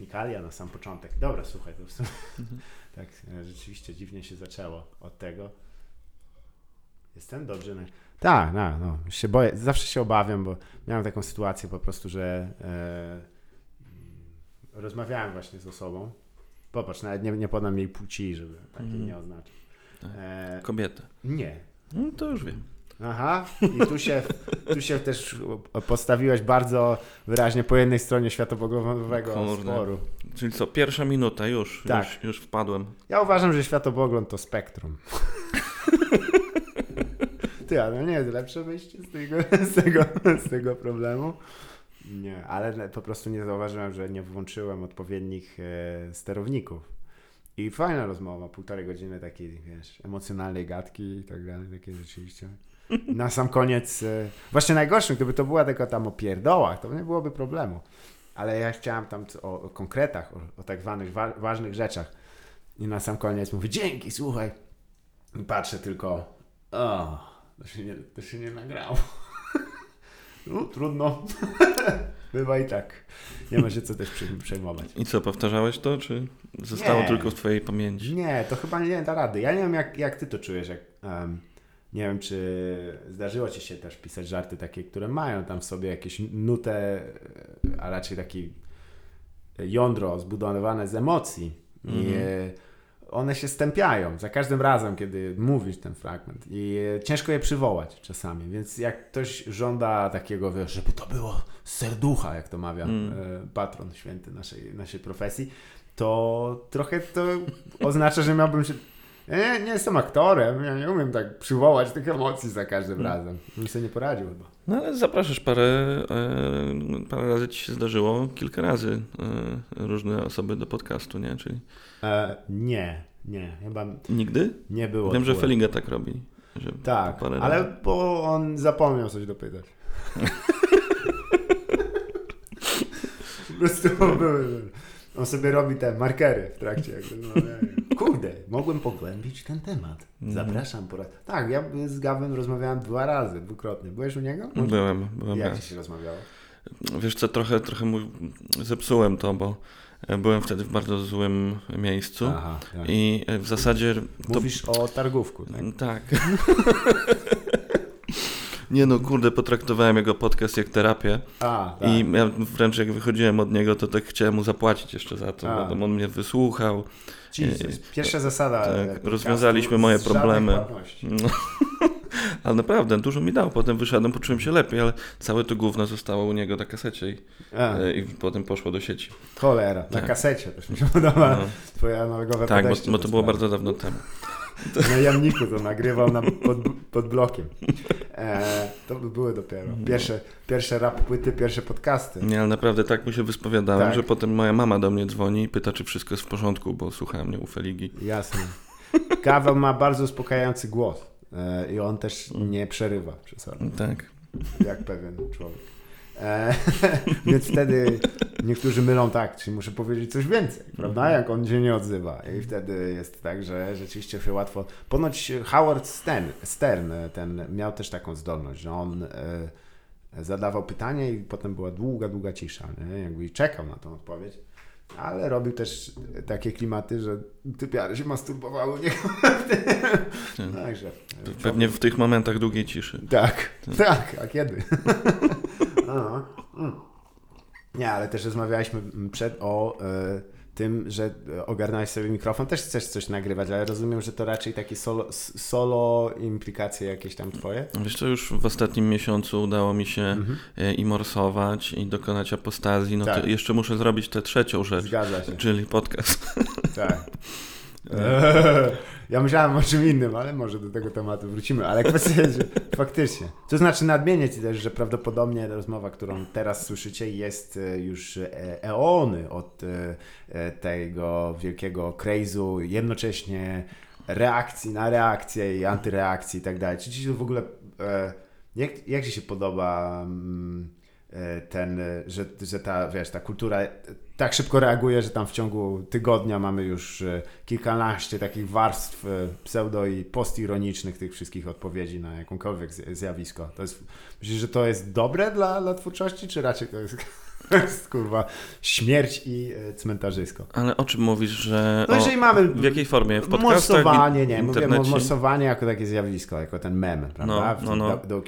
technikalia na sam początek. Dobra, słuchaj, to w sumie, tak e, rzeczywiście dziwnie się zaczęło od tego. Jestem dobrze. Na... Tak, no, no, się boję, zawsze się obawiam, bo miałem taką sytuację po prostu, że e, rozmawiałem właśnie z osobą. Popatrz, nawet nie, nie podam jej płci, żeby takiej Mhm. nie oznaczyć. Tak. E, Kobietę. nie, No to już wiem. Aha, i tu się, tu się też postawiłeś bardzo wyraźnie po jednej stronie światopoglądowego Kurde. sporu. Czyli co, pierwsza minuta, już, Tak. już, już wpadłem. Ja uważam, że światopogląd to spektrum. Ty, ale nie jest lepsze wyjście z tego, z tego, z tego problemu. Nie, ale po prostu nie zauważyłem, że nie włączyłem odpowiednich e, sterowników. I fajna rozmowa, półtorej godziny takiej, wiesz, emocjonalnej gadki i tak dalej, takie rzeczywiście. Na sam koniec, e, właśnie najgorszym, gdyby to była tylko tam o pierdołach, to nie byłoby problemu. Ale ja chciałem tam o, o konkretach, o, o tak zwanych wa- ważnych rzeczach. I na sam koniec mówi, dzięki, słuchaj. I patrzę tylko, o, to się nie, to się nie nagrało. no, trudno. Bywa i tak. Nie ma się co też przejmować. I co, powtarzałeś to, czy zostało Nie. tylko w twojej pamięci? Nie, to chyba nie da rady. Ja nie wiem, jak, jak ty to czujesz. Jak, em, nie wiem, czy zdarzyło ci się też pisać żarty takie, które mają tam w sobie jakieś nutę, e, a raczej taki jądro zbudowane z emocji. I Mhm. e, one się stępiają za każdym razem, kiedy mówisz ten fragment. I e, ciężko je przywołać czasami. Więc jak ktoś żąda takiego, wiesz, żeby to było z serducha, jak to mawia Mm. patron święty naszej, naszej profesji, to trochę to oznacza, że miałbym się. Ja nie, nie jestem aktorem, ja nie umiem tak przywołać tych emocji za każdym Mm. razem. Bym sobie nie poradził chyba. No ale zapraszasz parę, e, parę razy ci się zdarzyło, kilka razy e, różne osoby do podcastu, nie? Czyli E, nie, nie, chyba nigdy? nie było. Wiem, że. Feliga tak robi. Że Tak, ale razy. bo on zapomniał coś dopytać. po prostu były. On sobie robi te markery w trakcie. Jakby, no. Kurde, mogłem pogłębić ten temat. Mhm. Zapraszam po raz. Tak, ja z Gawem rozmawiałem dwa razy, dwukrotnie. Byłeś u niego? Byłem, byłem Jak raz. ci się rozmawiało? Wiesz co, trochę, trochę mu zepsułem to, bo e, byłem wtedy w bardzo złym miejscu Aha, tak. i e, w zasadzie to Mówisz o targówku, tak? Tak. Nie no, kurde, potraktowałem jego podcast jak terapię A, tak. i ja wręcz jak wychodziłem od niego, to tak chciałem mu zapłacić jeszcze za to, A. bo on mnie wysłuchał. Jesus. Pierwsza zasada. tak, rozwiązaliśmy moje problemy. No. Ale naprawdę, dużo mi dał. Potem wyszedłem, poczułem się lepiej, ale całe to gówno zostało u niego na kasecie i, e, i potem poszło do sieci. cholera, na tak. kasecie też mi się podoba. No. Twoje analogowe Tak, bo, bo to było bardzo dawno temu. Na jamniku to nagrywał na, pod, pod blokiem. E, to by były dopiero pierwsze, pierwsze rap płyty, pierwsze podcasty. Nie, ale naprawdę tak mu się wyspowiadałem, Tak. że potem moja mama do mnie dzwoni i pyta, czy wszystko jest w porządku, bo słuchałem mnie u Feligi. Jasne. Kawał ma bardzo uspokajający głos. E, I on też nie przerywa czasami, Tak. jak pewien człowiek. E, więc wtedy niektórzy mylą tak, czyli muszę powiedzieć coś więcej, prawda? Jak on się nie odzywa. I wtedy jest tak, że rzeczywiście się łatwo. Ponoć Howard Stern, Stern ten miał też taką zdolność, że on e, zadawał pytanie i potem była długa, długa cisza, nie? Jakby i czekał na tą odpowiedź. Ale robił też takie klimaty, że typiary się masturbowały u niego. Także. To pewnie w tych momentach długiej ciszy. Tak, tak, a kiedy? Mm. Nie, ale też rozmawialiśmy przed o e, tym, że ogarnąłeś sobie mikrofon. Też chcesz coś nagrywać, ale rozumiem, że to raczej takie solo, solo implikacje jakieś tam twoje. Wiesz co, już w ostatnim miesiącu udało mi się Mhm. e, i morsować, i dokonać apostazji. No Tak. to jeszcze muszę zrobić tę trzecią rzecz, Zgadza się. czyli podcast. Tak. Eee, Ja myślałem o czym innym, ale może do tego tematu wrócimy. Ale kwestia jest, że faktycznie. To znaczy nadmienię Ci też, że prawdopodobnie rozmowa, którą teraz słyszycie jest e, już e, eony od e, tego wielkiego crazu, jednocześnie reakcji na reakcję i antyreakcji i tak dalej. Czy Ci się w ogóle... Jak, jak Ci się podoba mm, ten, że, że ta, wiesz, ta kultura tak szybko reaguje, że tam w ciągu tygodnia mamy już e, kilkanaście takich warstw e, pseudo i postironicznych tych wszystkich odpowiedzi na jakąkolwiek zjawisko. To jest, myślisz, że to jest dobre dla, dla twórczości, czy raczej to jest, to jest kurwa śmierć i e, cmentarzysko? Ale o czym mówisz, że... No o, jeżeli mamy w jakiej formie? W podcastach, morsowanie, nie, mówię morsowanie jako takie zjawisko, jako ten mem, prawda? No, no, no. W do-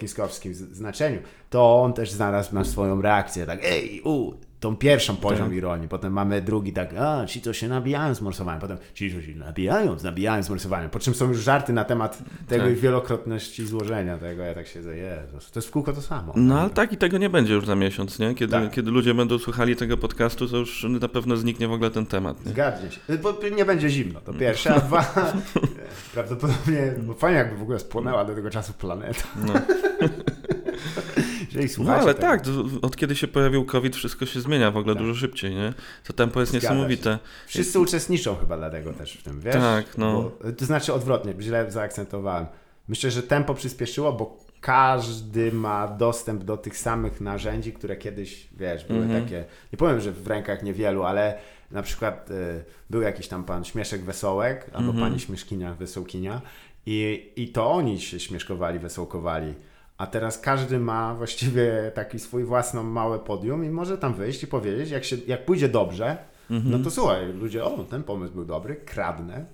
z- znaczeniu. To on też znalazł na swoją reakcję, tak ej, u, tą pierwszą poziom Tak. ironii. Potem mamy drugi tak, a, ci to się nabijają z morsowaniem. Potem ci to się nabijają, nabijają z morsowaniem. Po czym są już żarty na temat tego Tak. i wielokrotności złożenia tego. Ja tak siedzę, Jezus, to jest w kółko to samo. No ale tak i tego nie będzie już za miesiąc, nie? Kiedy, Tak. kiedy ludzie będą słuchali tego podcastu, to już na pewno zniknie w ogóle ten temat, nie? Się. Bo nie będzie zimno, to pierwsze, a dwa, prawdopodobnie, bo fajnie jakby w ogóle spłonęła do tego czasu planeta. No, Jeżeli no ale tak, od kiedy się pojawił COVID, wszystko się zmienia w ogóle Tak. dużo szybciej, nie? To tempo jest Zgadza niesamowite. Wszyscy uczestniczą chyba dlatego też w tym, wiesz? Tak, no. Bo, to znaczy odwrotnie, źle zaakcentowałem. Myślę, że tempo przyspieszyło, bo każdy ma dostęp do tych samych narzędzi, które kiedyś, wiesz, były Mhm. takie, nie powiem, że w rękach niewielu, ale na przykład y, był jakiś tam pan Śmieszek Wesołek, albo Mhm. pani Śmieszkinia Wesołkinia i, i to oni się śmieszkowali, wesołkowali. A teraz każdy ma właściwie taki swój własną małe podium i może tam wyjść i powiedzieć, jak, się, jak pójdzie dobrze, Mhm. no to słuchaj, ludzie, o, ten pomysł był dobry, kradnę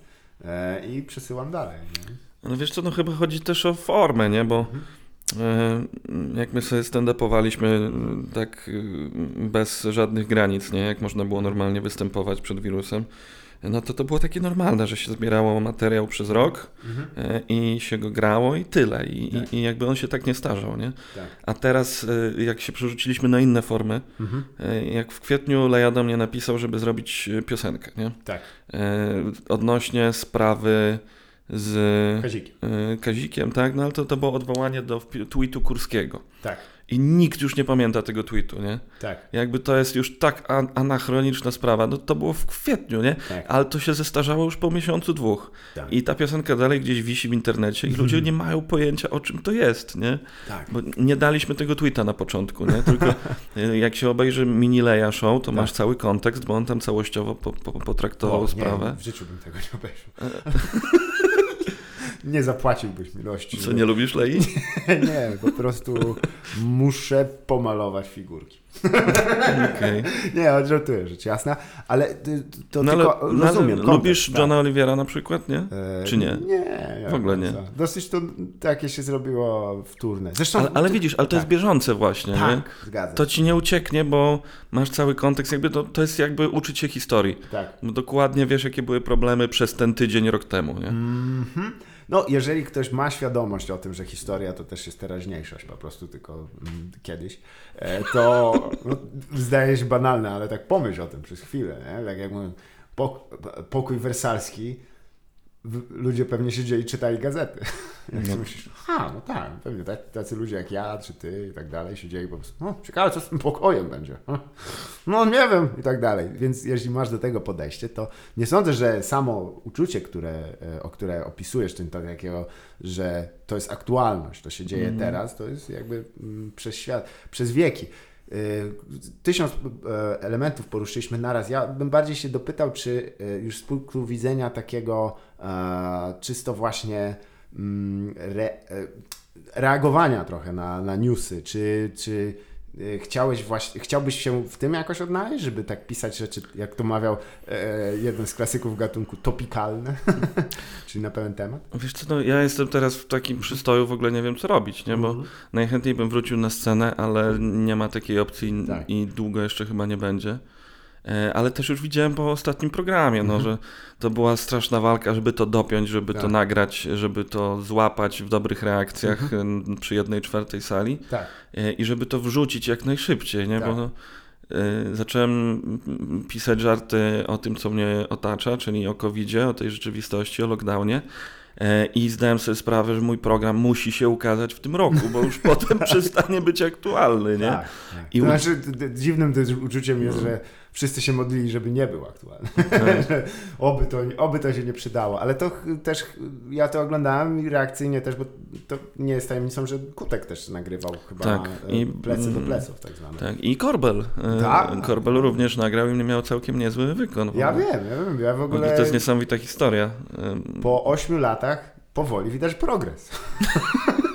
e, i przesyłam dalej. Nie? No wiesz co, no chyba chodzi też o formę, nie? Bo Mhm. e, jak my sobie stand-upowaliśmy e, tak e, bez żadnych granic, nie? Jak można było normalnie występować przed wirusem, no to to było takie normalne, że się zbierało materiał przez rok e, i się go grało i tyle. I, Tak. i, i jakby on się tak nie starzał, nie? Tak. A teraz e, jak się przerzuciliśmy na inne formy, Mhm. e, jak w kwietniu Leja do mnie napisał, żeby zrobić piosenkę, nie? Tak, odnośnie sprawy z Kazikiem. Kazikiem, tak? No ale to, to było odwołanie do tweetu Kurskiego. Tak, I nikt już nie pamięta tego tweetu, nie? tak, Jakby to jest już tak an- anachroniczna sprawa. No to było w kwietniu, nie? tak. Ale to się zestarzało już po miesiącu, dwóch. tak. I ta piosenka dalej gdzieś wisi w internecie i ludzie nie mają pojęcia o czym to jest, nie? tak. Bo nie daliśmy tego tweeta na początku, nie? Tylko e, jak się obejrzy mini Leja Show, to Tak. masz cały kontekst, bo on tam całościowo po, po, potraktował O, sprawę. Nie, w życiu bym tego nie obejrzał. nie zapłaciłbyś miłości. Co, nie lubisz Lei? nie, po prostu muszę pomalować figurki. Okej. Nie, odżartuję, rzecz jasna, ale to No ale, tylko no, ale rozumiem. kontekst, lubisz tak. Johna Oliviera na przykład, nie? E, Czy nie? Nie. W ogóle nie. Dosyć to takie się zrobiło wtórne. Zresztą... Ale, ale widzisz, ale to jest tak. bieżące właśnie, nie? Tak, zgadzam To ci nie ucieknie, bo masz cały kontekst, jakby to, to jest jakby uczyć się historii. Tak. Bo dokładnie wiesz, jakie były problemy przez ten tydzień, rok temu, nie? Mhm. No, jeżeli ktoś ma świadomość o tym, że historia to też jest teraźniejszość, po prostu tylko mm, kiedyś, e, to no, zdaje się banalne, ale tak pomyśl o tym przez chwilę, nie? Tak jak mówię, pok pokój wersalski, ludzie pewnie siedzieli i czytali gazety. Jak No. myślisz, a, no tak, pewnie tak, tacy ludzie jak ja, czy ty i tak dalej siedzieli po prostu, no, ciekawe co z tym pokojem będzie. No nie wiem i tak dalej. Więc jeśli masz do tego podejście, to nie sądzę, że samo uczucie, które, e, o które opisujesz, tym to takiego, że to jest aktualność, to się dzieje teraz, to jest jakby mm, przez świat, przez wieki. Y, Tysiąc e, elementów poruszyliśmy naraz. Ja bym bardziej się dopytał, czy e, już z punktu widzenia takiego e, czysto właśnie mm, re, e, reagowania trochę na, na newsy, czy, czy e, chciałeś właśnie, chciałbyś się w tym jakoś odnaleźć, żeby tak pisać rzeczy, jak to mawiał e, jeden z klasyków gatunku, topikalne, czyli na pewien temat? Wiesz co, no, ja jestem teraz w takim przystoju, w ogóle nie wiem co robić, nie? Bo Mhm. najchętniej bym wrócił na scenę, ale nie ma takiej opcji Tak. i długo jeszcze chyba nie będzie. E, Ale też już widziałem po ostatnim programie, no, że to była straszna walka, żeby to dopiąć, żeby to Mhm. Tak. nagrać, żeby to złapać w dobrych reakcjach Mhm. przy jednej czwartej sali Tak. e, i żeby to wrzucić jak najszybciej, nie? Tak. Bo e, zacząłem pisać żarty o tym, co mnie otacza, czyli o covid o tej rzeczywistości, o lockdownie. I zdałem sobie sprawę, że mój program musi się ukazać w tym roku, bo już potem przestanie być aktualny, nie? Tak, tak. I To znaczy, dziwnym uczuciem jest, że wszyscy się modlili, żeby nie był aktualny. Że oby, to, oby to się nie przydało. Ale to też, ja to oglądałem i reakcyjnie też, bo to nie jest tajemnicą, że Kutek też nagrywał chyba Tak, e, i- plecy do pleców tak zwane. Tak, i Korbel. E, Tak. Korbel również nagrał i miał całkiem niezły wykon. Ja wiem, ja wiem, ja w ogóle To jest niesamowita historia. E, po ośmiu latach powoli widać progres.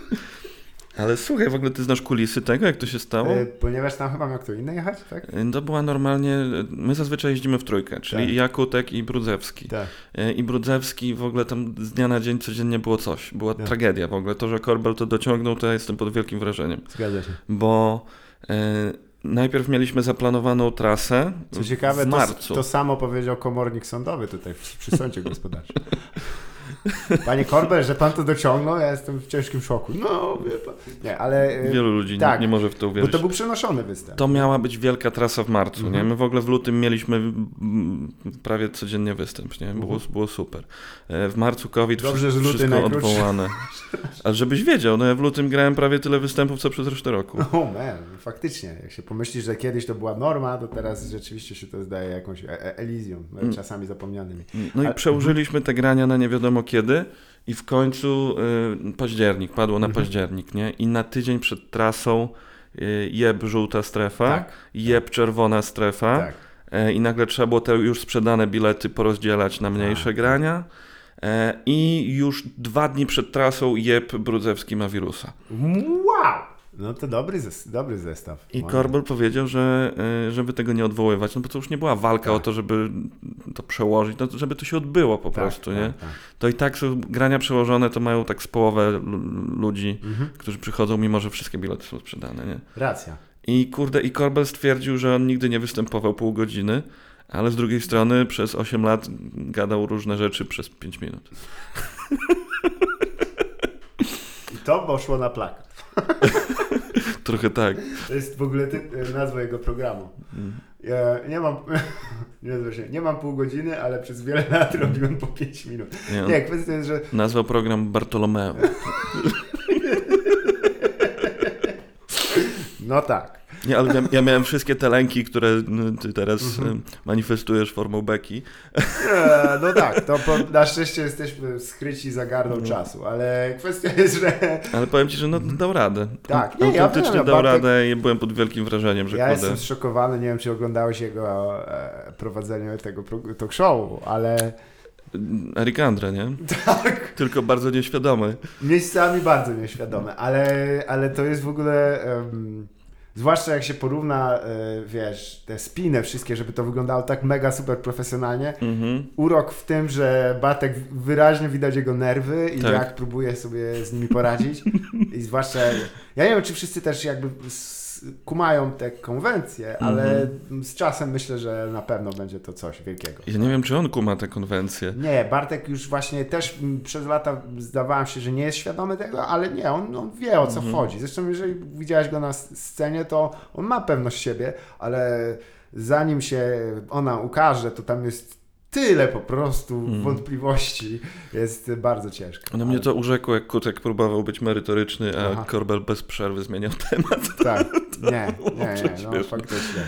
Ale słuchaj, w ogóle ty znasz kulisy tego, jak to się stało? E, Ponieważ tam chyba miał kto inny jechać, tak? E, To była normalnie, my zazwyczaj jeździmy w trójkę, czyli Tak. Jakutek i Brudzewski. Tak. E, I Brudzewski w ogóle tam z dnia na dzień codziennie było coś. Była Tak. tragedia w ogóle. To, że Korbel to dociągnął, to ja jestem pod wielkim wrażeniem. Zgadza się. Bo e, najpierw mieliśmy zaplanowaną trasę Co ciekawe, w to, marcu. to samo powiedział komornik sądowy tutaj przy sądzie gospodarczym. Panie Korbel, że pan to dociągnął, ja jestem w ciężkim szoku. No, wie pan. Nie, ale... e, Wielu ludzi tak, nie, nie może w to Bo uwierzyć. to był przenoszony występ. To miała być wielka trasa w marcu, Mhm. nie? My w ogóle w lutym mieliśmy prawie codziennie występ, nie? Było, Mhm. było super. E, W marcu COVID, Dobrze, że wszystko najkrótszy. odwołane. A żebyś wiedział, no ja w lutym grałem prawie tyle występów, co przez resztę roku. O man, faktycznie. Jak się pomyśli, że kiedyś to była norma, to teraz rzeczywiście się to zdaje jakąś e- e- elizją, e, Mm. czasami zapomnianymi. No i przełożyliśmy te grania na nie wiadomo kiedy i w końcu y, październik, padło na Mhm. październik, nie? I na tydzień przed trasą y, jeb żółta strefa, Tak, jeb czerwona strefa tak. e, i nagle trzeba było te już sprzedane bilety porozdzielać na mniejsze Tak. grania e, i już dwa dni przed trasą jeb Brudzewski ma wirusa. Wow! No to dobry, dobry zestaw. I Korbel powiedział, że y, żeby tego nie odwoływać, no bo to już nie była walka Tak. o to, żeby to przełożyć, no żeby to się odbyło po Tak, prostu, tak, nie? tak. to i tak są grania przełożone, to mają tak z połowę ludzi, Mhm. którzy przychodzą, mimo że wszystkie bilety są sprzedane, nie? Racja. I kurde, i Korbel stwierdził, że on nigdy nie występował pół godziny, ale z drugiej strony przez 8 lat gadał różne rzeczy przez 5 minut. I to poszło na plakat. Trochę tak. To jest w ogóle ty, nazwa jego programu. Mm. Ja nie mam, nie, się, nie mam pół godziny, ale przez wiele lat robiłem po 5 minut. Nie, Nie, kwestia jest, że Nazwał program Bartolomeo. no tak. Nie, ale ja, ja miałem wszystkie te lęki, które no, ty teraz Mhm. manifestujesz formą beki. No tak, to po, na szczęście jesteśmy skryci za gardą No. czasu, ale kwestia jest, że Ale powiem ci, że no, dał radę. Tak, nie, ja Autentycznie wiem, dał Bartek- radę i byłem pod wielkim wrażeniem, że ja kurde. jestem zszokowany, nie wiem czy oglądałeś jego e, prowadzenie tego talk show, ale Erik Andre, nie? tak, Tylko bardzo nieświadomy. miejscami bardzo nieświadome, ale, ale to jest w ogóle... em, Zwłaszcza jak się porówna, e, wiesz, te spiny wszystkie, żeby to wyglądało tak mega super profesjonalnie. Mhm. Urok w tym, że Bartek wyraźnie widać jego nerwy i Tak. jak próbuje sobie z nimi poradzić. I zwłaszcza, ja nie wiem, czy wszyscy też jakby kumają te konwencje, ale Mhm. z czasem myślę, że na pewno będzie to coś wielkiego. Ja nie wiem, czy on kuma te konwencje. Nie, Bartek już właśnie też mm, przez lata zdawałem się, że nie jest świadomy tego, ale nie, on, on wie o co Mhm. chodzi. Zresztą jeżeli widziałeś go na scenie, to on ma pewność siebie, ale zanim się ona ukaże, to tam jest tyle po prostu Mhm. wątpliwości. Jest bardzo ciężko. No mnie to urzekło, jak Kutek próbował być merytoryczny, a Aha. Korbel bez przerwy zmieniał temat. Tak, nie, nie, nie, no faktycznie.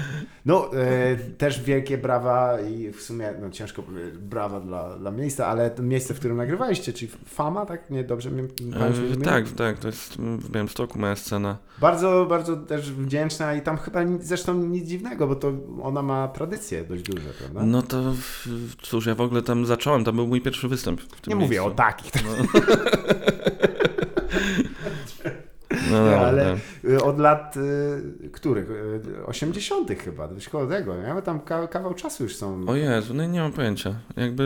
No, e, też wielkie brawa i w sumie, no ciężko powiedzieć, brawa dla, dla miejsca, ale to miejsce, w którym nagrywaliście, czyli Fama, tak? Nie, dobrze mi E, tak, tak, to jest w Białymstoku moja scena. Bardzo, bardzo też wdzięczna i tam chyba nic, zresztą nic dziwnego, bo to ona ma tradycje dość duże, prawda? No to cóż, ja w ogóle tam zacząłem, to był mój pierwszy występ Nie mówię miejscu. o takich, No, no, dobra, ale y, od lat y, których? Y, 80. chyba, dość koło tego? Bo tam ka- kawał czasu już są. O Jezu, no nie mam pojęcia. Jakby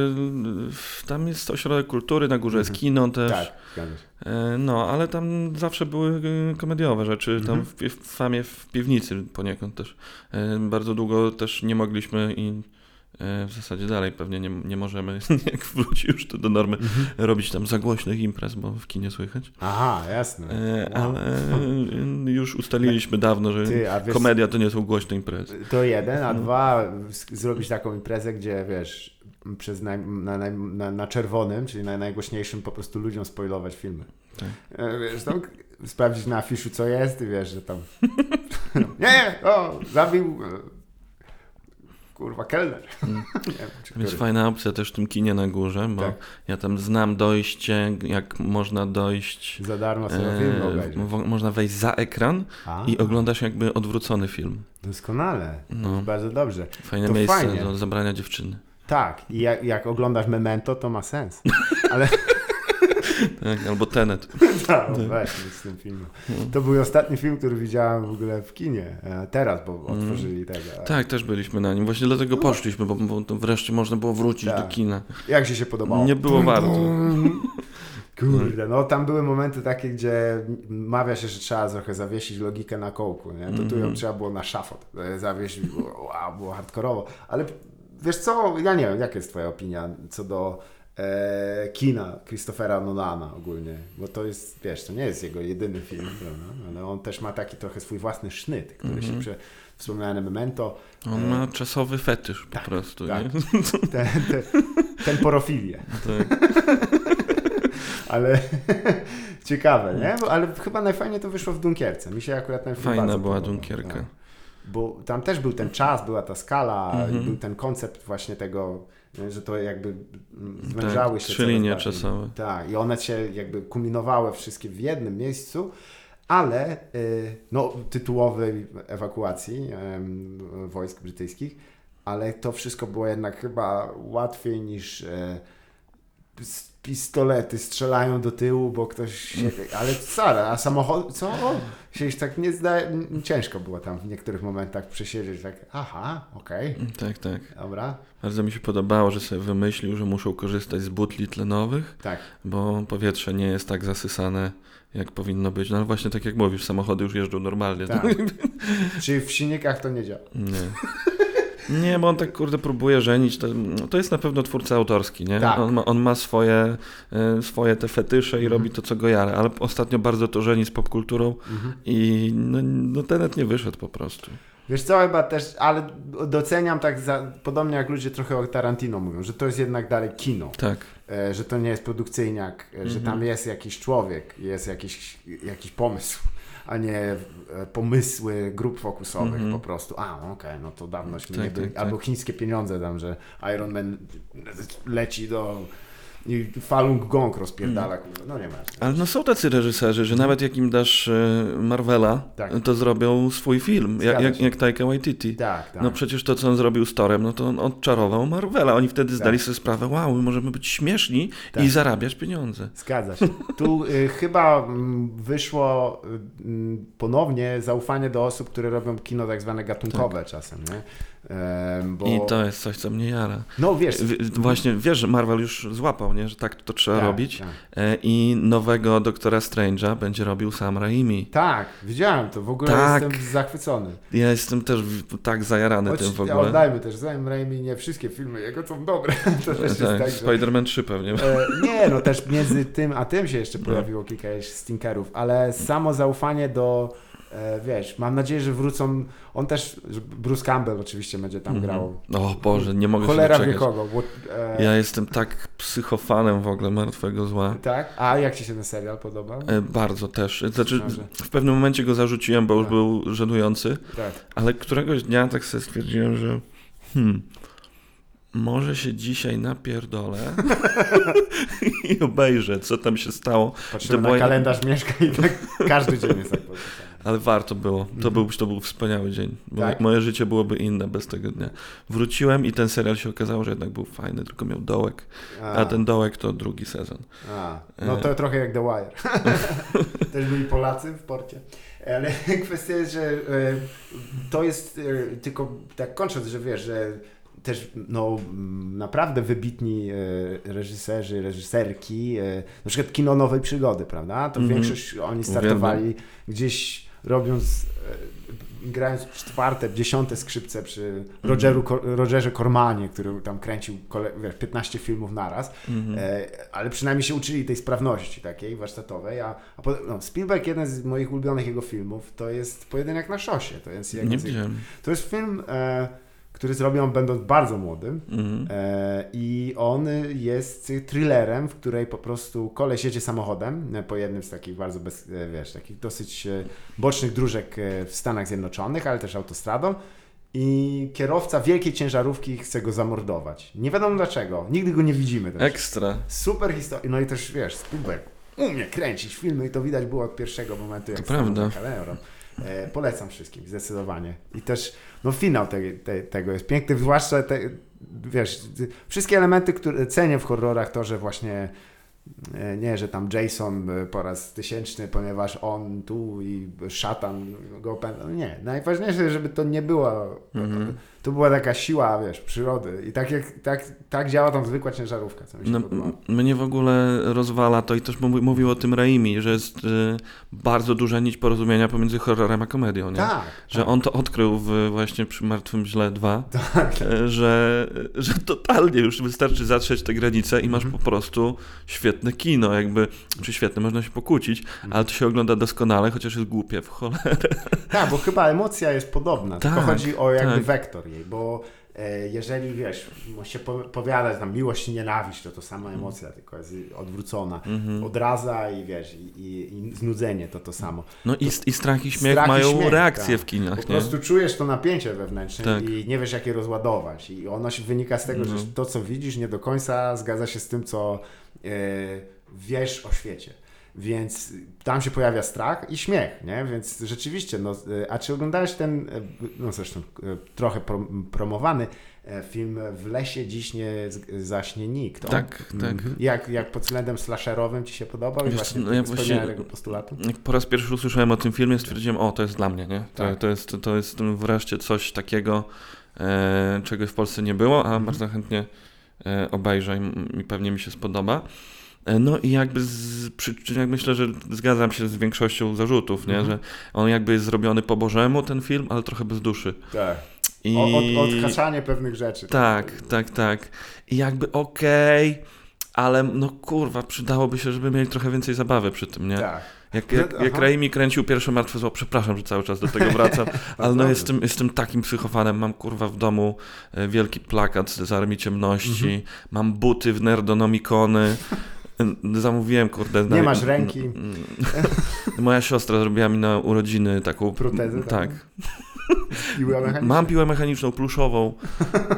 y, tam jest ośrodek kultury, na górze jest Mhm. kino też. Tak. E, No, ale tam zawsze były y, komediowe rzeczy. Tam Mhm. w, w famie w piwnicy poniekąd też. E, Bardzo długo też nie mogliśmy i w zasadzie dalej pewnie nie, nie możemy, jak wróci już to do normy, Mhm. robić tam za głośnych imprez, bo w kinie słychać. Aha, jasne. E, Wow. Ale y, już ustaliliśmy dawno, że Ty, wiesz, komedia to nie są głośne imprezy. To jeden, a No. dwa, zrobić taką imprezę, gdzie wiesz, przez naj, na, na, na czerwonym, czyli na najgłośniejszym po prostu ludziom spoilować filmy. Tak. E, Wiesz, tam k- sprawdzić na afiszu co jest i wiesz, że tam nie, o, zabił e, kurwa kelner. Mm. wiem, Więc fajna opcja też w tym kinie na górze, bo Tak. ja tam znam dojście, jak można dojść. Za darmo sobie film e, obejrzeć. w- można wejść za ekran A, i oglądasz jakby odwrócony film. Doskonale. No, Bardzo dobrze. fajne To miejsce fajnie. do zabrania dziewczyny. Tak, i jak, jak oglądasz Memento, to ma sens. Ale Tak, albo Tenet. tak, weź nic z tym filmem. To był ostatni film, który widziałem w ogóle w kinie. E, Teraz, bo otworzyli tego. Tak, też byliśmy na nim. Właśnie dlatego poszliśmy, bo, bo wreszcie można było wrócić Tak. do kina. Jak ci się podobało? Nie było warto. Kurde, no tam były momenty takie, gdzie mawia się, że trzeba trochę zawiesić logikę na kołku, nie? To tu ją Mhm. trzeba było na szafot e, zawiesić, było, wow, było hardkorowo. Ale wiesz co, ja nie wiem, jaka jest twoja opinia co do kina Christophera Nolana ogólnie? Bo to jest, wiesz, to nie jest jego jedyny film, prawda? ale on też ma taki trochę swój własny sznyt, który Mhm. się prze... Wspomniane Memento, On ma czasowy fetysz po Tak, prostu. tak. Nie? ten, ten, ten porofilię. Tak. Ale ciekawe, nie? Bo, ale chyba najfajniej to wyszło w Dunkierce. Mi się akurat ten film Fajna była podobał, Dunkierka. tak. Bo tam też był ten czas, była ta skala, Mhm. był ten koncept właśnie tego, że to jakby zwężały Tak, się trzy linie czasowe. Tak, i one się jakby kulminowały wszystkie w jednym miejscu, ale y, no, tytułowej ewakuacji wojsk brytyjskich, ale to wszystko było jednak chyba łatwiej niż e, pistolety strzelają do tyłu, bo ktoś się... Ale co, a samochód... Co? Się już tak nie zdaje... Ciężko było tam w niektórych momentach przesiedzieć tak, aha, okej, tak, tak. dobra, Bardzo mi się podobało, że sobie wymyślił, że muszą korzystać z butli tlenowych, tak. bo powietrze nie jest tak zasysane, jak powinno być. No ale właśnie tak jak mówisz, samochody już jeżdżą normalnie. Tak. Czyli w silnikach to nie działa. Nie. Nie, bo on tak kurde próbuje żenić. To, to jest na pewno twórca autorski, nie? Tak. On, ma, on ma swoje, e, swoje te fetysze i Mhm. robi to, co go jara, ale ostatnio bardzo to żeni z popkulturą Mhm. i no, no tenet nie wyszedł po prostu. Wiesz co, chyba też, ale doceniam tak za, podobnie jak ludzie trochę o Tarantino mówią, że to jest jednak dalej kino, Tak. e, że to nie jest produkcyjniak, e, że Mhm. tam jest jakiś człowiek, jest jakiś, jakiś pomysł, a nie e, pomysły grup fokusowych Mhm. po prostu. A, okej, no to dawnośmy Tak, nie byli. tak, Albo chińskie pieniądze tam, że Iron Man leci do... i Falun Gong rozpierdala, kurwa, no nie ma. Ale no są tacy reżyserzy, że nawet jak im dasz e, Marvela, Tak. to zrobią swój film, jak, jak, jak Taika Waititi. Tak, tak. No przecież to, co on zrobił z Torem, no to on odczarował Marvela. Oni wtedy Tak. zdali sobie sprawę, wow, my możemy być śmieszni Tak. i zarabiać pieniądze. Zgadza się. Tu y, chyba mm, wyszło y, mm, ponownie zaufanie do osób, które robią kino tak zwane gatunkowe czasem, nie? Bo... I to jest coś, co mnie jara. No wiesz... Właśnie, wiesz, że Marvel już złapał, nie? że tak to trzeba tak, robić. Tak. E, I nowego Doktora Strange'a będzie robił Sam Raimi. tak, widziałem to. W ogóle Tak. jestem zachwycony. Ja jestem też tak zajarany Choć, tym w ogóle. oddajmy też, Sam Raimi nie wszystkie filmy jego są dobre. To też jest Tak, tak, że... Spider-Man 3 pewnie. E, nie, no też między tym a tym się jeszcze No. pojawiło kilka stinkerów, ale samo zaufanie do, wiesz, mam nadzieję, że wrócą, on też, Bruce Campbell oczywiście będzie tam Mhm. grał. O Boże, nie mogę Cholera się wie doczekać. kogo. Bo, e, Ja jestem tak psychofanem w ogóle Martwego Zła. Tak? A jak Ci się ten serial podobał? E, Bardzo też. Znaczy, w pewnym momencie go zarzuciłem, bo już Tak. był żenujący, Tak. ale któregoś dnia tak sobie stwierdziłem, że hmm, może się dzisiaj napierdolę i obejrzę, co tam się stało. Patrzymy To na było- kalendarz mieszka i tak każdy dzień jest tak. Ale warto było. To, Mhm. był, to był wspaniały dzień. Bo Tak? Moje życie byłoby inne bez tego dnia. Wróciłem i ten serial się okazało, że jednak był fajny, tylko miał dołek. A ten dołek to drugi sezon. a, no to trochę jak The Wire. Też byli Polacy w porcie. Ale kwestia jest, że e, to jest e, tylko tak kończąc, że wiesz, że też no, naprawdę wybitni e, reżyserzy, reżyserki, e, na przykład kino nowej przygody, prawda? To Mhm. większość oni startowali gdzieś robiąc, e, grając czwarte, dziesiąte skrzypce przy Rogeru, Rogerze Cormanie, który tam kręcił kole, wiesz, 15 filmów naraz, Mhm. e, ale przynajmniej się uczyli tej sprawności takiej warsztatowej, a, a po, no, Spielberg, jeden z moich ulubionych jego filmów, to jest Pojedynek na szosie, to jest, to jest film, e, który zrobił on będąc bardzo młodym. Mhm. E, I on jest thrillerem, w której po prostu koleś jedzie samochodem e, po jednym z takich bardzo, bez, e, wiesz, takich dosyć e, bocznych dróżek w Stanach Zjednoczonych, ale też autostradą. I kierowca wielkiej ciężarówki chce go zamordować. Nie wiadomo dlaczego. Nigdy go nie widzimy. Też. Ekstra. Super historia. No i też wiesz, Spielberg umie kręcić filmy i to widać było od pierwszego momentu, jak To prawda. kamerą. E, polecam wszystkim, zdecydowanie. I też, no finał te, te, tego jest piękny, zwłaszcza te, wiesz, wszystkie elementy, które cenię w horrorach, to, że właśnie e, nie, że tam Jason e, po raz tysięczny, ponieważ on tu i szatan go opęta. Nie, najważniejsze, żeby to nie było, Mhm. To była taka siła, wiesz, przyrody. I tak, jak, tak, tak działa tam zwykła ciężarówka, co mi się No, podoba. mnie w ogóle rozwala to i też mówi, mówił o tym Raimi, że jest y, bardzo duża nić porozumienia pomiędzy horrorem a komedią, nie? Tak. Że on to odkrył w, właśnie przy Martwym Źle 2, Tak. e, że, że totalnie już wystarczy zatrzeć te granice i masz Mhm. po prostu świetne kino, jakby, czy świetne, można się pokłócić, Mhm. ale to się ogląda doskonale, chociaż jest głupie w cholerę. Tak, bo chyba emocja jest podobna, tylko Tak, chodzi o jakby tak. wektor bo e, jeżeli wiesz, się po- powiada, że tam miłość i nienawiść, to to sama emocja, tylko jest odwrócona. Mhm. Odraza i wiesz, i, i, i znudzenie to to samo. No i, i strach i śmiech Strach i mają śmiech, reakcję tak. w kinach, Po nie? prostu czujesz to napięcie wewnętrzne Tak. i nie wiesz, jak je rozładować. I ono się wynika z tego, No. że to, co widzisz, nie do końca zgadza się z tym, co e, wiesz o świecie. Więc tam się pojawia strach i śmiech, nie? Więc rzeczywiście, no, e, a czy oglądałeś ten, e, no zresztą e, trochę prom- promowany film W lesie dziś nie zaśnie nikt? On- Tak, tak. Mhm. Jak, jak pod względem slasherowym Ci się podobał? I Wiesz, właśnie no ja właśnie- tego postulatu? Jak po raz pierwszy usłyszałem o tym filmie, stwierdziłem, o, to jest dla mnie, nie? To, Tak. to, jest, to jest wreszcie coś takiego, e, czego w Polsce nie było, a Mhm. bardzo chętnie e, obejrzę i, i pewnie mi się spodoba. E, No i jakby z przyczyn, jak myślę, że zgadzam się z większością zarzutów, nie? Mhm. Że on jakby jest zrobiony po Bożemu, ten film, ale trochę bez duszy. Tak. I... O, od, odhaczanie pewnych rzeczy. Tak, tak, tak. I jakby okej, ale no kurwa, przydałoby się, żeby mieli trochę więcej zabawy przy tym, nie? Tak. Jak, jak, jak. Raimi kręcił pierwsze Martwe Zło, przepraszam, że cały czas do tego wracam, ale no jestem, jestem takim psychofanem, mam kurwa w domu e, wielki plakat z Armii Ciemności, Mhm. mam buty w Nerdonomikony, zamówiłem kurde... Nie masz ręki. Moja siostra zrobiła mi na urodziny taką... Protezę taką? Tak. Piła mechaniczna. Mam piłę mechaniczną pluszową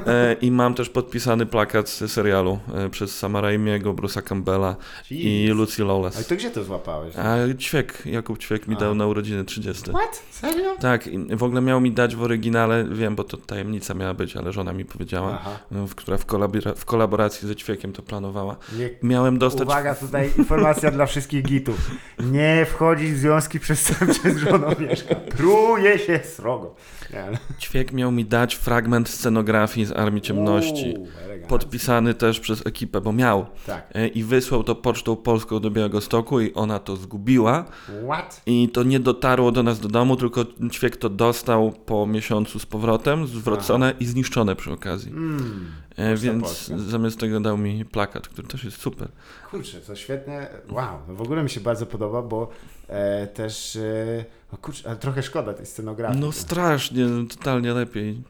e, i mam też podpisany plakat z serialu e, przez Sama Raimiego, Bruce'a Campbella i Jeez. Lucy Ale Lawless. to gdzie to złapałeś? A Ćwiek, Jakub Ćwiek mi A. dał na urodziny 30. What? Serio? Tak, i w ogóle miał mi dać w oryginale, wiem, bo to tajemnica miała być, ale żona mi powiedziała, Aha. w, która w, kolabora- w kolaboracji ze Ćwiekiem to planowała. Nie, Miałem dostać... uwaga, tutaj informacja dla wszystkich gitów. Nie wchodzić w związki przestępcze z żoną Mieszka. Pruje się srogo. Nie, Ćwiek miał mi dać fragment scenografii z Armii Ciemności. Uuu. Podpisany też przez ekipę, bo miał. Tak. E, I wysłał to pocztą polską do Białegostoku i ona to zgubiła. What? I to nie dotarło do nas do domu, tylko Ćwiek to dostał po miesiącu z powrotem, zwrócone i zniszczone przy okazji. Mm. E, więc Polska. zamiast tego dał mi plakat, który też jest super. Kurczę, to świetne. Wow, no w ogóle mi się bardzo podoba, bo e, też. E, no kurczę, ale trochę szkoda tej scenografii. No strasznie, totalnie lepiej.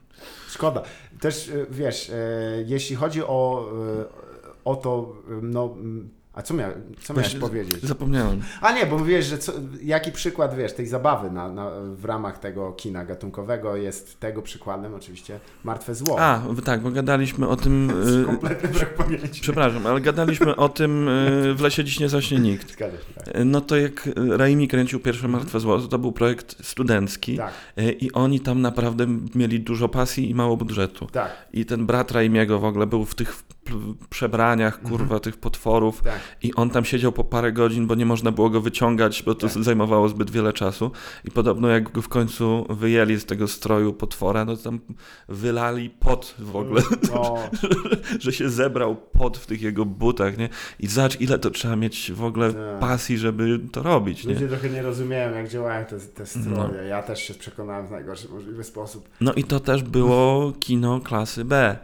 Szkoda. Też e, wiesz, e, jeśli chodzi o, e, o to, no. A co, mia, co miałeś Właśnie powiedzieć? Zapomniałem. A nie, bo wiesz, że co, jaki przykład, wiesz, tej zabawy na, na, w ramach tego kina gatunkowego jest tego przykładem oczywiście Martwe Zło. A, tak, bo gadaliśmy o tym... y, Kompletny brak pamięci. Przepraszam, ale gadaliśmy o tym y, w lesie dziś nie zaśnie nikt. Zgadza się, tak. Y, No to jak Raimi kręcił pierwsze Martwe Zło, to, to był projekt studencki Tak, i oni tam naprawdę mieli dużo pasji i mało budżetu. tak, I ten brat Raimiego w ogóle był w tych przebraniach, kurwa, tych potworów. tak. I on tam siedział po parę godzin, bo nie można było go wyciągać, bo to Tak. zajmowało zbyt wiele czasu. I podobno jak go w końcu wyjęli z tego stroju potwora, no to tam wylali pot w ogóle, No, że się zebrał pot w tych jego butach, nie? I zobacz, ile to trzeba mieć w ogóle Tak. pasji, żeby to robić, nie? ludzie trochę nie rozumieją, jak działają te, te stroje. No. Ja też się przekonałem w najgorszy możliwy sposób. No i to też było kino klasy B.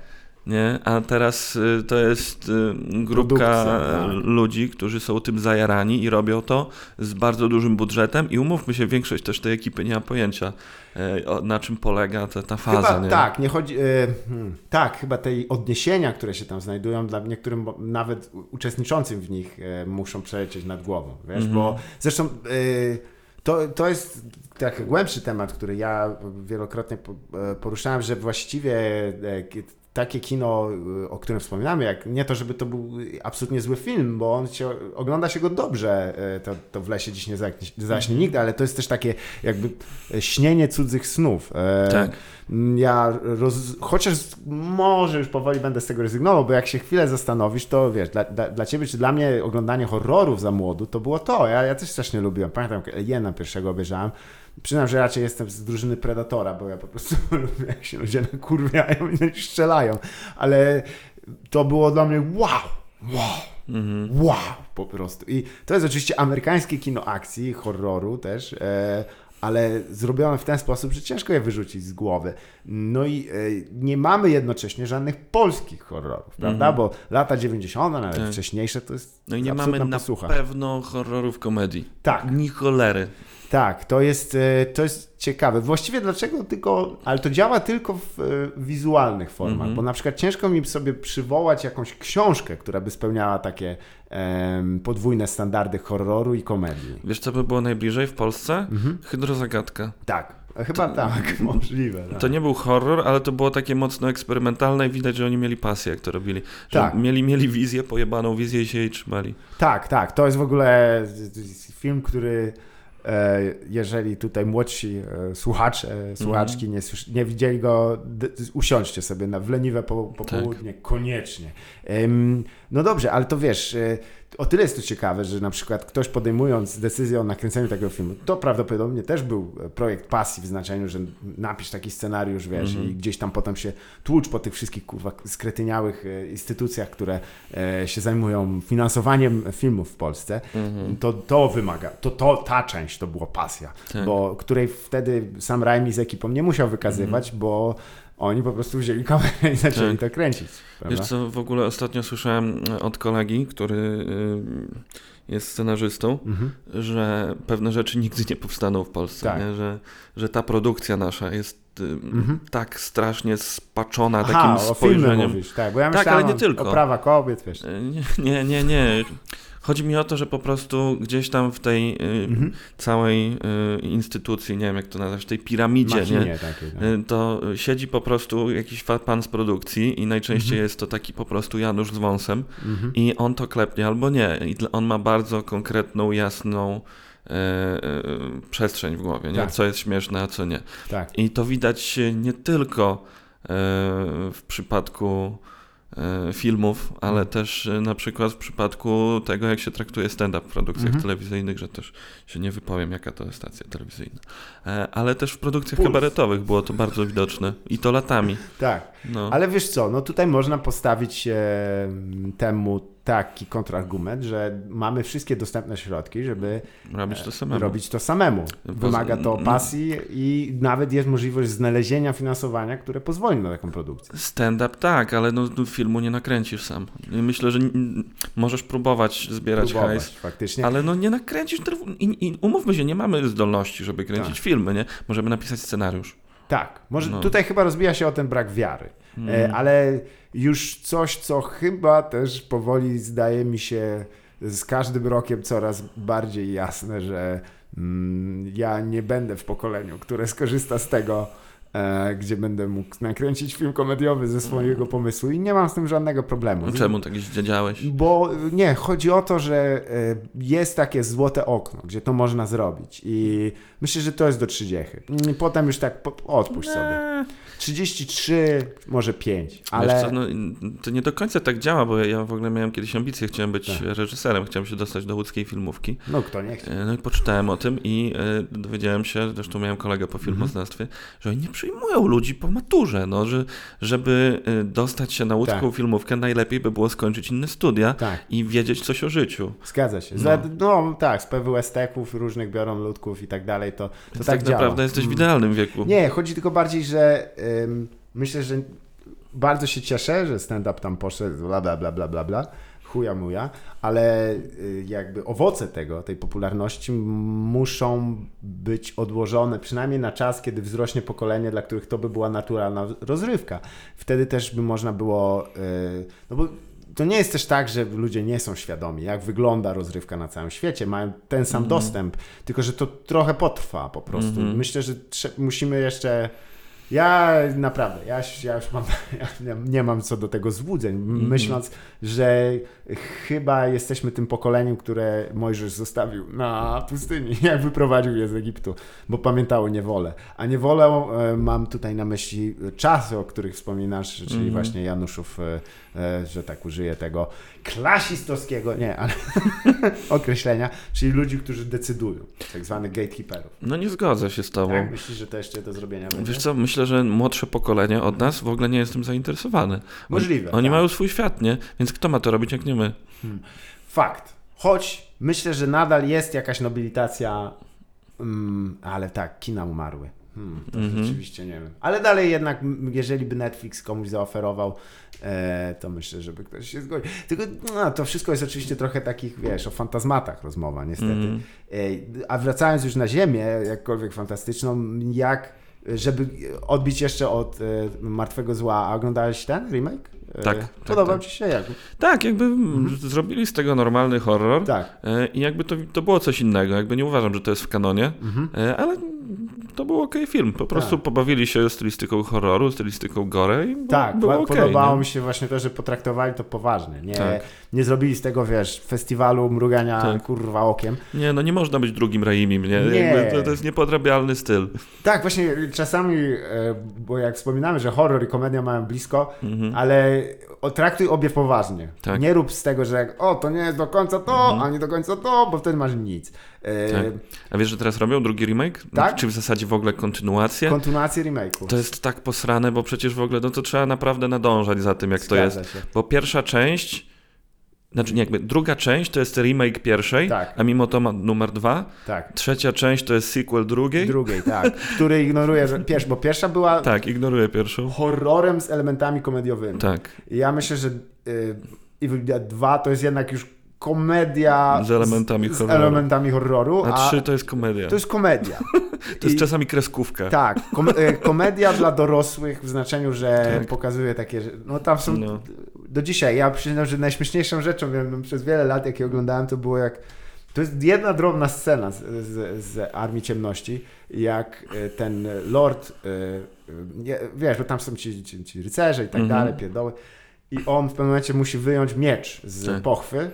nie? A teraz y, to jest y, grupka Produkcja, tak. ludzi, którzy są tym zajarani i robią to z bardzo dużym budżetem i umówmy się, większość też tej ekipy nie ma pojęcia, e, na czym polega ta, ta faza, Chyba nie? tak, nie chodzi. E, hmm, tak, chyba te odniesienia, które się tam znajdują, dla niektórym nawet uczestniczącym w nich e, muszą przelecieć nad głową. Wiesz, Mhm. bo zresztą. E, to, to jest taki głębszy temat, który ja wielokrotnie po- poruszałem, że właściwie takie kino, e, o którym wspominamy, jak nie to, żeby to był absolutnie zły film, bo on się, ogląda się go dobrze, e, to, to w lesie dziś nie zaśnie, nigdy, ale to jest też takie jakby e, śnienie cudzych snów. Tak. ja roz... chociaż może już powoli będę z tego rezygnował, bo jak się chwilę zastanowisz, to wiesz, dla, dla, dla ciebie czy dla mnie oglądanie horrorów za młodu to było to. Ja, ja też strasznie lubiłem. Pamiętam, Aliena pierwszego obejrzałem. Przyznam, że raczej jestem z drużyny Predatora, bo ja po prostu lubię, jak się ludzie nakurwiają i strzelają. Ale to było dla mnie wow, wow. Wow, po prostu. I to jest oczywiście amerykańskie kino akcji, horroru też, e, ale zrobione w ten sposób, że ciężko je wyrzucić z głowy. No i e, nie mamy jednocześnie żadnych polskich horrorów, prawda? Bo lata 90., nawet Tak. wcześniejsze, to jest No i nie mamy na posłucha. pewno horrorów komedii. Tak. Ni cholery. Tak, to jest, e, to jest ciekawe. Właściwie dlaczego tylko, ale to działa tylko w e, wizualnych formach, Mhm. bo na przykład ciężko mi sobie przywołać jakąś książkę, która by spełniała takie em, podwójne standardy horroru i komedii. Wiesz, co by było najbliżej w Polsce? Mhm. Hydrozagadka. Tak, chyba tak, możliwe. Tak. To nie był horror, ale to było takie mocno eksperymentalne i widać, że oni mieli pasję, jak to robili. Że Tak. mieli, mieli wizję, pojebaną wizję i się jej trzymali. Tak, tak. To jest w ogóle film, który jeżeli tutaj młodsi e, słuchacze, e, słuchaczki nie, słysz- nie widzieli go, usiądźcie sobie na w leniwe po, popołudnie, koniecznie. Em, no dobrze, ale to wiesz, e, o tyle jest to ciekawe, że na przykład ktoś podejmując decyzję o nakręceniu takiego filmu, to prawdopodobnie też był e, projekt pasji w znaczeniu, że napisz taki scenariusz, wiesz, i gdzieś tam potem się tłucz po tych wszystkich kurwa skretyniałych e, instytucjach, które e, się zajmują finansowaniem filmów w Polsce, to, to wymaga, to, to ta część to była pasja, Tak. bo której wtedy sam Raimi z ekipą nie musiał wykazywać, bo oni po prostu wzięli kamerę i zaczęli Tak. to kręcić. Prawda? Wiesz co, w ogóle ostatnio słyszałem e, od kolegi, który y, jest scenarzystą, Mhm. że pewne rzeczy nigdy nie powstaną w Polsce, Tak. Że, że ta produkcja nasza jest y, Mhm. tak strasznie spaczona Aha, takim o spojrzeniem. mówisz, tak, bo ja Tak, myślałem ale nie o- tylko. o prawa kobiet, wiesz. E, nie, nie, nie. Chodzi mi o to, że po prostu gdzieś tam w tej y, Mhm. całej y, instytucji, nie wiem jak to nazwać, tej piramidzie, nie? Takiej. No. Y, to siedzi po prostu jakiś pan z produkcji i najczęściej Mhm. jest to taki po prostu Janusz z wąsem Mhm. i on to klepnie albo nie. I on ma bardzo konkretną, jasną e, e, przestrzeń w głowie, nie? Tak. co jest śmieszne, a co nie. Tak. I to widać nie tylko e, w przypadku filmów, ale Mhm. też e, na przykład w przypadku tego, jak się traktuje stand-up w produkcjach Mhm. telewizyjnych, że też się nie wypowiem, jaka to jest stacja telewizyjna. E, Ale też w produkcjach Puls. kabaretowych było to bardzo widoczne i to latami. Tak. No. Ale wiesz co, no tutaj można postawić e, temu taki kontrargument, że mamy wszystkie dostępne środki, żeby Robić to samemu. robić to samemu. Poza- Wymaga to no. pasji i nawet jest możliwość znalezienia finansowania, które pozwoli na taką produkcję. Stand-up tak, ale no, no, filmu nie nakręcisz sam. Myślę, że możesz próbować zbierać Próbować, hajs, faktycznie. ale no nie nakręcisz. I, I umówmy się, nie mamy zdolności, żeby kręcić Tak. filmy, nie? Możemy napisać scenariusz. Tak, może No. tutaj chyba rozbija się o ten brak wiary, Mm. e, ale już coś, co chyba też powoli zdaje mi się z każdym rokiem coraz bardziej jasne, że mm, ja nie będę w pokoleniu, które skorzysta z tego, gdzie będę mógł nakręcić film komediowy ze swojego pomysłu i nie mam z tym żadnego problemu. No Czemu tak zdziadziałeś? Bo nie, chodzi o to, że e, jest takie złote okno, gdzie to można zrobić i myślę, że to jest do 30. Mm, Potem już tak odpuść sobie. 33, może 5, ale co, no, to nie do końca tak działa, bo ja w ogóle miałem kiedyś ambicje, chciałem być Tak. reżyserem, chciałem się dostać do łódzkiej filmówki. no kto nie chce. E, No i poczytałem o tym i e, dowiedziałem się, zresztą miałem kolegę po filmoznawstwie, że oni nie przyjmują ludzi po maturze, no, że żeby e, dostać się na łódzką Tak. filmówkę, najlepiej by było skończyć inne studia Tak, i wiedzieć coś o życiu. zgadza się. No. Za, no tak, z PWST-ków różnych biorą ludków i tak dalej, to, to Więc tak, tak działa. naprawdę jesteś w Mm. idealnym wieku. Nie, chodzi tylko bardziej, że ym, myślę, że bardzo się cieszę, że stand-up tam poszedł, bla, bla, bla, bla, bla, bla, chuja muja, ale y, jakby owoce tego, tej popularności muszą być odłożone przynajmniej na czas, kiedy wzrośnie pokolenie, dla których to by była naturalna rozrywka. Wtedy też by można było, y, no bo to nie jest też tak, że ludzie nie są świadomi, jak wygląda rozrywka na całym świecie, mają ten sam dostęp, tylko że to trochę potrwa po prostu. Myślę, że musimy jeszcze. Ja naprawdę, ja, ja już mam, ja nie- mam co do tego złudzeń, myśląc, że chyba jesteśmy tym pokoleniem, które Mojżesz zostawił na pustyni, jak wyprowadził je z Egiptu, bo pamiętało niewolę. A niewolę e, mam tutaj na myśli czasy, o których wspominasz, czyli właśnie Januszów, e, e, że tak użyję tego klasistowskiego, nie, ale określenia, czyli ludzi, którzy decydują, tak zwanych gatekeeperów. No nie zgodzę się z tobą. Tak, myślisz, że to jeszcze do zrobienia będzie? Wiesz co, myślę, że młodsze pokolenie od nas w ogóle nie jest tym zainteresowane. Możliwe, Oni tak. mają swój świat, nie? Więc kto ma to robić, jak nie my? Fakt. Choć myślę, że nadal jest jakaś nobilitacja, mm, ale tak, kina umarły. Hmm, to Mhm. rzeczywiście nie wiem. Ale dalej jednak, jeżeli by Netflix komuś zaoferował, e, to myślę, żeby ktoś się zgodził. Tylko no, to wszystko jest oczywiście trochę takich, wiesz, o fantazmatach rozmowa, niestety. Mhm. E, a wracając już na ziemię, jakkolwiek fantastyczną, jak, żeby odbić jeszcze od e, Martwego Zła, a oglądałeś ten remake? E, Tak, tak, Podobał tak. ci się? Jak? Tak, jakby mm, zrobili z tego normalny horror. Tak. E, I jakby to, to było coś innego. Jakby nie uważam, że to jest w kanonie, Mhm. ale to był okej film. Po prostu Tak. pobawili się stylistyką horroru, stylistyką gore i było, Tak, było po- okej. podobało mi się właśnie to, że potraktowali to poważnie. Nie, Tak. Nie zrobili z tego, wiesz, festiwalu mrugania Tak. kurwa okiem. Nie, no nie można być drugim Raimim, nie? Nie. To, to jest niepodrabialny styl. Tak, właśnie czasami, e, bo jak wspominamy, że horror i komedia mają blisko, Mhm. ale traktuj obie poważnie. Tak. Nie rób z tego, że jak, o, to nie jest do końca to, a nie do końca to, bo wtedy masz nic. E, Mhm. Tak. A wiesz, że teraz robią drugi remake? Tak? Czy w zasadzie w ogóle kontynuację? Kontynuację remake'u. To jest tak posrane, bo przecież w ogóle no to trzeba naprawdę nadążać za tym, jak to Zgadza jest. się. Bo pierwsza część, znaczy nie jakby, druga część to jest remake pierwszej, Tak. a mimo to ma numer dwa. Tak. Trzecia część to jest sequel drugiej. Drugiej, tak. Który ignoruje, że pierwszy, bo pierwsza była tak, ignoruję pierwszą. horrorem z elementami komediowymi. Tak, I Ja myślę, że y, Evil Dead 2 to jest jednak już komedia Z elementami z, z horroru. elementami horroru, a a trzy to jest komedia. to jest komedia. To jest I- czasami kreskówka. Tak, kom, y, komedia dla dorosłych w znaczeniu, że Tak. pokazuje takie, no tam są No. do dzisiaj, ja przyznam, że najśmieszniejszą rzeczą wiem, przez wiele lat, jak je oglądałem, to było jak to jest jedna drobna scena z, z, z Armii Ciemności, jak y, ten lord, nie, wiesz, bo tam są ci, ci, ci rycerze i tak Mhm. dalej, pierdoły, i on w pewnym momencie musi wyjąć miecz z Tak. pochwy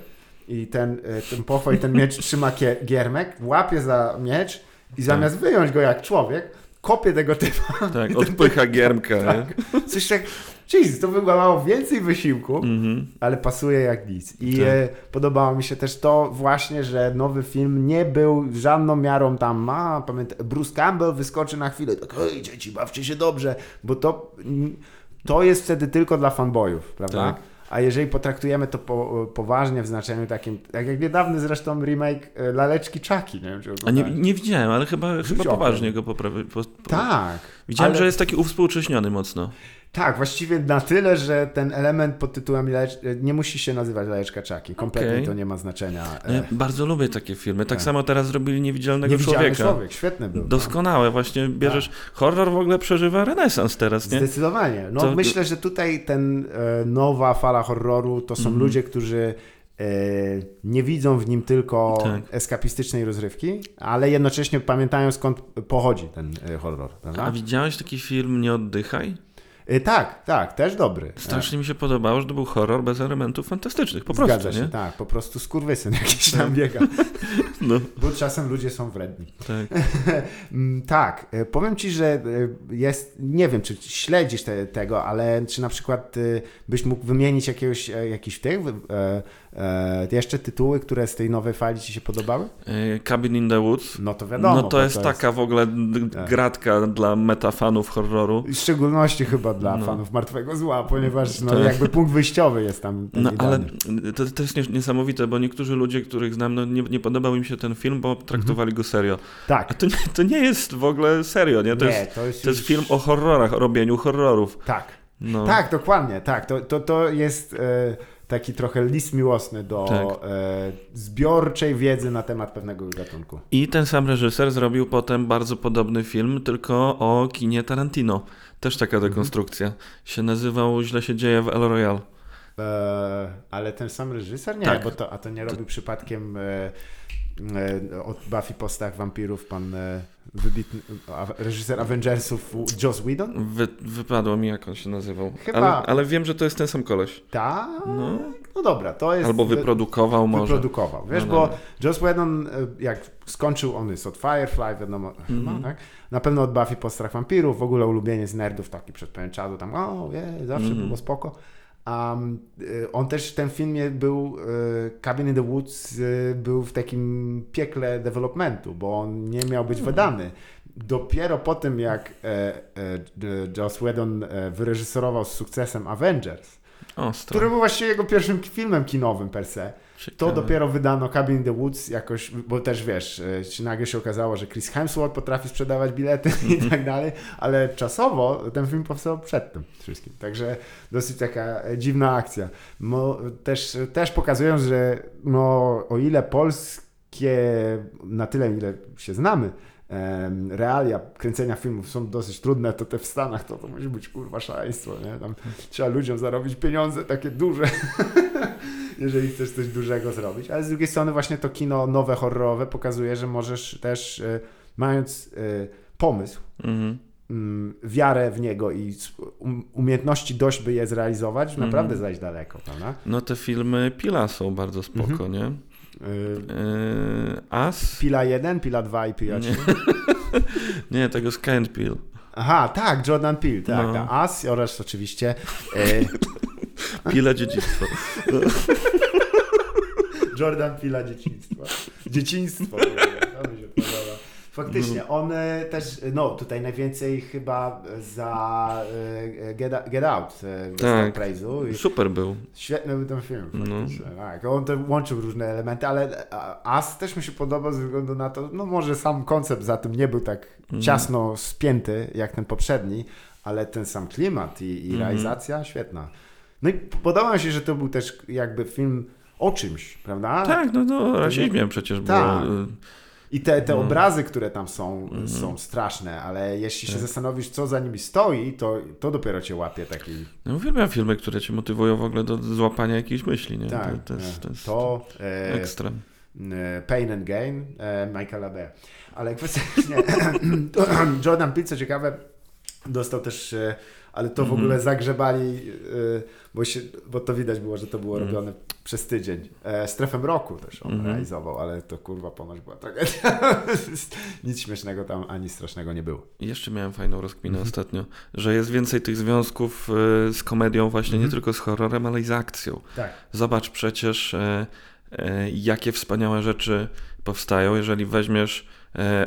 i ten, y, ten pochwa i ten miecz trzyma giermek, łapie za miecz i zamiast wyjąć go jak człowiek, kopie tego typa. Tak, odpycha giermkę. Tak. Coś tak, jeez, to wymagało więcej wysiłku, Nie? Mhm. ale pasuje jak nic. I Tak. e, podobało mi się też to właśnie, że nowy film nie był żadną miarą tam, a pamiętam, Bruce Campbell wyskoczy na chwilę, tak, hej dzieci, bawcie się dobrze, bo to, to jest wtedy tylko dla fanboyów, prawda? Tak. A jeżeli potraktujemy to po, poważnie w znaczeniu takim, tak jak niedawny zresztą remake e, Laleczki Czaki, nie wiem czy A nie, nie widziałem, ale chyba, chyba poważnie go poprawi. Po, po, Tak. Widziałem, ale- że jest taki uwspółcześniony mocno. Tak, właściwie na tyle, że ten element pod tytułem nie musi się nazywać Laleczka Czaki. Kompletnie Okej. to nie ma znaczenia. No Ja bardzo lubię takie filmy. Tak Tak. samo teraz zrobili Niewidzialnego Niewidzialny Człowieka. człowiek, świetny był. no. Doskonałe, właśnie bierzesz. Horror w ogóle przeżywa renesans teraz, nie? Zdecydowanie. No To- myślę, że tutaj ten e, nowa fala horroru to są Mhm. ludzie, którzy e, nie widzą w nim tylko Tak. eskapistycznej rozrywki, ale jednocześnie pamiętają skąd pochodzi ten e, horror. A Prawda? widziałeś taki film Nie oddychaj? E, tak, tak, też dobry. Strasznie mi się podobało, że to był horror bez elementów fantastycznych. Po Zgadza prostu, się, nie? tak. Po prostu skurwysyn jakiś tam biega. No, Bo czasem ludzie są wredni. tak. Mm, Tak, e, powiem ci, że e, jest, nie wiem, czy śledzisz te, tego, ale czy na przykład byś mógł wymienić jakiegoś, jakiś tych, e, jeszcze tytuły, które z tej nowej fali ci się podobały? E, Cabin in the Woods. No to wiadomo. No bo to jest taka w ogóle Tak. gratka dla metafanów horroru. W szczególności chyba dla No. fanów Martwego Zła, ponieważ no, Tak. jakby punkt wyjściowy jest tam No ale idealny. to, to jest nies- niesamowite, bo niektórzy ludzie, których znam, no nie, nie podobał im się ten film, bo traktowali go serio. A Tak, to nie, to nie jest w ogóle serio, nie? To, nie, jest, to jest, to jest już- film o horrorach, o robieniu horrorów. Tak, No. Tak, dokładnie, tak. To, to, to jest e, taki trochę list miłosny do Tak. e, zbiorczej wiedzy na temat pewnego gatunku. I ten sam reżyser zrobił potem bardzo podobny film, tylko o kinie Tarantino. Też taka Mhm. dekonstrukcja. Się nazywał Źle się dzieje w El Royale. E, ale ten sam reżyser? Nie, Tak. bo to, a to nie robił przypadkiem e, e, od Buffy postach wampirów pan e, wybitny reżyser Avengersów Joss Whedon? Wy, wypadło mi, jak on się nazywał. Chyba- Ale, ale wiem, że to jest ten sam koleś. Tak? No. No dobra, to jest... Albo wyprodukował może. Wyprodukował. Wiesz, No bo dobra. Joss Whedon, e, jak skończył, on jest od Firefly, wiadomo, chyba, Mhm. tak? Na pewno od Buffy po strach wampirów, w ogóle ulubieniec nerdów taki przed pewien czasu, tam, o, je, zawsze Mhm. było spoko. Um, on też w tym filmie był, y, Cabin in the Woods y, był w takim piekle developmentu, bo on nie miał być wydany. Dopiero po tym, jak e, e, Joss Whedon e, wyreżyserował z sukcesem Avengers, Ostro. który był właściwie jego pierwszym filmem kinowym per se, to Ciekawe. dopiero wydano Cabin in the Woods jakoś, bo też wiesz, e, nagle się okazało, że Chris Hemsworth potrafi sprzedawać bilety i tak dalej, ale czasowo ten film powstał przed tym wszystkim. Także dosyć taka e, dziwna akcja. Mo, też, też pokazują, że no, o ile polskie, na tyle ile się znamy, realia kręcenia filmów są dosyć trudne, to te w Stanach to, to musi być kurwa szaleństwo, nie? Tam trzeba ludziom zarobić pieniądze takie duże, jeżeli chcesz coś dużego zrobić. Ale z drugiej strony właśnie to kino nowe, horrorowe pokazuje, że możesz też, e, mając e, pomysł, Mhm. mm, wiarę w niego i um, umiejętności dość, by je zrealizować, Mhm. naprawdę zajść daleko, prawda? No te filmy Pila są bardzo spoko, Mhm. nie? Yy, As? Pila 1, Pila 2 i Pila 3. Nie. Nie, tego Sky and Peel. Aha, tak, Jordan Peele, tak, No. As oraz oczywiście e, Pila dziedzictwo. Jordan Peele'a dzieciństwa. Dzieciństwo. w ogóle, To mi się podoba. Faktycznie, on e, też, no tutaj najwięcej chyba za e, Get, Get Out e, Tak. praise'u i Super był. świetny był ten film. No. Tak, on to łączył różne elementy, ale As też mi się podoba ze względu na to, no może sam koncept za tym nie był tak Mhm. ciasno spięty jak ten poprzedni, ale ten sam klimat i, i Mhm. realizacja świetna. No i podoba mi się, że to był też jakby film o czymś, prawda? Tak, no to rasizmie przecież było. Tak. y, I te, te No. obrazy, które tam są, Mhm. są straszne, ale jeśli się Tak. zastanowisz, co za nimi stoi, to, to dopiero cię łapie taki. No uwielbiam filmy, które cię motywują w ogóle do złapania jakiejś myśli, nie? Tak, to, to, jest, to jest to e, ekstra. e, Pain and Gain e, Michaela Bay. Ale kwestia, Jordan Peele, co ciekawe, dostał też, e, ale to w Mhm. ogóle zagrzebali, e, bo, się, bo to widać było, że to było Mhm. robione przez tydzień. E, Strefę mroku też on Mhm. realizował, ale to kurwa ponoć była tragedia. Nic śmiesznego tam ani strasznego nie było. Jeszcze miałem fajną rozkminę Mhm. ostatnio, że jest więcej tych związków y, z komedią właśnie nie Mhm. tylko z horrorem, ale i z akcją. Tak. Zobacz przecież, e, e, jakie wspaniałe rzeczy powstają, jeżeli weźmiesz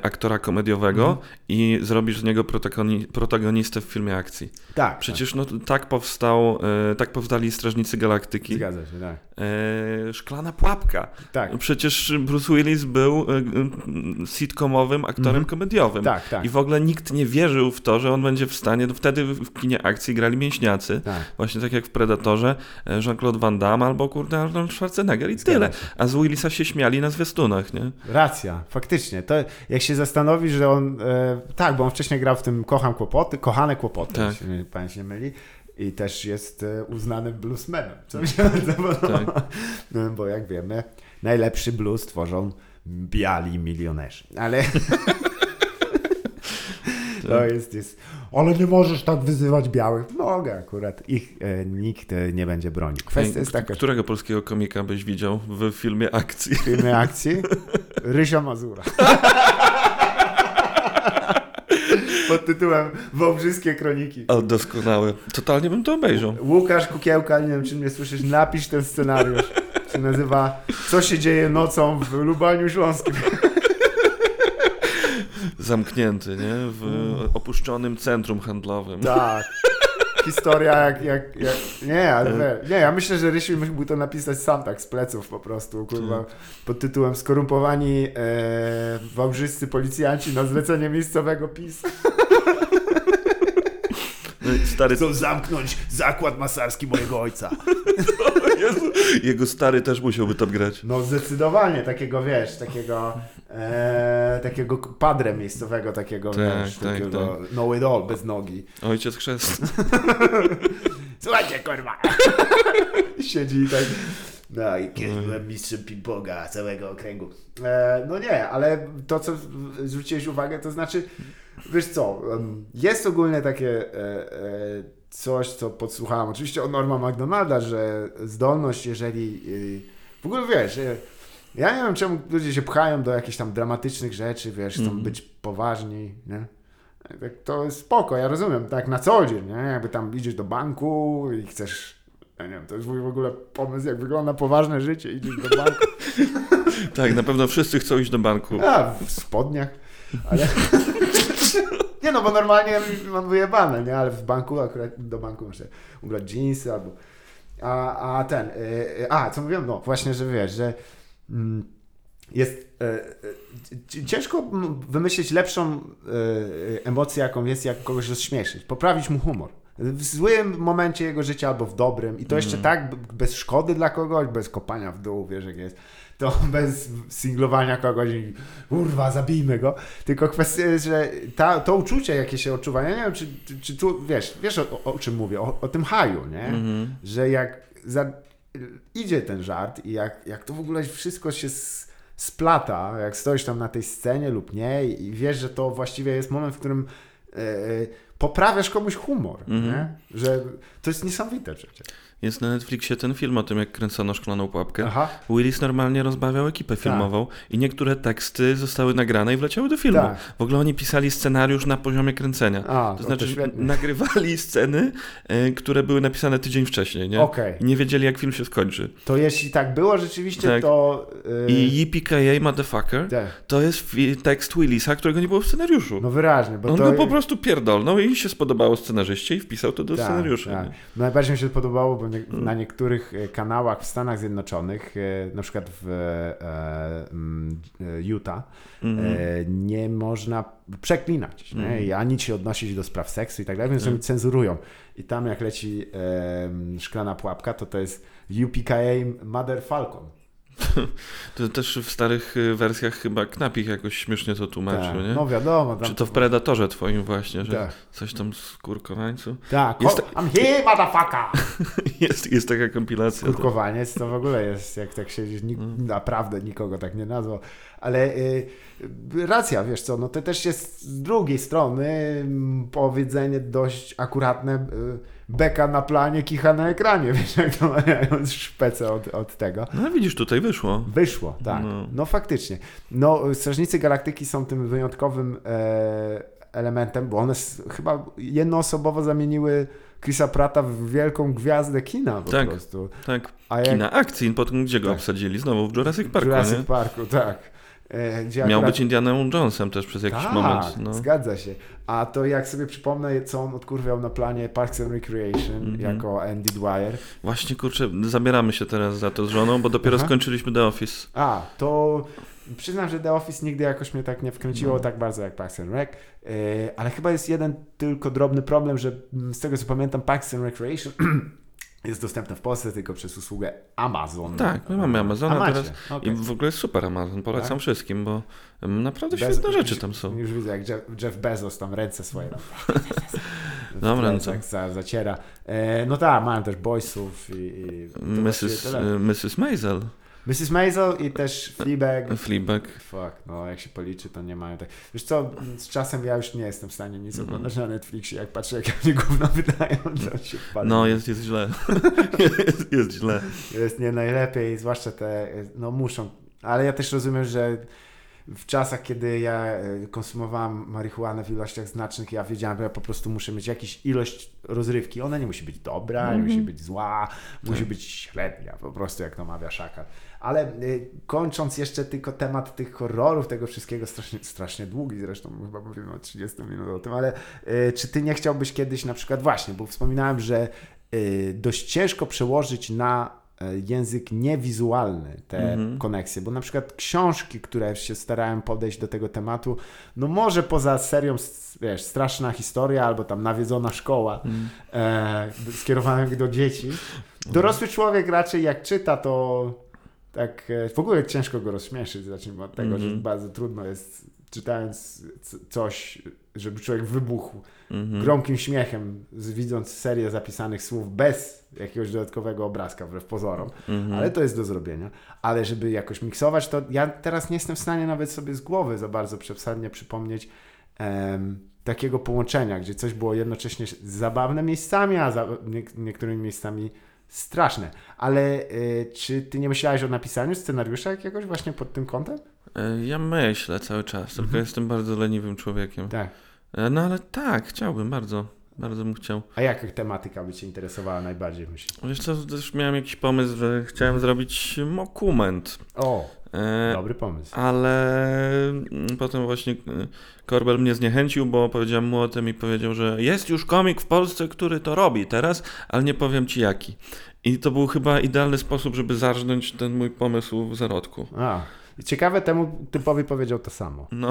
aktora komediowego Mhm. i zrobisz z niego protagoni- protagonistę w filmie akcji. Tak. Przecież no, tak powstał, e, tak powstali Strażnicy tak. Galaktyki. Zgadza się, tak. E, Szklana Pułapka. Tak, Przecież Bruce Willis był e, e, sitcomowym aktorem Mhm. komediowym. tak, tak. I w ogóle nikt nie wierzył w to, że on będzie w stanie. No wtedy w kinie akcji grali mięśniacy. tak. Właśnie tak jak w Predatorze e, Jean-Claude Van Damme albo kurde Arnold Schwarzenegger i Zgadza tyle. się. A z Willisa się śmiali na zwiastunach, nie? Racja, faktycznie. To jak się zastanowisz, że on. E, tak, bo on wcześniej grał w tym Kocham Kłopoty, Kochane Kłopoty, Tak. jeśli pamięć nie myli. I też jest e, uznanym bluesmanem, co mi się. Tak. No, Bo jak wiemy, najlepszy blues tworzą biali milionerzy. Ale to jest, jest. Ale nie możesz tak wyzywać białych. Mogę akurat. Ich e, nikt e, nie będzie bronił. Kwestia jest taka, Którego polskiego komika byś widział w filmie akcji? w filmie akcji Rysia Mazura. Pod tytułem Wałbrzyskie Kroniki. O, doskonałe. Totalnie bym to obejrzał. Łukasz Kukiełka, nie wiem czy mnie słyszysz, napisz ten scenariusz. Się nazywa Co się dzieje nocą w Lubaniu Śląskim. Zamknięty, nie? W opuszczonym centrum handlowym. Tak. Historia jak, jak, jak... Nie, ale we- nie, ja myślę, że Rysiu mógłby to napisać sam tak z pleców po prostu, kurwa, pod tytułem Skorumpowani e, wałbrzyscy policjanci na zlecenie miejscowego PiS. No stary, Chcą zamknąć zakład masarski mojego ojca. Jezu, jego stary też musiałby tam grać. No zdecydowanie, takiego wiesz, takiego e, takiego padre miejscowego, takiego Tak, wiesz, tak, takiego know it all, bez nogi. Ojciec chrzest. Słuchajcie, kurwa! Siedzi i tak. No i kiedyś byłem mistrzem ping-ponga całego okręgu. E, no nie, ale to, co zwróciłeś uwagę, to znaczy, wiesz co, jest ogólnie takie e, e, coś, co podsłuchałem, oczywiście od Norma McDonalda, że zdolność, jeżeli y, w ogóle wiesz, e, ja nie wiem, czemu ludzie się pchają do jakichś tam dramatycznych rzeczy, wiesz, chcą Mhm. być poważni, nie? Tak, to jest spoko, ja rozumiem, tak na co dzień, nie? Jakby tam idziesz do banku i chcesz, ja nie wiem, to jest mój w ogóle pomysł, jak wygląda poważne życie, idziesz do banku, Tak, na pewno wszyscy chcą iść do banku. a w spodniach, ale... Nie no, bo normalnie mam wyjebane, nie? Ale w banku akurat do banku muszę ubrać jeansy albo... A, a ten... y, y, a, co mówiłem? No właśnie, że wiesz, że mm, jest... y, y, c- ciężko wymyślić lepszą y, y, emocję, jaką jest, jak kogoś rozśmieszyć. Poprawić mu humor. W złym momencie jego życia albo w dobrym. I to jeszcze tak b- bez szkody dla kogoś, bez kopania w dół, wiesz jak jest. To bez singlowania kogoś i kurwa, zabijmy go. Tylko kwestia jest, że ta, to uczucie, jakie się odczuwa, ja nie wiem, czy, czy, czy tu, wiesz, wiesz o, o, czym mówię, o, o tym haju, nie? Mhm. Że jak za, idzie ten żart i jak, jak to w ogóle wszystko się splata, jak stoisz tam na tej scenie lub nie i wiesz, że to właściwie jest moment, w którym e, poprawiasz komuś humor, Mhm. nie? Że to jest niesamowite przecież. Jest na Netflixie ten film o tym, jak kręcono szklaną pułapkę. Aha. Willis normalnie rozbawiał ekipę filmową i niektóre teksty zostały nagrane i wleciały do filmu. Tak. W ogóle oni pisali scenariusz na poziomie kręcenia. A, to to znaczy, świetnie. nagrywali sceny, e, które były napisane tydzień wcześniej, nie? Okej. I nie wiedzieli, jak film się skończy. To jeśli tak było rzeczywiście, Tak. to... e, I Yippee Motherfucker tak. to jest tekst Willisa, którego nie było w scenariuszu. No wyraźnie, bo On to... go po prostu pierdolnął i się spodobało scenarzyście i wpisał to do Tak, scenariusza. tak. nie? Najbardziej mi się podobało, bo nie, na niektórych e, kanałach w Stanach Zjednoczonych, e, na przykład w e, mm, Utah, Mhm. nie można przeklinać nie? Mhm. i ani się odnosić do spraw seksu i tak dalej, więc Tak. oni cenzurują. I tam jak leci szklana pułapka, to to jest UPKA Mother Falcon. To też w starych y, wersjach chyba Knapik jakoś śmiesznie to tłumaczył, Tak. nie? No wiadomo. Tam Czy to w Predatorze twoim właśnie, że Tak. coś tam z kurkowańcu? Tak, Jest- I'm here, motherfucker! Jest, jest taka kompilacja. Kurkowaniec to w ogóle jest, jak tak siedzisz, nik- Mm. naprawdę nikogo tak nie nazwał. Ale y, y, racja, wiesz co, no to też jest z drugiej strony mm, powiedzenie dość akuratne y, beka na planie, kicha na ekranie, wiesz, jak to mają szpecę od, od tego. No widzisz, tutaj wyszło. Wyszło, tak. No. No, faktycznie. No, Strażnicy Galaktyki są tym wyjątkowym e, elementem, bo one chyba jednoosobowo zamieniły Chrisa Prata w wielką gwiazdę kina po Tak. prostu. Tak, A jak kina akcji, potem gdzie go Tak. obsadzili? Znowu w Jurassic Parku, Jurassic nie? Parku, tak. E, gdzie Miał akurat- być Indianą Jonesem też przez jakiś tak, moment. No. zgadza się. A to jak sobie przypomnę, co on odkurwiał na planie Parks and Recreation Mhm. jako Andy Dwyer. Właśnie, kurczę, zabieramy się teraz za to z żoną, bo dopiero Aha. skończyliśmy The Office. A, to przyznam, że The Office nigdy jakoś mnie tak nie wkręciło No. tak bardzo jak Parks and Rec, e, ale chyba jest jeden tylko drobny problem, że mm, z tego co pamiętam Parks and Recreation jest dostępne w Polsce tylko przez usługę Amazon. Tak, my mamy Amazona A teraz. okej. I w ogóle jest super Amazon, polecam Tak? wszystkim, bo mm, naprawdę Bez- świetne rzeczy tam są. Już widzę, jak Jeff, Bezos tam ręce swoje tam Dobra, no plecach za, zaciera. E, no tak, mają też Boysów i... i Mrs. y, Mrs. Maisel, Mrs. Maisel i też Fleabag. Fleabag. Fuck, no jak się policzy, to nie mają tak. Wiesz co, z czasem ja już nie jestem w stanie Mhm. nic oglądać na Netflixie, jak patrzę, jak oni gówno wydają, to się wpadł. No, jest, jest źle. jest, jest źle. Jest nie najlepiej, zwłaszcza te, no muszą, ale ja też rozumiem, że w czasach, kiedy ja e, konsumowałem marihuanę w ilościach znacznych, ja wiedziałem, że ja po prostu muszę mieć jakąś ilość rozrywki. Ona nie musi być dobra, nie Mhm. musi być zła, musi Tak. być średnia, po prostu jak to mawia Szakal. Ale y, kończąc jeszcze tylko temat tych horrorów, tego wszystkiego, strasznie, strasznie długi zresztą, chyba mówimy o 30 minut o tym, ale y, czy ty nie chciałbyś kiedyś na przykład, właśnie, bo wspominałem, że y, dość ciężko przełożyć na e, język niewizualny, te Mhm. koneksje, bo na przykład książki, które się starałem podejść do tego tematu, no może poza serią, wiesz, straszna historia albo tam nawiedzona szkoła, Mm. e, skierowanych do dzieci. Dorosły człowiek raczej jak czyta, to tak e, w ogóle ciężko go rozśmieszyć. Zacznijmy od tego, że Mhm. bardzo trudno jest czytając c- coś, żeby człowiek wybuchł Mhm. gromkim śmiechem, z- widząc serię zapisanych słów bez jakiegoś dodatkowego obrazka, wbrew pozorom. Mhm. Ale to jest do zrobienia. Ale żeby jakoś miksować, to ja teraz nie jestem w stanie nawet sobie z głowy za bardzo przesadnie przypomnieć em, takiego połączenia, gdzie coś było jednocześnie zabawne miejscami, a za, nie, niektórymi miejscami straszne. Ale y, czy ty nie myślałeś o napisaniu scenariusza jakiegoś właśnie pod tym kątem? E, Ja myślę cały czas, tylko Mhm. jestem bardzo leniwym człowiekiem. Tak. E, No ale tak, chciałbym bardzo. Bardzo bym chciał. A jaka tematyka by cię interesowała najbardziej, myślisz? Wiesz co, też miałem jakiś pomysł, że chciałem zrobić mokument. O, dobry pomysł. ale mm, potem właśnie e, Korbel mnie zniechęcił, bo powiedziałem mu o tym i powiedział, że jest już komik w Polsce, który to robi teraz, ale nie powiem ci jaki. I to był chyba idealny sposób, żeby zarżnąć ten mój pomysł w zarodku. A, i ciekawe, temu typowi powiedział to samo. No.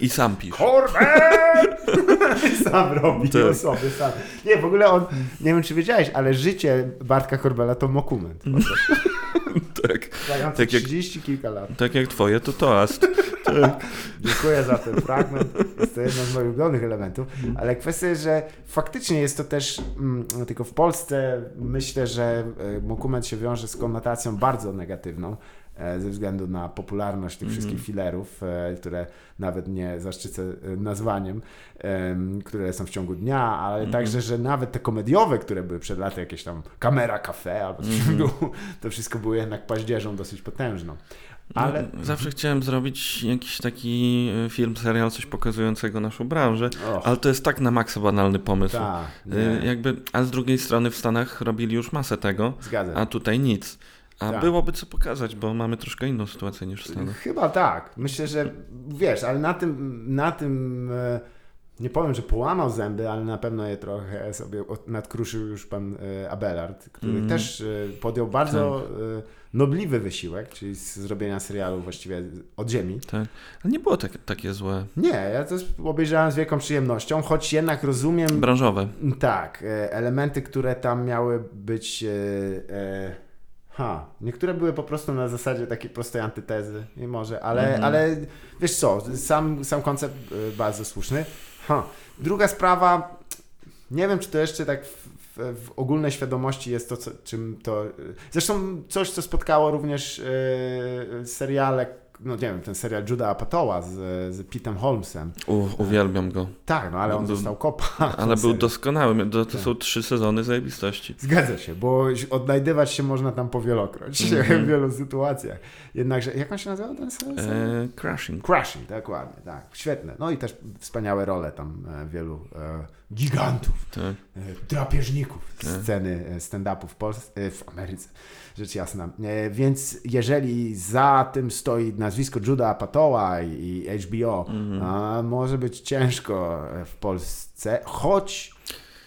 I sam pisz. Korbel! sam robi Tak. osoby, sam. Nie, w ogóle on, nie wiem czy wiedziałeś, ale życie Bartka Korbela to mokument. Tak, Trwający Tak jak- 30 kilka lat. tak jak twoje, to toast. Dziękuję za ten fragment. Jest to jeden z moich ulubionych elementów. Ale kwestia jest, że faktycznie jest to też, mm, tylko w Polsce myślę, że e, mokument się wiąże z konotacją bardzo negatywną. E, Ze względu na popularność tych Mhm. wszystkich filerów, e, które nawet nie zaszczycę e, nazwaniem, em, które są w ciągu dnia, ale Mhm. także, że nawet te komediowe, które były przed laty, jakieś tam kamera, kafe albo coś Mhm. było, to wszystko było jednak paździerzą dosyć potężną. Ale No, Zawsze chciałem zrobić jakiś taki film, serial, coś pokazującego naszą branżę, och, ale to jest tak na maksa banalny pomysł. nie, Jakby, a z drugiej strony w Stanach robili już masę tego, zgadzam. a tutaj nic. A Tak. byłoby co pokazać, bo mamy troszkę inną sytuację niż w Stanach. Chyba tak. Myślę, że wiesz, ale na tym, na tym e, nie powiem, że połamał zęby, ale na pewno je trochę sobie nadkruszył już pan e, Abelard, który Mhm. też e, podjął bardzo e, nobliwy wysiłek, czyli z zrobienia serialu właściwie od ziemi. Tak. Ale nie było tak, takie złe. Nie, ja to obejrzałem z wielką przyjemnością, choć jednak rozumiem Branżowe. tak, elementy, które tam miały być. E, e, Ha, niektóre były po prostu na zasadzie takiej prostej antytezy, nie może, ale, Mhm. ale wiesz co, sam, sam koncept e, bardzo słuszny. Ha. Druga sprawa, nie wiem, czy to jeszcze tak w, w, w ogólnej świadomości jest to, co, czym to. Zresztą coś, co spotkało również e, seriale, no nie wiem, ten serial Juda Apatoła z, z Pitem Holmesem. U, uwielbiam go. Tak, no ale on Był- dostał kopa. Ale był doskonały. To, to Tak. są trzy sezony zajebistości. Zgadza się, bo odnajdywać się można tam powielokroć Mhm. w wielu sytuacjach. Jednakże, jak on się nazywał ten serial? E, crashing. Crashing, dokładnie, tak. Świetne. No i też wspaniałe role tam e, wielu e, gigantów, Tak. e, drapieżników Tak. sceny e, stand-upu w, Polsce, w Ameryce, rzecz jasna. E, więc jeżeli za tym stoi nazwisko Juda Apatoła i, HBO, Mhm. a może być ciężko e, w Polsce, choć...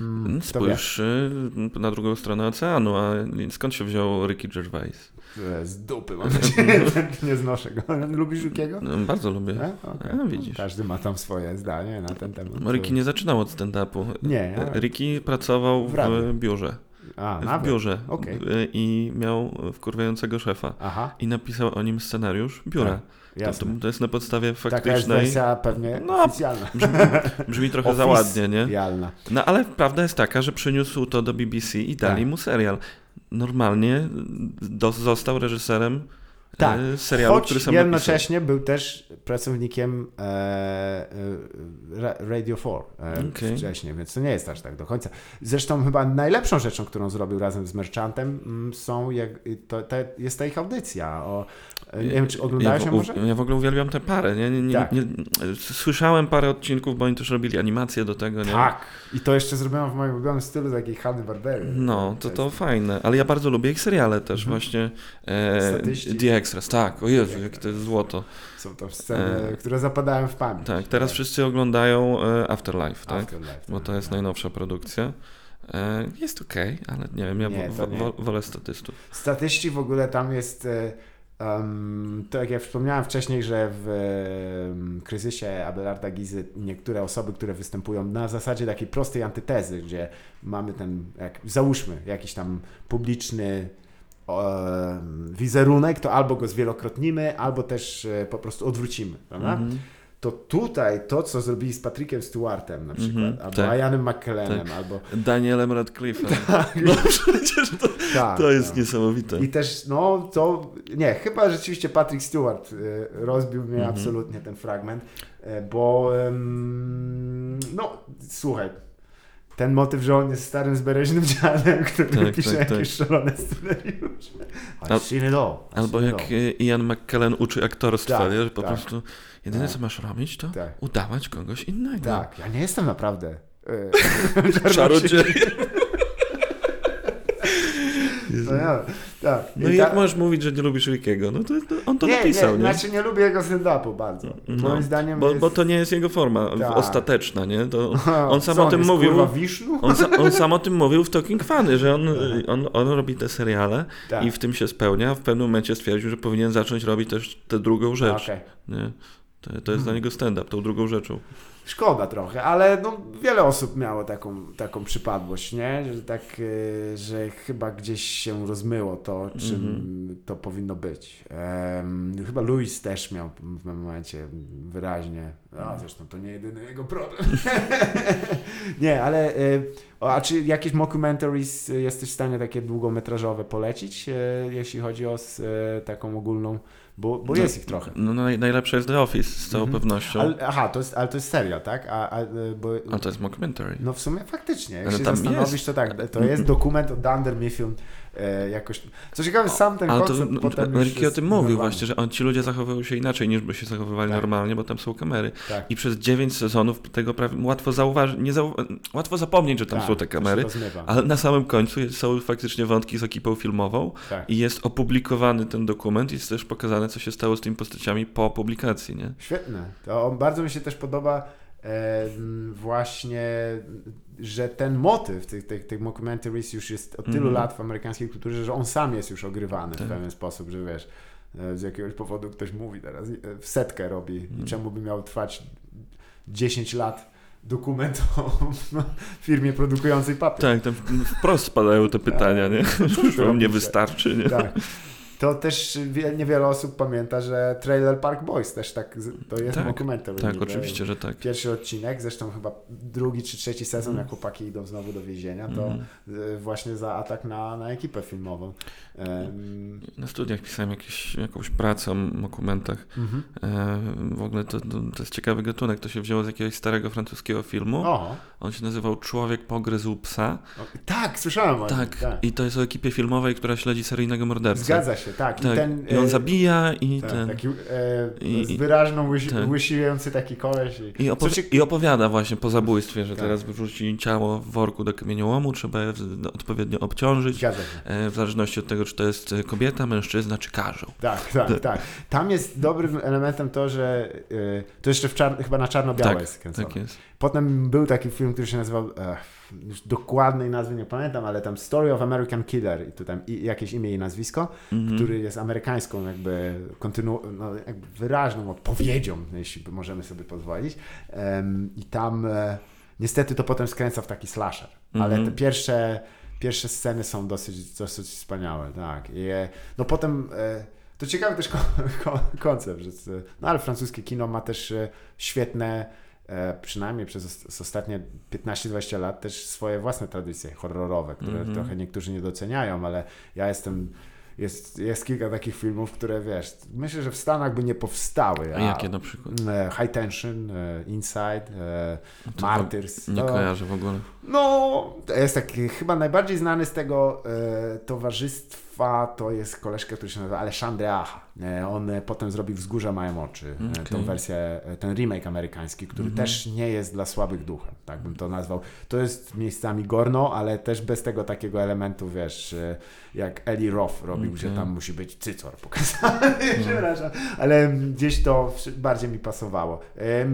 Mm, wie? Spójrz y, na drugą stronę oceanu, a skąd się wziął Ricky Gervais? E, Z dupy mam nadzieję, nie znoszę go. Lubisz Rukiego? No, bardzo lubię. E? Okej. A, widzisz. Każdy ma tam swoje zdanie na ten temat. Ricky nie zaczynał od stand-upu. Nie, Ricky pracował W w, biurze. A, W nawet. biurze. Okej. Y, I miał wkurwiającego szefa. Aha, I napisał o nim scenariusz biura. Tak, To, to, jest na podstawie Taka jest faktycznej. wersja pewnie No, oficjalna. Brzmi trochę za ładnie, nie? No ale prawda jest taka, że przyniósł to do BBC i dali Tak. mu serial. Normalnie do, został reżyserem Tak. e, serialu, Choć który sam jednocześnie był też pracownikiem e, e, Ra- Radio 4 e, Okej. wcześniej, więc to nie jest aż tak do końca. Zresztą chyba najlepszą rzeczą, którą zrobił razem z Merchantem mm, są, jak, to, to jest ta ich audycja. O, e, nie wiem, czy oglądałeś ja, ją może? Ja w ogóle uwielbiam te pary. Nie, nie, nie, Tak. nie, słyszałem parę odcinków, bo oni też robili animacje do tego. Nie? Tak. I to jeszcze zrobiłem w moim ulubionym stylu takiej Hanny Barbery. No, to to fajne. Ale ja bardzo lubię ich seriale też Mhm. właśnie. E, Statyści. The Extras, tak. O Jezu, jakie to jest złoto. Są to sceny, E, które zapadają w pamięć. Tak, teraz wszyscy oglądają e, Afterlife, tak? Afterlife, Bo to jest tak. najnowsza produkcja. E, Jest okej, ale nie wiem, ja Nie, wo- wo- wolę statystów. Statyści w ogóle tam jest. Um, to jak ja wspomniałem wcześniej, że w em, kryzysie Abelarda Gizy niektóre osoby, które występują na zasadzie takiej prostej antytezy, gdzie mamy ten, jak, załóżmy, jakiś tam publiczny wizerunek, to albo go zwielokrotnimy, albo też e, po prostu odwrócimy, prawda? Mhm. To tutaj to, co zrobili z Patrickiem Stewartem na przykład, Mhm, albo tak. Ianem McKellenem, albo... Danielem Radcliffe'em. No przecież to, Tak, to jest tak. niesamowite. I też, no to, nie, chyba rzeczywiście Patrick Stewart y, rozbił mnie Mhm. absolutnie ten fragment, y, bo no, słuchaj, ten motyw, że on jest starym, zbereźnym dziadem, który Tak, pisze tak, jakieś szalone scenariusze. Al- Albo jak e, Ian McKellen uczy aktorstwa, Tak, nie? że po tak. prostu jedyne Tak. co masz robić to Tak. udawać kogoś innego. Tak, ja nie jestem naprawdę y, Czarodziej. No, ja, tak. No I i jak ta- możesz mówić, że nie lubisz Rickiego? No to, to on to nie, napisał, nie, nie? Znaczy nie lubię jego stand-upu bardzo. No, Moim zdaniem bo, jest... bo to nie jest jego forma Tak. ostateczna, nie? To on sam Co, o tym jest, mówił. Kurwa? On, sa, on sam o tym mówił w Talking Funny, że on, on, on robi te seriale Tak. i w tym się spełnia. W pewnym momencie stwierdził, że powinien zacząć robić też tę drugą rzecz. Okej. Nie? To, to jest dla niego stand-up, tą drugą rzeczą. Szkoda trochę, ale no, wiele osób miało taką, taką przypadłość, nie? Że tak, e, że chyba gdzieś się rozmyło to, czym Mhm. to powinno być. Em, chyba Louis też miał w pewnym momencie wyraźnie, a zresztą to nie jedyny jego problem. nie, ale e, a czy jakieś mockumentaries jesteś w stanie takie długometrażowe polecić, e, jeśli chodzi o taką ogólną, bo, bo No, jest ich trochę. No naj, najlepsze jest The Office z całą Mhm. pewnością. Ale, aha, to jest, ale to jest serial, tak? A, a, e, bo, A to jest mockumentary. no w sumie faktycznie, jak Ale się tam zastanowisz, jest. to tak, to jest dokument o Dunder Mifflin jakoś... Co ciekawe, sam ten Ale to koncept no, potem Ricky o tym mówił właśnie, że on, ci ludzie zachowują się inaczej niż by się zachowywali Tak. normalnie, bo tam są kamery. Tak, I przez 9 sezonów tego prawie łatwo zauważyć, nie łatwo zapomnieć, że tam tak, są te to kamery. Ale na samym końcu są faktycznie wątki z ekipą filmową Tak. i jest opublikowany ten dokument i jest też pokazane, co się stało z tymi postaciami po publikacji, nie? Świetne. To bardzo mi się też podoba e, właśnie, że ten motyw tych, tych, tych mockumentaries już jest od tylu Mhm. lat w amerykańskiej kulturze, że on sam jest już ogrywany Tak. w pewien sposób, że wiesz, e, z jakiegoś powodu ktoś mówi teraz, e, w setkę robi i Mhm. czemu by miał trwać 10 lat dokument o firmie produkującej papier. Tak, tam wprost spadają te pytania, nie? To wam nie wystarczy, nie? Tak. To też wie, niewiele osób pamięta, że Trailer Park Boys też tak, to jest Tak, dokumentary. Tak, niby. oczywiście, że tak. Pierwszy odcinek, zresztą chyba drugi czy trzeci sezon, Mhm. jak chłopaki idą znowu do więzienia, to Mhm. y, właśnie za atak na, na ekipę filmową. Na studiach pisałem jakieś, jakąś pracę o dokumentach. mhm. W ogóle to, to, jest ciekawy gatunek. To się wzięło z jakiegoś starego francuskiego filmu. O, On się nazywał Człowiek pogryzł psa. o, tak, słyszałem o Tak, tym. Tak. i to jest o ekipie filmowej, która śledzi seryjnego mordercę. Zgadza się, tak. Tak, I, ten, i on e, zabija i tak, ten... taki e, i- z wyraźną, łysi, tak. taki koleś. I, I, opowi- ciek- I opowiada właśnie po zabójstwie, że Tak. teraz wyrzuci ciało w worku do kamieniołomu, trzeba je odpowiednio obciążyć, Zgadza się. e, w zależności od tego, czy to jest e, kobieta, mężczyzna, czy karzeł. Tak, tak, tak. Tam jest dobrym elementem to, że y, to jeszcze w czar- chyba na czarno-białe Tak, jest kręcone. Tak jest. Potem był taki film, który się nazywał, e, już dokładnej nazwy nie pamiętam, ale tam Story of American Killer i tu tam i, jakieś imię i nazwisko, Mhm. który jest amerykańską jakby, kontynu- no, jakby wyraźną odpowiedzią, jeśli możemy sobie pozwolić. Em, I tam e, niestety to potem skręca w taki slasher, ale Mhm. te pierwsze, pierwsze sceny są dosyć, dosyć wspaniałe, tak. I, e, no potem... E, to ciekawy też ko- ko- koncept, że z- no ale francuskie kino ma też e, świetne, e, przynajmniej przez os- ostatnie 15-20 lat też swoje własne tradycje horrorowe, które Mhm. trochę niektórzy nie doceniają, ale ja jestem, jest, jest kilka takich filmów, które wiesz, myślę, że w Stanach by nie powstały. A jakie na przykład? e, High Tension, e, Inside, e, No to Martyrs. Nie to- kojarzę w ogóle. no, to jest taki chyba najbardziej znany z tego e, towarzystwa, to jest koleżka, który się nazywa Alexandre Acha. E, on e, potem zrobił Wzgórza mają oczy, e, Okej. tą wersję, e, ten remake amerykański, który Mhm. też nie jest dla słabych duchem, tak bym to nazwał. To jest miejscami gorno, ale też bez tego takiego elementu, wiesz, e, jak Eli Roth robił, że Okej. tam musi być cycor pokazany, przepraszam, ale gdzieś to bardziej mi pasowało. Y,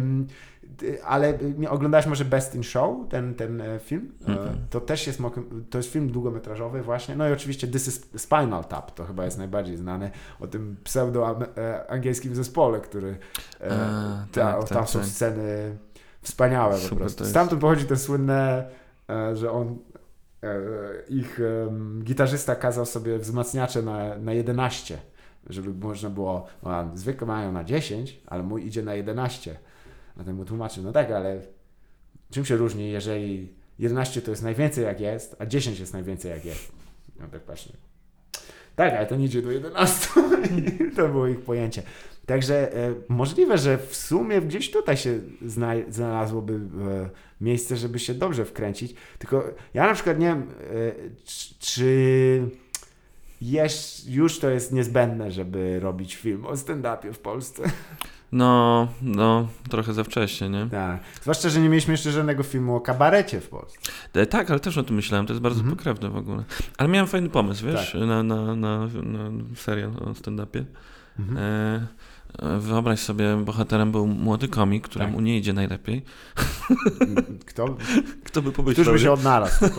ale nie- oglądałeś może Best in Show, ten, ten e, film? E, Mhm. To też jest, to jest film długometrażowy właśnie. No i oczywiście This is Spinal Tap, to chyba jest najbardziej znany o tym pseudo-angielskim zespole, który e, A, ta, tak, tam tak, są tak. sceny wspaniałe po Super prostu. to jest. Stamtąd pochodzi to słynne, e, że on e, ich gitarzysta kazał sobie wzmacniacze na, na 11, żeby można było, no, zwykle mają na 10, ale mój idzie na 11. A ten mu tłumaczył, no tak, ale czym się różni, jeżeli 11 to jest najwięcej jak jest, a 10 jest najwięcej jak jest. No tak właśnie. Tak, ale ten idzie do 11. I to było ich pojęcie. Także e, możliwe, że w sumie gdzieś tutaj się zna, znalazłoby e, miejsce, żeby się dobrze wkręcić. Tylko ja na przykład nie wiem, e, czy, już to jest niezbędne, żeby robić film o stand-upie w Polsce. No, no, trochę za wcześnie, nie? Tak. Zwłaszcza, że nie mieliśmy jeszcze żadnego filmu o kabarecie w Polsce. E, Tak, ale też o tym myślałem, to jest bardzo Mhm. pokrewne w ogóle. Ale miałem fajny pomysł, wiesz, Tak. na, na, na, na serial o stand-upie. Mhm. E, wyobraź sobie, bohaterem był młody komik, któremu Tak. nie idzie najlepiej. Kto, Kto by któż pomyślał, by się odnalazł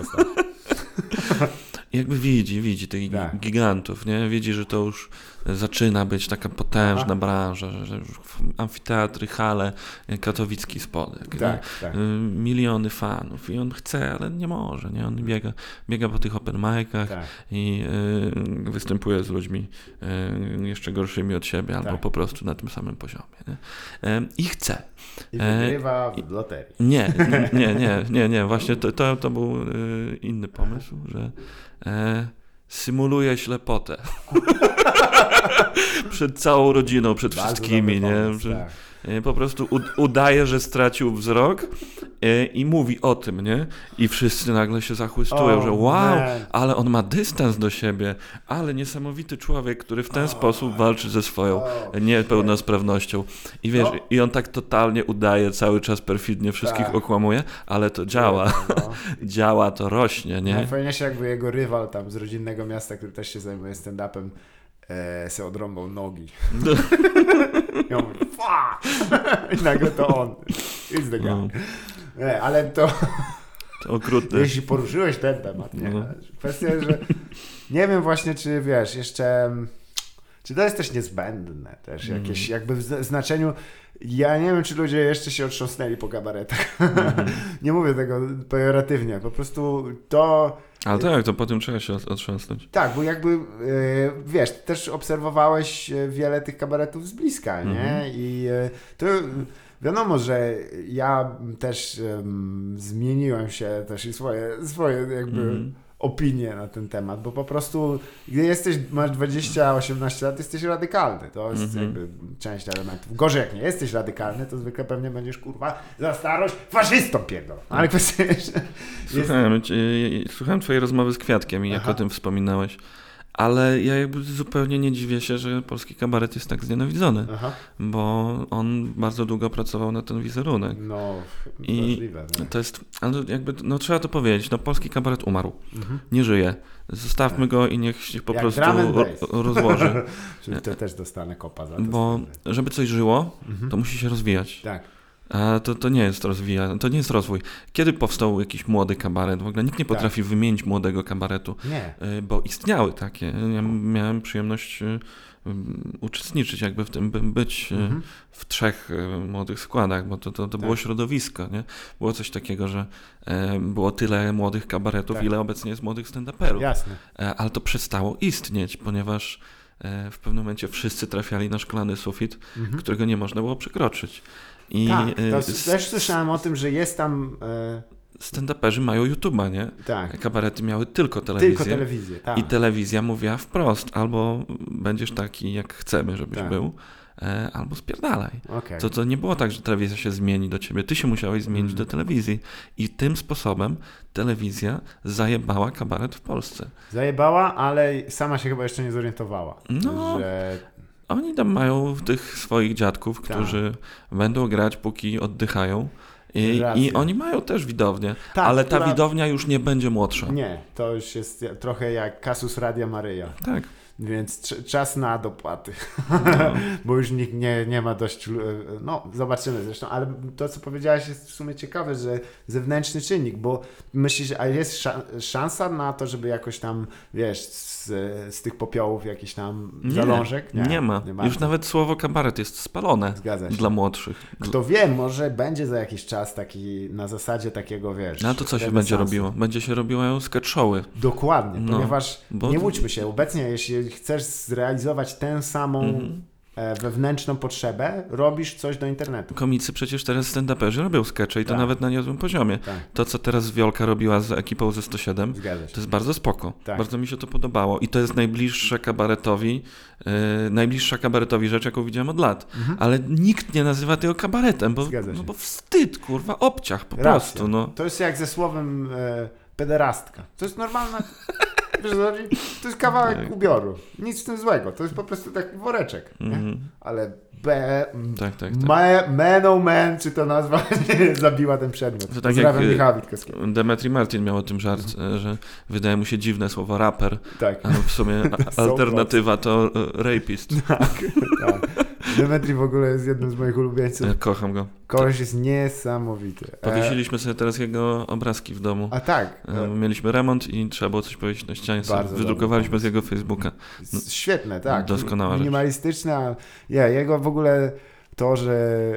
jakby widzi, widzi tych Tak. gigantów, nie? Widzi, że to już zaczyna być taka potężna Aha. branża, że, amfiteatry, hale, e, katowicki spodek. Tak, tak. Y, miliony fanów i on chce, ale nie może, nie? On biega, biega po tych open micach tak. i y, występuje z ludźmi y, jeszcze gorszymi od siebie albo Tak. po prostu na tym samym poziomie? Y, I chce. I E, wygrywa w loterii. Nie, nie, nie, nie, nie, właśnie to, to, to był y, inny pomysł, że symuluje ślepotę. przed całą rodziną, przed Bardzo wszystkimi, nie? pomysł, tak. E, Po prostu udaje, że stracił wzrok e, i mówi o tym, nie? I wszyscy nagle się zachłystują, O, że wow, man. ale on ma dystans do siebie, ale niesamowity człowiek, który w ten O. sposób walczy ze swoją O, niepełnosprawnością. I wiesz, No. i on tak totalnie udaje, cały czas perfidnie wszystkich Tak. okłamuje, ale to działa, No. działa, to rośnie, nie? Najfajniejsze jakby jego rywal tam z rodzinnego miasta, który też się zajmuje stand-upem, e, se odrąbał nogi. I on mówi, "Fa!" I nagle to on. It's the guy. No, Nie, ale to, to okrutne. jeśli poruszyłeś ten temat, nie? No. Kwestia jest, że nie wiem właśnie, czy wiesz, jeszcze... mm, Czy to jest też niezbędne też Mm. jakieś, jakby w zna- znaczeniu, ja nie wiem, czy ludzie jeszcze się otrząsnęli po kabaretach. Mhm. nie mówię tego pejoratywnie, po prostu to... Ale tak, to po tym trzeba się otrząsnąć. Tak, bo jakby, e, wiesz, też obserwowałeś e, wiele tych kabaretów z bliska, nie? Mhm. I e, to wiadomo, że ja też em, zmieniłem się też i swoje, swoje jakby Mhm. Opinie na ten temat, bo po prostu, gdy jesteś, masz 20-18 lat, jesteś radykalny. To jest Mhm. jakby część elementów. Gorzej, jak nie jesteś radykalny, to zwykle pewnie będziesz, kurwa, za starość faszystą pierdol. Ale kwestia jest, Słuchałem, cię- słuchałem twojej rozmowy z Kwiatkiem i jak Aha. o tym wspominałeś, ale ja jakby zupełnie nie dziwię się, że polski kabaret jest tak znienawidzony, Aha. bo on bardzo długo pracował na ten wizerunek. No, I- możliwe. To jest, ale jakby, no trzeba to powiedzieć, no polski kabaret umarł, Mhm. nie żyje. Zostawmy go i niech się po Jak prostu rozłoży, Czyli to też dostanę kopa za to. bo żeby coś żyło, Mhm. to musi się rozwijać. Tak. A to, to nie jest rozwija, to nie jest rozwój. Kiedy powstał jakiś młody kabaret? W ogóle nikt nie potrafi wymienić młodego kabaretu. Nie. Y, bo istniały takie. Ja miałem przyjemność ym, uczestniczyć jakby w tym, by- być y, Mhm. w trzech młodych składach, bo to, to, to było Tak. środowisko, nie? Było coś takiego, że e, było tyle młodych kabaretów, Tak. ile obecnie jest młodych stand-uperów. Jasne. E, ale to przestało istnieć, ponieważ e, w pewnym momencie wszyscy trafiali na szklany sufit, Mhm. którego nie można było przekroczyć. I tak, y, to też słyszałem o tym, że jest tam. E, stand-uperzy mają YouTube'a, nie? tak. Kabarety miały tylko telewizję. Tylko telewizję, tak. I telewizja mówiła wprost, albo będziesz taki, jak chcemy, żebyś Tak. był, e, albo spierdalaj. Okej. To, to nie było tak, że telewizja się zmieni do ciebie, ty się musiałeś zmienić Mm. do telewizji. I tym sposobem telewizja zajebała kabaret w Polsce. Zajebała, ale sama się chyba jeszcze nie zorientowała. No. Że Oni tam mają tych swoich dziadków, Tak. którzy będą grać, póki oddychają. I. I oni mają też widownię, Tak, ale ta która- widownia już nie będzie młodsza. Nie, to już jest trochę jak Kasus Radia Maryja. Tak. Więc cz- czas na dopłaty, No. bo już nikt nie, nie ma dość. lu- No, zobaczymy zresztą, ale to, co powiedziałeś, jest w sumie ciekawe, że zewnętrzny czynnik, bo myślisz, a jest sza- szansa na to, żeby jakoś tam, wiesz, z, z tych popiołów jakiś tam Nie, zalążek? Nie, ma. Nie Już nawet słowo kabaret jest spalone Zgadza się. dla młodszych. Kto wie, może będzie za jakiś czas taki na zasadzie takiego, wiesz. No to co się będzie robiło? Będzie się robiło sketch showy. Dokładnie, No, ponieważ bo- nie łudźmy się, obecnie jeśli chcesz zrealizować tę samą Mhm. e, wewnętrzną potrzebę, robisz coś do internetu. Komicy przecież teraz stand-uperzy robią skecze i to Tak. nawet na niezłym poziomie. Tak, To, co teraz Wiolka robiła z ekipą ze 107, zgadza się. to jest bardzo spoko. Tak. Bardzo mi się to podobało. I to jest najbliższa kabaretowi, yy, najbliższa kabaretowi rzecz, jaką widziałem od lat. Ale nikt nie nazywa tego kabaretem, bo, Mhm. No bo wstyd, kurwa, obciach po Racja. prostu. No. To jest jak ze słowem e, pederastka. To jest normalna... Wiesz, to jest kawałek Tak. ubioru. Nic w tym złego. To jest po prostu taki woreczek. Mhm. Ale m, Tak, tak, tak. Me, man oh man, czy to nazwa zabiła ten przedmiot. To tak Pozdrawiam jak, y, Michała Witkowskiego. Demetri Martin miał o tym żart, Mhm. e, że wydaje mu się dziwne słowo raper, Tak. a w sumie alternatywa to e, rapist. tak, tak. Demetri w ogóle jest jednym z moich ulubieńców. Ja kocham go. Koleś jest niesamowity. E, Powiesiliśmy sobie teraz jego obrazki w domu. A tak. E, bo Mieliśmy remont i trzeba było coś powiedzieć na ścianie. Bardzo wydrukowaliśmy z jego Facebooka. e, Świetne, tak. Doskonała rzecz. Minimalistyczna. Ja, jego w ogóle to, że.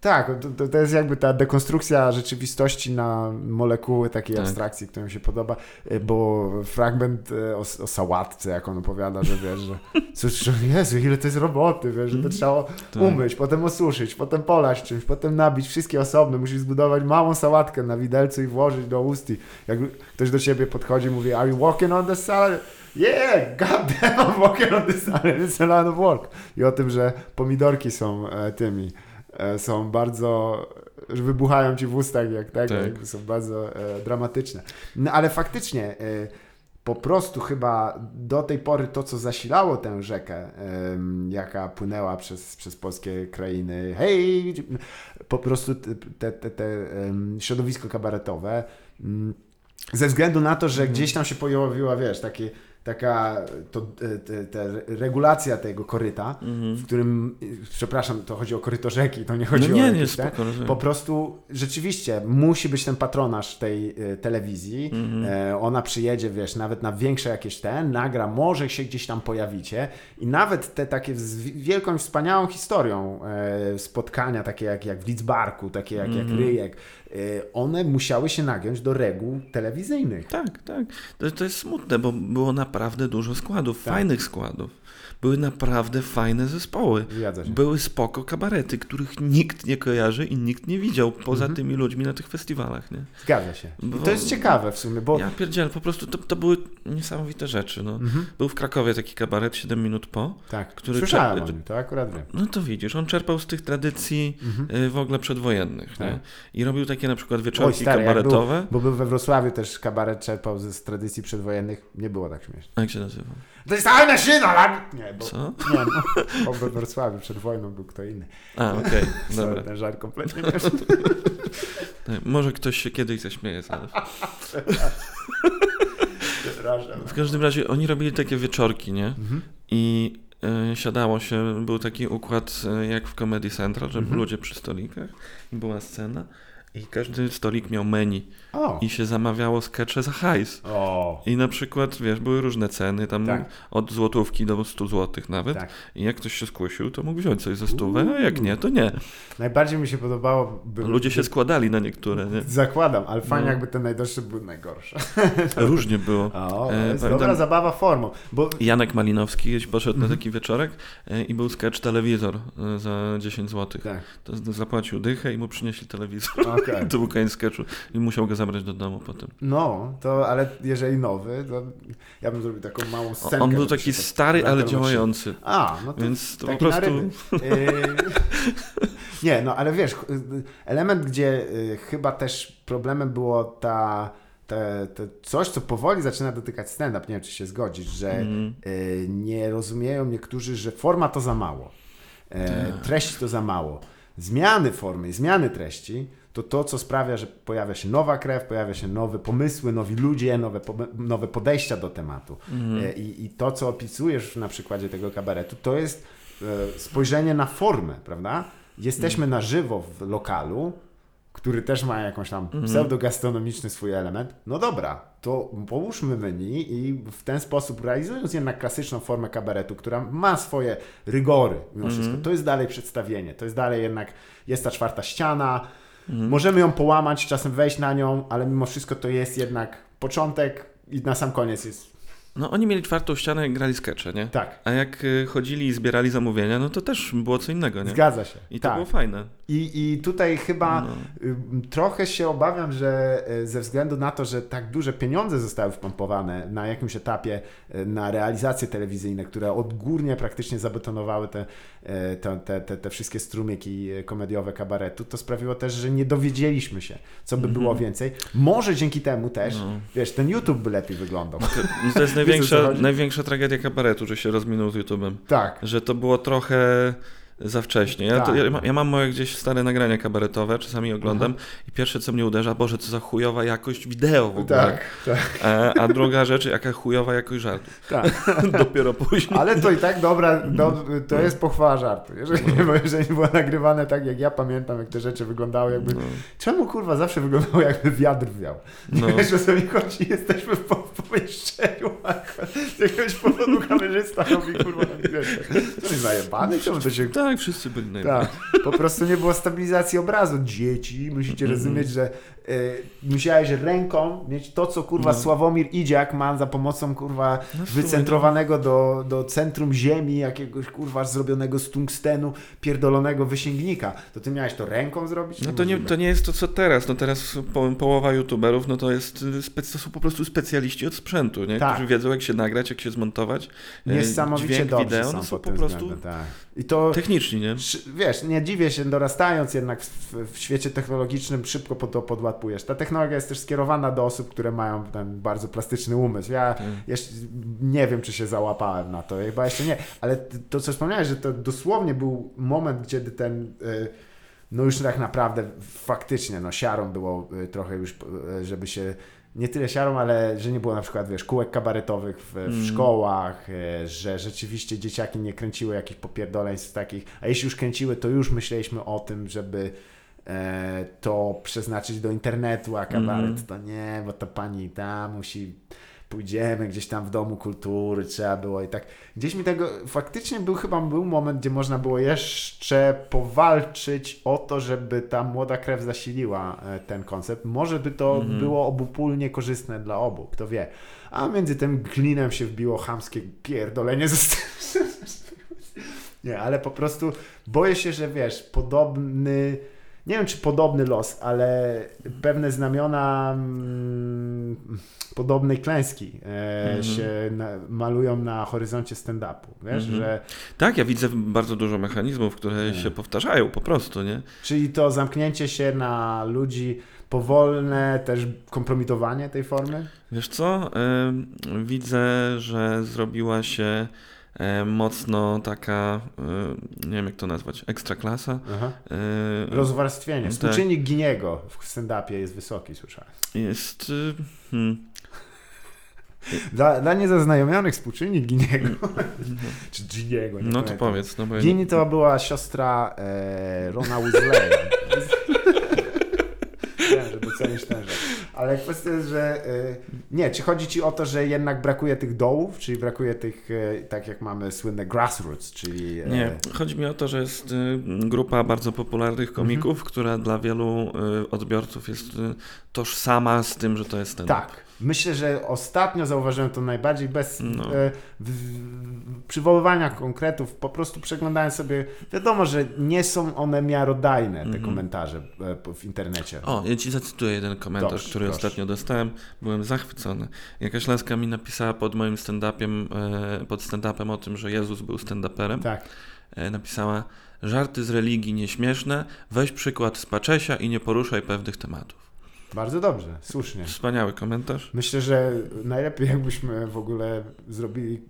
Tak, to, to jest jakby ta dekonstrukcja rzeczywistości na molekuły takiej Tak. abstrakcji, która mi się podoba, e, bo fragment e, o, o sałatce, jak on opowiada, że wiesz, że cóż, Jezu, ile to jest roboty, wiesz, że to trzeba Tak. umyć, potem osuszyć, potem polać czymś, potem nabić wszystkie osobne, musisz zbudować małą sałatkę na widelcu i włożyć do ust. i Jak ktoś do ciebie podchodzi i mówi, are you walking on the salad? Yeah, goddamn, I'm walking on the salad, it's a lot of work. I o tym, że pomidorki są e, tymi, są bardzo, że wybuchają ci w ustach, jak tak, Tak. są bardzo e, dramatyczne. No ale faktycznie, e, po prostu chyba do tej pory to, co zasilało tę rzekę, em, jaka płynęła przez, przez polskie krainy, hej, po prostu te, te, te środowisko kabaretowe, mm, ze względu na to, że gdzieś tam się pojawiła, wiesz, takie, taka to, e, te, te regulacja tego koryta, Mhm. w którym, e, przepraszam, to chodzi o koryto rzeki, to nie chodzi No o nie, nie, jakieś spoko, rozumiem. po prostu rzeczywiście musi być ten patronaż tej e, telewizji. Mhm. E, ona przyjedzie, wiesz, nawet na większe jakieś te, nagra, może się gdzieś tam pojawicie i nawet te takie z wi- wielką, wspaniałą historią e, spotkania, takie jak, jak w Lidzbarku, takie jak, jak Mhm. Ryjek, one musiały się nagiąć do reguł telewizyjnych. Tak, tak. To, to jest smutne, bo było naprawdę dużo składów, Tak. fajnych składów. Były naprawdę fajne zespoły. Były spoko kabarety, których nikt nie kojarzy i nikt nie widział poza Mhm. tymi ludźmi na tych festiwalach, nie? Zgadza się. Bo- to jest ciekawe w sumie, bo... Ja pierdzielę, po prostu to, to były niesamowite rzeczy, no. Mhm. Był w Krakowie taki kabaret 7 minut po. Tak, który słyszałem nim, to akurat wiem. No to widzisz, on czerpał z tych tradycji Mhm. y, w ogóle przedwojennych? Tak. I robił takie na przykład Oj, wieczorki stary, jak kabaretowe. Bo był we Wrocławiu też kabaret czerpał ze z tradycji przedwojennych. Nie było tak śmieszne. A jak się nazywa? To jest tajna szyna. Nie, bo... Co? Nie, no, bo we Wrocławiu przed wojną był kto inny. A, okej, Sorry, dobra. ten żart kompletnie nie Tak, Może ktoś się kiedyś zaśmieje zaraz. W każdym razie oni robili takie wieczorki, nie? Mhm. I y, siadało się, był taki układ y, jak w Comedy Central, że Mhm. ludzie przy stolikach i była scena i każdy stolik miał menu O. i się zamawiało skecze za hajs. O. I na przykład, wiesz, były różne ceny, tam Tak. od złotówki do 100 złotych nawet. Tak. I jak ktoś się skusił, to mógł wziąć coś za stówę, a jak nie, to nie. Najbardziej mi się podobało... By, Ludzie się składali na niektóre, nie? Zakładam, ale fajnie No. jakby te najdroższe były najgorsze. Różnie było. O, E, jest pamiętam- dobra zabawa formą. Bo Janek Malinowski kiedyś poszedł Mhm. na taki wieczorek e, i był sketch telewizor e, za 10 złotych. tak, To zapłacił dychę i mu przynieśli telewizor. okej. To był koniec sketchu i musiał go zabrać do domu potem. No, to ale jeżeli nowy, to ja bym zrobił taką małą scenkę. On był taki stary, ale działający. A, no to Więc to po prostu... Yy, Nie, no ale wiesz, element, gdzie y, chyba też problemem było ta, te, te coś, co powoli zaczyna dotykać stand-up, nie wiem, czy się zgodzisz, że Mm. nie rozumieją niektórzy, że forma to za mało, e, Tak. treść to za mało. zmiany formy, zmiany treści, to to, co sprawia, że pojawia się nowa krew, pojawia się nowe pomysły, nowi ludzie, nowe, po- nowe podejścia do tematu. E, I, I to, co opisujesz na przykładzie tego kabaretu, to jest e, spojrzenie na formę, prawda? Jesteśmy na żywo w lokalu, który też ma jakąś tam pseudogastronomiczny swój element. No dobra, to połóżmy menu i w ten sposób realizując jednak klasyczną formę kabaretu, która ma swoje rygory mimo wszystko, to jest dalej przedstawienie, to jest dalej jednak, jest ta czwarta ściana, możemy ją połamać, czasem wejść na nią, ale mimo wszystko to jest jednak początek i na sam koniec jest No oni mieli czwartą ścianę i grali skecze, nie? tak. A jak y, chodzili i zbierali zamówienia, no to też było co innego, nie? Zgadza się. I to tak. było fajne. I, I tutaj chyba No. trochę się obawiam, że y, ze względu na to, że tak duże pieniądze zostały wpompowane na jakimś etapie y, na realizacje telewizyjne, które odgórnie praktycznie zabetonowały te, y, te, te, te, wszystkie strumieki komediowe kabaretu, to sprawiło też, że nie dowiedzieliśmy się, co by było więcej. Może dzięki temu też, Mhm. No. wiesz, ten YouTube by lepiej wyglądał. To, to jest największa, największa tragedia kabaretu, że się rozminął z YouTube'em. Tak. Że to było trochę za wcześnie. Ja, to, Tak. ja, ja mam moje gdzieś stare nagrania kabaretowe, czasami oglądam i pierwsze co mnie uderza, Boże, co za chujowa jakość wideo w ogóle. Tak, tak, A, a druga rzecz, jaka chujowa jakość żartów. tak. Dopiero później. Ale to i tak dobra, do, to jest pochwała żartu. Jeżeli, bo jeżeli było nagrywane tak, jak ja pamiętam, jak te rzeczy wyglądały, jakby. No. Czemu kurwa zawsze wyglądało, jakby wiatr wiał? No. Wiesz, o co mi chodzi? Jesteśmy w, po, w pomieszczeniu, a z jakiegoś powodu kamerzysta robi kurwa na wiesz, To jest zajebany? Czemu to się. Tak, wszyscy byli najbardziej. Tak, po prostu nie było stabilizacji obrazu. Dzieci, musicie rozumieć, że y, musiałeś ręką mieć to, co kurwa No. Sławomir Idziak ma za pomocą kurwa No sumie wycentrowanego do, do centrum ziemi, jakiegoś kurwa zrobionego z tungstenu, pierdolonego wysięgnika. To ty miałeś to ręką zrobić? No to nie, to nie jest to, co teraz. No teraz po, połowa youtuberów, no to jest, y, spe- to są po prostu specjaliści od sprzętu, nie? Tak. Którzy wiedzą, jak się nagrać, jak się zmontować. Niesamowicie Dźwięk, dobrze wideo, no są po prostu względem, tak. I to techniczni, nie? Wiesz, nie dziwię się, dorastając jednak w, w świecie technologicznym szybko po to podłapujesz. Ta technologia jest też skierowana do osób, które mają ten bardzo plastyczny umysł. Ja Tak. jeszcze nie wiem, czy się załapałem na to, chyba jeszcze nie, ale to, co wspomniałeś, że to dosłownie był moment, kiedy ten, y, no już tak naprawdę faktycznie, no siarą było y, trochę już, y, żeby się nie tyle siarą, ale że nie było na przykład, wiesz, kółek kabaretowych w, w Mm. szkołach, e, że rzeczywiście dzieciaki nie kręciły jakichś popierdoleństw takich, a jeśli już kręciły, to już myśleliśmy o tym, żeby e, to przeznaczyć do internetu, a kabaret Mhm. to nie, bo to pani tam musi, pójdziemy gdzieś tam w domu kultury, trzeba było i tak. Gdzieś mi tego, faktycznie był chyba był moment, gdzie można było jeszcze powalczyć o to, żeby ta młoda krew zasiliła e, ten koncept. Może by to Mhm. było obopólnie korzystne dla obu, kto wie. A między tym glinem się wbiło chamskie pierdolenie ze. Nie, ale po prostu boję się, że wiesz, podobny, nie wiem czy podobny los, ale pewne znamiona mm, podobnej klęski e, Mhm. się na, malują na horyzoncie stand-upu. Wiesz, Mhm. że Tak, ja widzę bardzo dużo mechanizmów, które Nie. się powtarzają po prostu, nie? czyli to zamknięcie się na ludzi, powolne też kompromitowanie tej formy. Wiesz co? Widzę, że zrobiła się mocno taka, y, nie wiem jak to nazwać, ekstraklasa. Aha. Y, Rozwarstwienie. tak. Współczynnik Giniego w stand-upie jest wysoki, słyszałem. Jest. y, Hmm, Dla, dla niezaznajomionych współczynnik Giniego, czy Giniego, nie no to pamiętam. powiedz, no bo Gini to była siostra e, Rona Weasleya. Wiem, że docenisz ten. Ale kwestia jest, że e, nie, czy chodzi ci o to, że jednak brakuje tych dołów, czyli brakuje tych, e, tak jak mamy słynne grassroots, czyli... E, Nie, chodzi mi o to, że jest y, grupa bardzo popularnych komików, Mhm. która dla wielu y, odbiorców jest y, tożsama z tym, że to jest ten. Tak. Myślę, że ostatnio zauważyłem to najbardziej bez No. e, w, w, przywoływania konkretów, po prostu przeglądałem sobie, wiadomo, że nie są one miarodajne, te Mhm. komentarze e, w internecie. O, ja ci zacytuję jeden komentarz, Dobrze, który proszę. ostatnio dostałem. Byłem zachwycony. Jakaś laska mi napisała pod moim stand-upem, e, pod stand-upem o tym, że Jezus był stand-uperem. Tak. Napisała, żarty z religii nieśmieszne, weź przykład z Paczesia i nie poruszaj pewnych tematów. Bardzo dobrze, słusznie. Wspaniały komentarz. Myślę, że najlepiej jakbyśmy w ogóle zrobili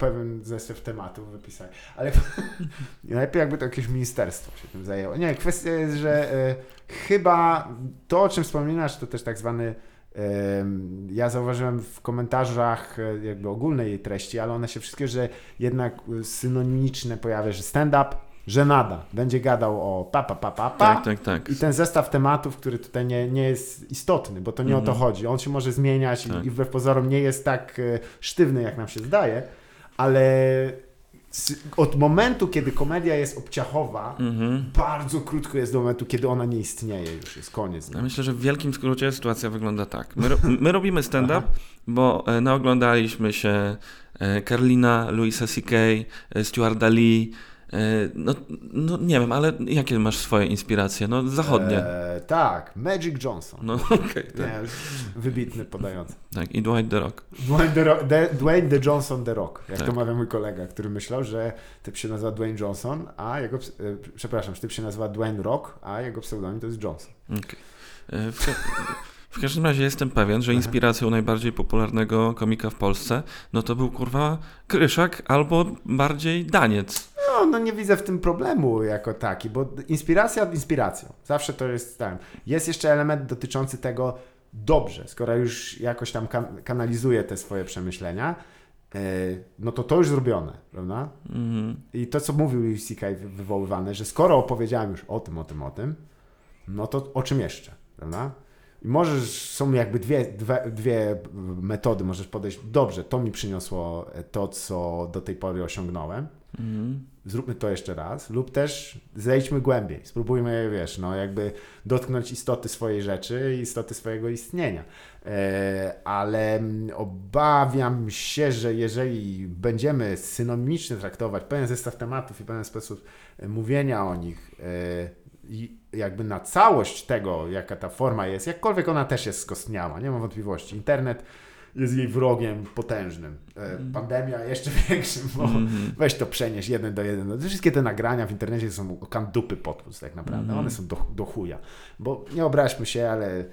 pewien zestaw tematów wypisać. Ale najlepiej jakby to jakieś ministerstwo się tym zajęło. Nie, kwestia jest, że e, chyba to, o czym wspominasz, to też tak zwany em, ja zauważyłem w komentarzach e, jakby ogólnej jej treści, ale one się wszystkie, że jednak e, synonimiczne pojawia, że stand-up, że nada. Będzie gadał o pa, pa, pa, pa, pa. Tak, tak, tak. I ten zestaw tematów, który tutaj nie, nie jest istotny, bo to nie o to Mhm. chodzi. On się może zmieniać Tak. i, i wbrew pozorom nie jest tak e, sztywny, jak nam się zdaje, ale od momentu, kiedy komedia jest obciachowa, Mhm. bardzo krótko jest do momentu, kiedy ona nie istnieje już, jest koniec. Ja myślę, że w wielkim skrócie sytuacja wygląda tak. My, ro my robimy stand-up, bo e, naoglądaliśmy się e, Karlina, Louisa C.K., Stuarta Lee. E, No, no nie wiem, ale jakie masz swoje inspiracje? No zachodnie. E, tak, Magic Johnson. No okej, tak, Nie, wybitny podający. tak. I Dwight The Rock. Dwayne the, the, Dwayne the Johnson The Rock, jak Tak. to mawia mój kolega, który myślał, że typ się nazywa Dwayne Johnson, a jego, e, przepraszam, że typ się nazywa Dwayne Rock, a jego pseudonim to jest Johnson. Okej. E, W, w każdym razie jestem pewien, że Aha. inspiracją najbardziej popularnego komika w Polsce, no to był kurwa Kryszak albo bardziej Daniec. No, no nie widzę w tym problemu jako taki, bo inspiracja inspiracją. Zawsze to jest tam. Jest jeszcze element dotyczący tego, dobrze, skoro już jakoś tam kan- kanalizuję te swoje przemyślenia, e, no to to już zrobione, prawda? Mhm. I to, co mówił Louis C.K. wy- wywoływane, że skoro opowiedziałem już o tym, o tym, o tym, no to o czym jeszcze, prawda? I możesz, są jakby dwie, dwie, dwie metody, możesz podejść, dobrze, to mi przyniosło to, co do tej pory osiągnąłem, Mhm. zróbmy to jeszcze raz, lub też zejdźmy głębiej, spróbujmy, wiesz, no jakby dotknąć istoty swojej rzeczy istoty swojego istnienia. E, ale mm, obawiam się, że jeżeli będziemy synonimicznie traktować pewien zestaw tematów i pewien sposób e, mówienia o nich e, i jakby na całość tego, jaka ta forma jest, jakkolwiek ona też jest skostniała, nie mam wątpliwości. Internet jest jej wrogiem potężnym. E, Pandemia jeszcze większym, bo Mhm. Weź to przenieś jeden do jeden. No, Wszystkie te nagrania w internecie są kan dupy podpust tak naprawdę. Mhm. One są do, do chuja. Bo nie obraźmy się, ale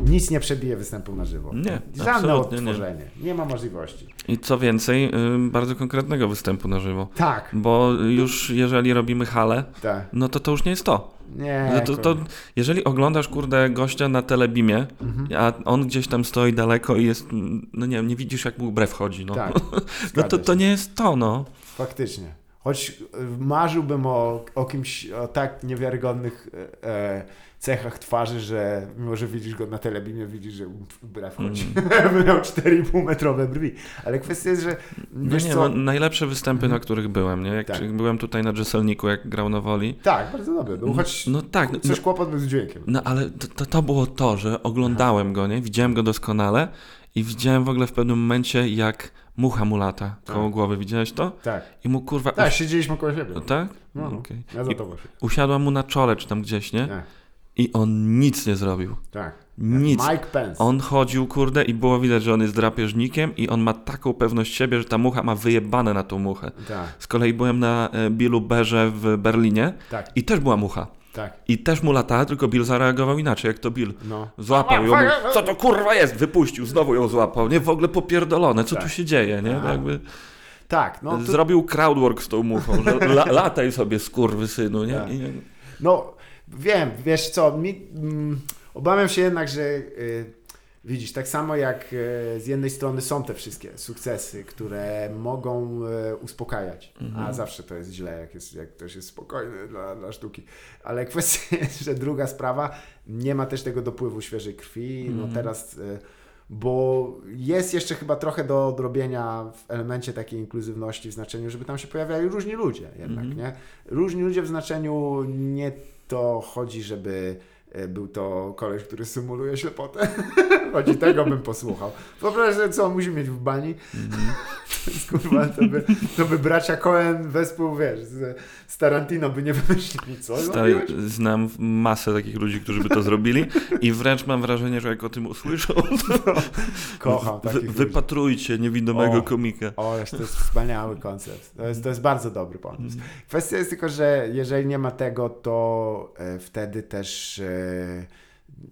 nic nie przebije występu na żywo. Nie, Żadne absolutnie nie. odtworzenie. Nie. ma możliwości. I co więcej, y, bardzo konkretnego występu na żywo. Tak, Bo już jeżeli robimy halę, tak. no to to już nie jest to. Nie. No to, to jeżeli oglądasz, kurde, gościa na telebimie, Mhm. a on gdzieś tam stoi daleko i jest, no nie wiem, nie widzisz jak mu brew chodzi, no. Tak. no to, to nie jest to, no. Faktycznie. Choć y, marzyłbym o, o kimś o tak niewiarygodnych e, e, cechach twarzy, że mimo, że widzisz go na telebimie, widzisz, że brew chodzi. Mm. Miał 4,5 metrowe brwi. Ale kwestia jest, że No nie, co... no, najlepsze występy, na których byłem, nie? Jak Tak. byłem tutaj na Dżeselniku, jak grał na woli. Tak, bardzo dobry był, choć No tak, no, coś kłopot był z dźwiękiem. no ale to, to, to było to, że oglądałem go, nie? Widziałem go doskonale i widziałem w ogóle w pewnym momencie, jak mucha mu lata koło Tak. głowy. Widziałeś to? Tak, I mu kurwa... tak, siedzieliśmy koło siebie. No tak? No, no. Okej. Ja za I to się. Usiadła mu na czole, czy tam gdzieś, nie? Tak, I on nic nie zrobił. tak. Nic. Mike Pence. On chodził, kurde, i było widać, że on jest drapieżnikiem i on ma taką pewność siebie, że ta mucha ma wyjebane na tą muchę. Tak, Z kolei byłem na e, Billu Berze w Berlinie tak, i też była mucha. tak. I też mu latała, tylko Bill zareagował inaczej, jak to Bill. No. Złapał ją, co to kurwa jest? Wypuścił, znowu ją złapał. Nie, w ogóle popierdolone, co Tak. tu się dzieje, nie? Aha. Jakby Tak, no, tu, Zrobił crowdwork z tą muchą, że la, lataj sobie skurwy synu, nie? Tak. I, no wiem, wiesz co, mi, mm, obawiam się jednak, że y, widzisz, tak samo jak y, z jednej strony są te wszystkie sukcesy, które mogą y, uspokajać, a Mhm. zawsze to jest źle, jak, jest, jak ktoś jest spokojny dla, dla sztuki, ale kwestia jest, że druga sprawa, nie ma też tego dopływu świeżej krwi, no Mhm. teraz... Y, bo jest jeszcze chyba trochę do odrobienia w elemencie takiej inkluzywności, w znaczeniu, żeby tam się pojawiali różni ludzie jednak, Mhm. nie? Różni ludzie w znaczeniu nie to chodzi, żeby był to koleś, który symuluje ślepotę. Chodzi, tego bym posłuchał. Wyobraź sobie, co on musi mieć w bani. Mhm. Kurwa, to by, to by bracia Cohen wespół, wiesz, z, z Tarantino by nie wymyślili, co? Stary, znam masę takich ludzi, którzy by to zrobili i wręcz mam wrażenie, że jak o tym usłyszą, Kocham wy, takich wypatrujcie niewidomego O. komika. O, to jest wspaniały koncept. To jest, to jest bardzo dobry pomysł. Mhm. Kwestia jest tylko, że jeżeli nie ma tego, to e, wtedy też e,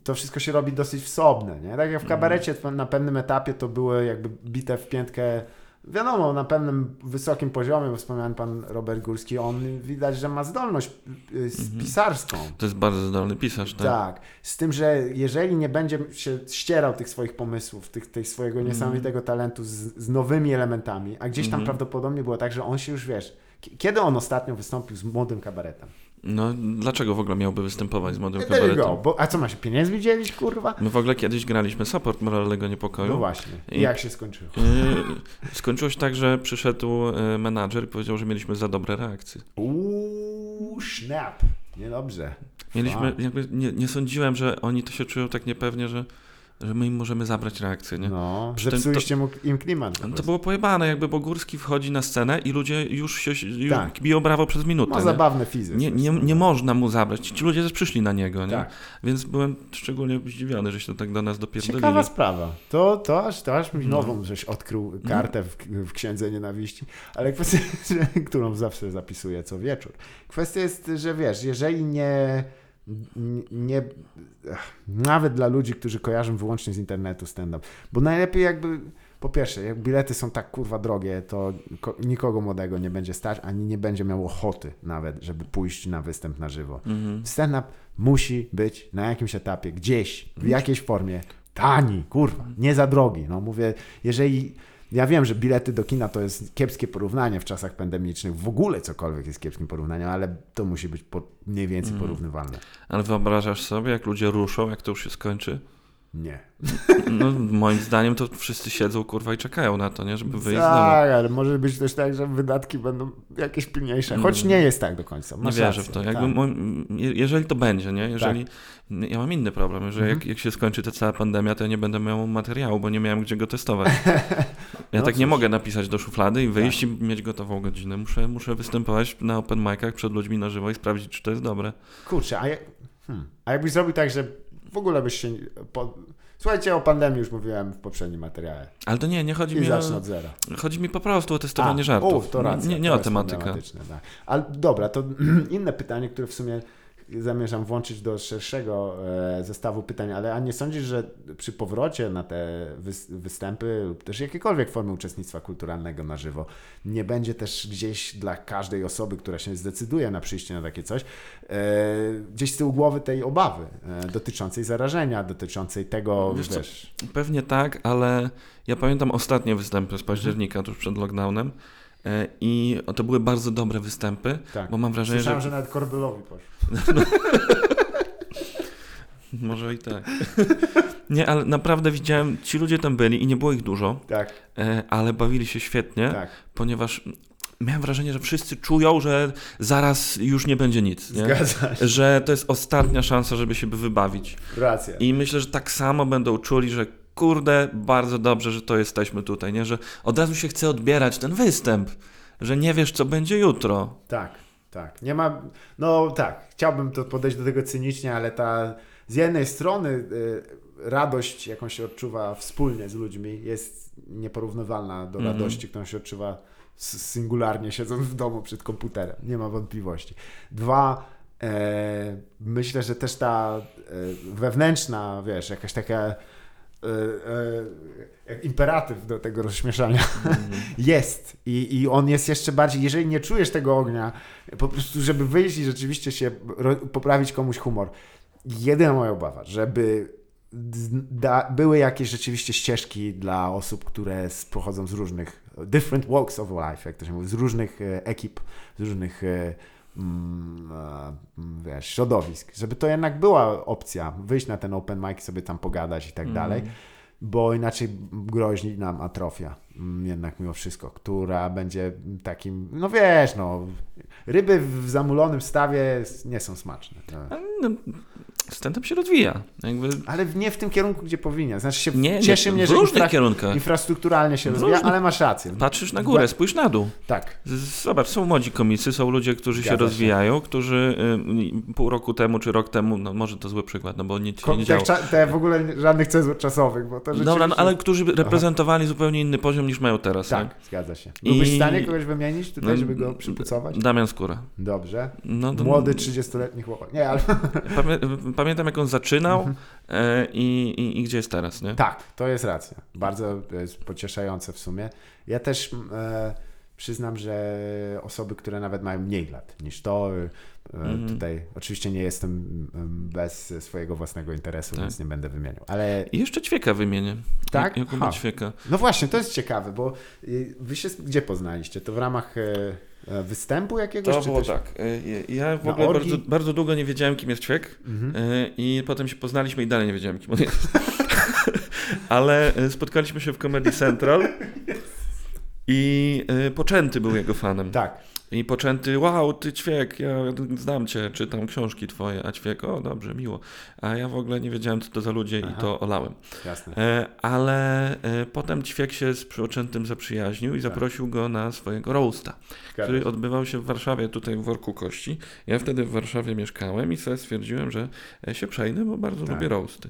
to wszystko się robi dosyć wsobne. Nie? Tak jak w Mhm. kabarecie na pewnym etapie to były jakby bite w piętkę wiadomo, na pewnym wysokim poziomie, bo wspomniałem pan Robert Górski, on widać, że ma zdolność y, z- Mhm. pisarską. To jest bardzo zdolny pisarz, tak? Tak. z tym, że jeżeli nie będzie się ścierał tych swoich pomysłów, tych, tych swojego Mhm. niesamowitego talentu z, z nowymi elementami, a gdzieś tam Mhm. prawdopodobnie było tak, że on się już, wiesz, kiedy on ostatnio wystąpił z młodym kabaretem? No, dlaczego w ogóle miałby występować z młodym kabaretem? go. Bo, a co, ma się pieniędzmi dzielić, kurwa? My w ogóle kiedyś graliśmy support moralnego niepokoju. No właśnie. I I- jak się skończyło? Yy, Skończyło się tak, że przyszedł yy, menadżer i powiedział, że mieliśmy za dobre reakcje. Uuu, snap. Niedobrze. Mieliśmy, jakby nie, nie sądziłem, że oni to się czują tak niepewnie, że, że my im możemy zabrać reakcję, nie? No, Przy zepsuliście im klimat. po To prostu. było pojebane, jakby bo Górski wchodzi na scenę i ludzie już się już Tak. biją brawo przez minutę. Ma nie? zabawne fizy. Nie, nie, nie można mu zabrać. Ci ludzie też przyszli na niego, nie? Tak. Więc byłem szczególnie zdziwiony, że się tak do nas dopierdolili. Ciekawa sprawa. To, to, aż, to aż mi No. nową żeś odkrył kartę w, w Księdze Nienawiści, ale kwestia, którą zawsze zapisuję co wieczór. Kwestia jest, że wiesz, jeżeli nie, nie nawet dla ludzi, którzy kojarzą wyłącznie z internetu stand-up, bo najlepiej jakby po pierwsze, jak bilety są tak kurwa drogie, to ko- nikogo młodego nie będzie stać, ani nie będzie miał ochoty nawet, żeby pójść na występ na żywo. Mhm. Stand-up musi być na jakimś etapie, gdzieś, w jakiejś formie tani, kurwa, nie za drogi. No mówię, jeżeli. Ja wiem, że bilety do kina to jest kiepskie porównanie w czasach pandemicznych, w ogóle cokolwiek jest kiepskim porównaniem, ale to musi być po, mniej więcej Mhm. porównywalne. Ale wyobrażasz sobie, jak ludzie ruszą, jak to już się skończy? Nie. No, moim zdaniem to wszyscy siedzą, kurwa, i czekają na to, nie? Żeby wyjść. Tak, ale może być też tak, że wydatki będą jakieś pilniejsze, choć Mm. nie jest tak do końca. Nie Masz wierzę rację, w to. tak. Jakby je- jeżeli to będzie, nie? Jeżeli... Ja mam inny problem, że jak, Mhm. jak się skończy ta cała pandemia, to ja nie będę miał materiału, bo nie miałem gdzie go testować. Ja No tak nie cóż. mogę napisać do szuflady i wyjść Tak. i mieć gotową godzinę. Muszę, muszę występować na open micach przed ludźmi na żywo i sprawdzić, czy to jest dobre. Kurczę, a, jak, hmm, a jakbyś zrobił tak, że w ogóle byś się... Po, słuchajcie, o pandemii już mówiłem w poprzednim materiale. Ale to nie, nie chodzi I mi zacznę o... od zera. Chodzi mi po prostu o testowanie A, żartów. uf, to racja, nie nie to o tematykę. Tak. Ale dobra, to inne pytanie, które w sumie zamierzam włączyć do szerszego e, zestawu pytań, ale a nie sądzisz, że przy powrocie na te wys- występy lub też jakiekolwiek formy uczestnictwa kulturalnego na żywo nie będzie też gdzieś dla każdej osoby, która się zdecyduje na przyjście na takie coś, e, gdzieś z tyłu głowy tej obawy e, dotyczącej zarażenia, dotyczącej tego, Wiesz wiesz, Pewnie tak, ale ja pamiętam ostatnie występy z października, tuż przed lockdownem. E, I to były bardzo dobre występy, tak. bo mam wrażenie, Słyszałem, że że nawet Korbelowi poszło. Może i tak. Nie, ale naprawdę widziałem, ci ludzie tam byli i nie było ich dużo, Tak, e, ale bawili się świetnie, tak. ponieważ miałem wrażenie, że wszyscy czują, że zaraz już nie będzie nic, nie? Zgadza się. Że to jest ostatnia szansa, żeby się wybawić. Racja. I myślę, że tak samo będą czuli, że kurde, bardzo dobrze, że to jesteśmy tutaj, nie? Że od razu się chce odbierać ten występ, że nie wiesz, co będzie jutro. Tak, tak. Nie ma. No tak, chciałbym to podejść do tego cynicznie, ale ta z jednej strony y, radość, jaką się odczuwa wspólnie z ludźmi, jest nieporównywalna do Mhm. radości, którą się odczuwa singularnie siedząc w domu przed komputerem. Nie ma wątpliwości. Dwa, e, myślę, że też ta e, wewnętrzna, wiesz, jakaś taka jak imperatyw do tego rozśmieszania. Jest. I, i on jest jeszcze bardziej, jeżeli nie czujesz tego ognia, po prostu żeby wyjść i rzeczywiście się poprawić komuś humor. Jedyna moja obawa, żeby z- da, były jakieś rzeczywiście ścieżki dla osób, które s- pochodzą z różnych different walks of life, jak to się mówi, z różnych e, ekip, z różnych e, mm, e, mm, wiesz, środowisk, żeby to jednak była opcja, wyjść na ten open mic, sobie tam pogadać i tak Mhm. dalej bo inaczej groźni nam atrofia, mm, jednak mimo wszystko, która będzie takim, no wiesz, no, ryby w zamulonym stawie nie są smaczne. No. No, stand-up się rozwija. Jakby Ale nie w tym kierunku, gdzie powinien. Znaczy się nie, nie, cieszy mnie, w że różnych infra, kierunkach. infrastrukturalnie się W rozwija, różnych- ale masz rację. Patrzysz na górę, spójrz na dół. Tak, Zobacz, są młodzi komicy, są ludzie, którzy się Zgadza się. rozwijają, którzy y, pół roku temu czy rok temu, no może to zły przykład, no bo nic się Ko- nie te, działo. te w ogóle żadnych cezur czasowych, bo to Dobra, no, rzeczywiście- ale którzy reprezentowali zupełnie inny poziom niż mają teraz. nie? Tak, zgadza się. Byłbyś I- w stanie kogoś wymienić tutaj, No, żeby go przypucować? Damian Skóra. Dobrze. No, to, Młody 30-letni chłopak. Nie, ale Pamię, pamiętam jak on zaczynał Mhm. e, i, i, i gdzie jest teraz, nie? Tak, to jest racja. Bardzo to jest pocieszające w sumie. Ja też e, przyznam, że osoby, które nawet mają mniej lat niż to, Mhm. tutaj oczywiście nie jestem mm, bez swojego własnego interesu, Tak. więc nie będę wymieniał. Ale I jeszcze Ćwieka wymienię. Tak? Jakuba. Ćwieka. no właśnie, to jest ciekawe, bo y, wy się gdzie poznaliście? To w ramach e, e, występu jakiegoś? To było też... tak. Ja w Na ogóle orgii? bardzo, bardzo długo nie wiedziałem, kim jest Ćwiek. Mhm. E, I potem się poznaliśmy i dalej nie wiedziałem, kim on jest. Ale spotkaliśmy się w Comedy Central i e, Poczęty był jego fanem. Tak, I Poczęty, wow, ty Ćwiek, ja znam cię, czytam książki twoje, a Ćwiek, o dobrze, miło. A ja w ogóle nie wiedziałem, co to za ludzie Aha. i to olałem. jasne. E, Ale e, potem Ćwiek się z Poczętym zaprzyjaźnił i zaprosił go na swojego roasta który odbywał się w Warszawie, tutaj w Worku Kości. Ja wtedy w Warszawie mieszkałem i sobie stwierdziłem, że e, się przejdę, bo bardzo Tak. lubię roasty.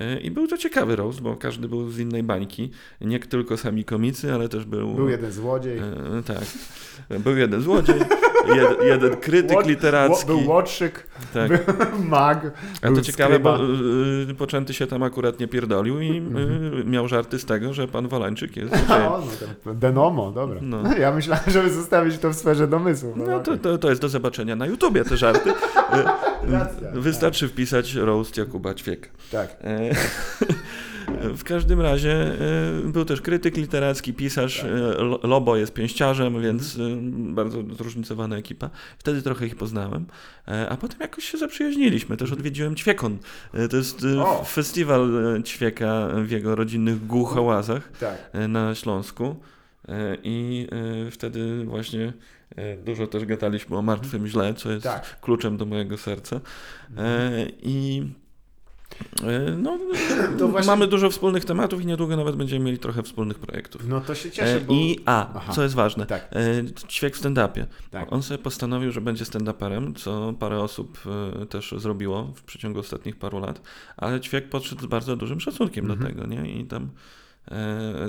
E, I był to ciekawy roast, bo każdy był z innej bańki. Nie tylko sami komicy, ale też był... Był jeden złodziej. E, tak. Był jeden złodziej, jed, jeden krytyk Łot- literacki. Był łotrzyk, tak. był mag. A to był ciekawe, bo skryba. y, Poczęty się tam akurat nie pierdolił i y, miał żarty z tego, że pan Wolańczyk jest. O, no to Denomo, dobra. No. Ja myślałem, żeby zostawić to w sferze domysłu. No to, to, to jest do zobaczenia na YouTubie te żarty. Racja, Wystarczy wpisać roast Jakuba Ćwieka. Tak. E, W każdym razie e, był też krytyk literacki, pisarz. Tak. e, Lo- Lobo jest pięściarzem, więc Mhm. e, bardzo zróżnicowana ekipa. Wtedy trochę ich poznałem, a potem jakoś się zaprzyjaźniliśmy. Też odwiedziłem Ćwiekon. To jest O! festiwal Ćwieka w jego rodzinnych Głuchołazach Tak. na Śląsku. I wtedy właśnie dużo też gadaliśmy o martwym źle, co jest Tak. kluczem do mojego serca. E, I e, no, właśnie- mamy dużo wspólnych tematów i niedługo nawet będziemy mieli trochę wspólnych projektów. No to się cieszę, E, bo... I a, Aha. co jest ważne, Tak. e, Ćwiek w stand-upie. Tak. On sobie postanowił, że będzie stand-uperem, co parę osób e, też zrobiło w przeciągu ostatnich paru lat, ale Ćwiek podszedł z bardzo dużym szacunkiem Mhm. do tego, nie? I tam e,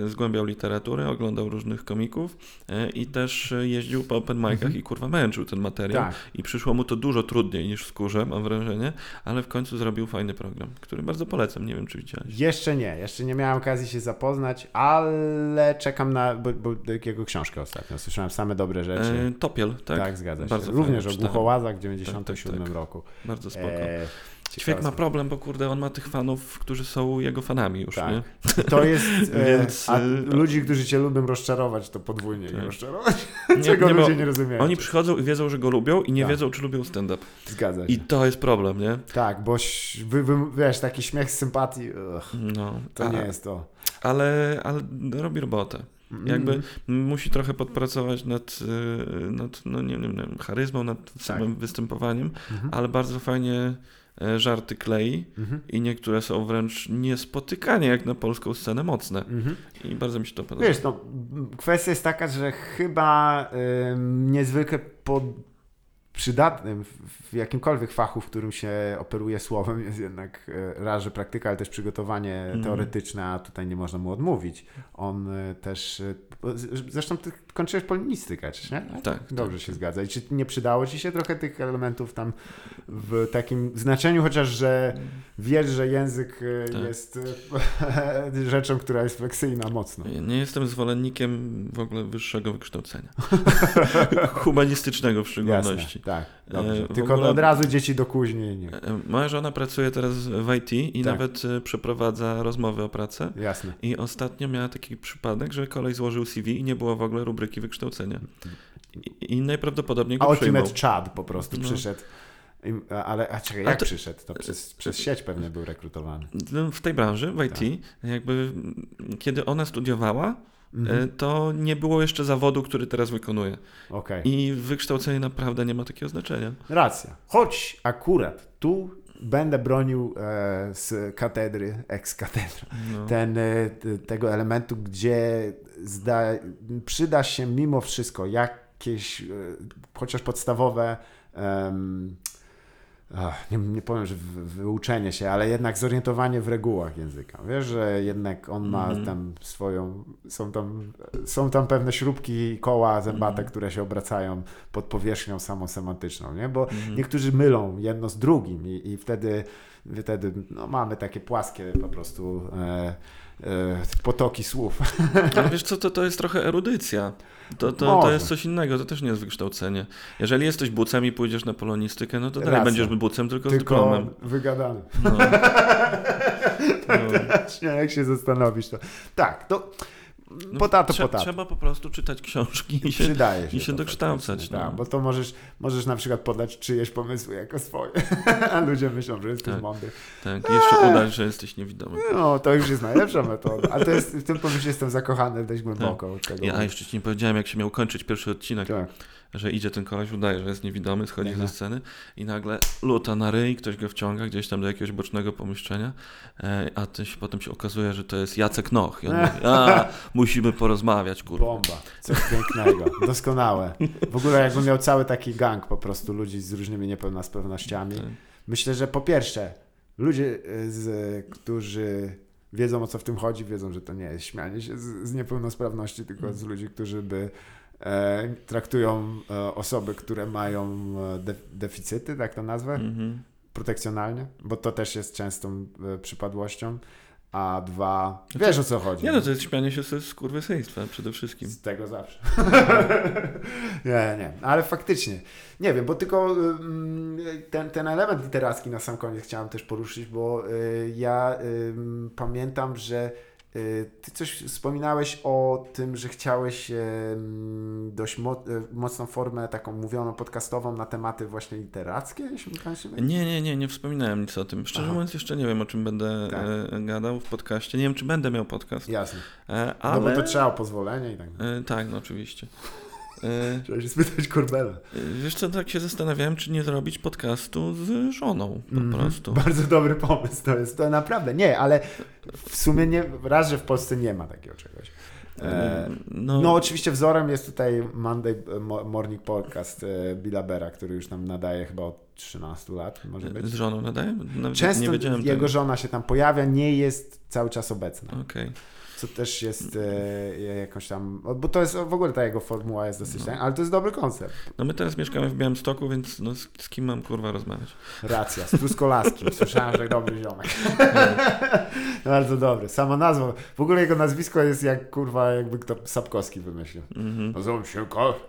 zgłębiał literaturę, oglądał różnych komików e, i też e, jeździł po open micach Mhm. i kurwa męczył ten materiał. Tak. I przyszło mu to dużo trudniej niż w skórze, mam wrażenie, ale w końcu zrobił fajny program, który bardzo polecam, nie wiem czy widziałeś. Jeszcze nie, jeszcze nie miałem okazji się zapoznać, ale czekam na, bo, bo jego książkę ostatnio. Słyszałem same dobre rzeczy. E, Topiel, tak? tak? zgadza się. Bardzo Również o. Głuchołazach w 97 Tak, tak, tak. roku. Bardzo spoko. E, Ćwiek ciekawe ma są- problem, bo kurde, on ma tych fanów, którzy są jego fanami już, Tak. nie? To jest. E, Więc, a e, ludzi, którzy cię lubią rozczarować, to podwójnie Tak. rozczarować. Nie, Czego nie, ludzie nie rozumieją. Oni przychodzą i wiedzą, że go lubią i nie Tak. wiedzą, czy lubią stand-up. Zgadza się. I to jest problem, nie? Tak, bo wy, wy, wiesz, taki śmiech z sympatii, ugh, No, to a- nie jest to. Ale, ale robi robotę. Jakby Mm, musi trochę podpracować nad, y, nad no nie wiem, nie wiem, charyzmą, nad samym występowaniem, mhm, ale bardzo fajnie e, żarty klei mhm, i niektóre są wręcz niespotykanie jak na polską scenę mocne. mhm. I bardzo mi się to podoba. Wiesz, no, kwestia jest taka, że chyba ym, niezwykle pod, przydatnym w, jakimkolwiek fachu, w którym się operuje słowem, jest jednak e, raz, że praktyka, ale też przygotowanie Mhm. teoretyczne, a tutaj nie można mu odmówić. On e, też, e, zresztą ty kończyłeś polonistykę, czy nie? Tak. Dobrze tak, się tak. zgadza. I czy nie przydało ci się trochę tych elementów tam w takim znaczeniu, chociaż, że wiesz, że język Tak. jest rzeczą, która jest fleksyjna mocno. Ja Nie jestem zwolennikiem w ogóle wyższego wykształcenia. Humanistycznego w szczególności. Jasne, tak. Dobrze. E, w Tylko ogóle- od razu dzieci do kuźni. Nie. E, Moja żona pracuje teraz w IT i Tak. nawet e, przeprowadza rozmowy o pracę. Jasne. I ostatnio miała taki przypadek, że kolej złożył CV i nie było w ogóle rubryki wykształcenia. I, i najprawdopodobniej go przyjmą. Ultimate Chad po prostu No. przyszedł. Ale, a czekaj, jak to- przyszedł? To przez, przez sieć pewnie był rekrutowany. No, W tej branży, w IT, jakby mm, kiedy ona studiowała, Mhm. to nie było jeszcze zawodu, który teraz wykonuje. Okej. I wykształcenie naprawdę nie ma takiego znaczenia. Racja. Choć akurat tu będę bronił e, z katedry, ex-katedra, No. ten, e, tego elementu, gdzie zda, przyda się mimo wszystko jakieś e, chociaż podstawowe ach, nie, nie powiem, że wy- wyuczenie się, ale jednak zorientowanie w regułach języka. Wiesz, że jednak on ma Mhm. tam swoją, są tam, są tam pewne śrubki i koła zębate, Mhm. które się obracają pod powierzchnią samosemantyczną, nie? Bo Mhm. niektórzy mylą jedno z drugim i, i wtedy, wtedy no, mamy takie płaskie po prostu e, potoki słów. Ale wiesz co, to, to jest trochę erudycja. To, to, to jest coś innego, to też nie jest wykształcenie. Jeżeli jesteś bucem i pójdziesz na polonistykę, no to dalej Racja. będziesz bucem, tylko, z Tylko dyplomem. wygadany. No. No. Nie, jak się zastanowisz, to tak, to No, potato, trze- potato. Trzeba po prostu czytać książki i się... Przydaje się. i się dokształcać, no. Tak, bo to możesz, możesz na przykład podać czyjeś pomysły jako swoje, a ludzie myślą, że jesteś Tak. mądry. Tak, i jeszcze udać, że jesteś niewidomy. No, to już jest najlepsza metoda. Ale to jest, w tym pomyśle jestem zakochany dość głęboko. od Tego Tak. Ja jeszcze ci nie powiedziałem, jak się miał kończyć pierwszy odcinek, Tak. Że idzie ten koleś, udaje, że jest niewidomy, schodzi ze sceny i nagle luta na ryj, ktoś go wciąga gdzieś tam do jakiegoś bocznego pomieszczenia, e, a to się, potem się okazuje, że to jest Jacek Noch. I on mówi, a, musimy porozmawiać, kurwa. Bomba. Coś pięknego. Doskonałe. W ogóle jakbym miał cały taki gang po prostu ludzi z różnymi niepełnosprawnościami. Tak. Myślę, że po pierwsze, ludzie, y, z, którzy wiedzą o co w tym chodzi, wiedzą, że to nie jest śmianie się z, z niepełnosprawności, tylko z ludzi, którzy by e, traktują e, osoby, które mają e, de, deficyty, tak to nazwę, Mhm. protekcjonalnie, bo to też jest częstą e, przypadłością. A dwa, wiesz o co chodzi. Nie no, to jest śmianie się ze skurwysyństwa przede wszystkim. Z tego zawsze. nie, nie, ale faktycznie. Nie wiem, bo tylko ym, ten, ten element literacki na sam koniec chciałem też poruszyć, bo ja pamiętam, że ty coś wspominałeś o tym, że chciałeś dość mo- y, mocną formę taką mówioną podcastową na tematy właśnie literackie, jeśli? Nie, nie, nie, nie wspominałem nic o tym. Szczerze Aha. mówiąc, jeszcze nie wiem, o czym będę Tak. e, gadał w podcaście. Nie wiem, czy będę miał podcast. Jasne. E, No ale... bo to trzeba o pozwolenie i tak. E, tak, no oczywiście. Trzeba się spytać Korbela. wiesz co, tak się zastanawiałem, czy nie zrobić podcastu z żoną po Mhm. prostu. Bardzo dobry pomysł to jest, to naprawdę. Nie, ale w sumie nie, raz, że w Polsce nie ma takiego czegoś. E, no, no oczywiście wzorem jest tutaj Monday Mo- Morning Podcast e, Billa Bera, który już nam nadaje chyba od 13 lat, może być. z żoną nadaję? Nawet Często jego tego. żona się tam pojawia, nie jest cały czas obecna, Okej. Co też jest e, jakąś tam, bo to jest w ogóle ta jego formuła jest dosyć, No. ale to jest dobry koncept. No my teraz mieszkamy w Białymstoku, więc no, z, z kim mam kurwa rozmawiać? Racja, z Truskolaskim. Słyszałem, że dobry ziomek. Bardzo dobry. Sama nazwa. W ogóle jego nazwisko jest jak kurwa, jakby kto Sapkowski wymyślił. Mhm, Nazywam się Ko...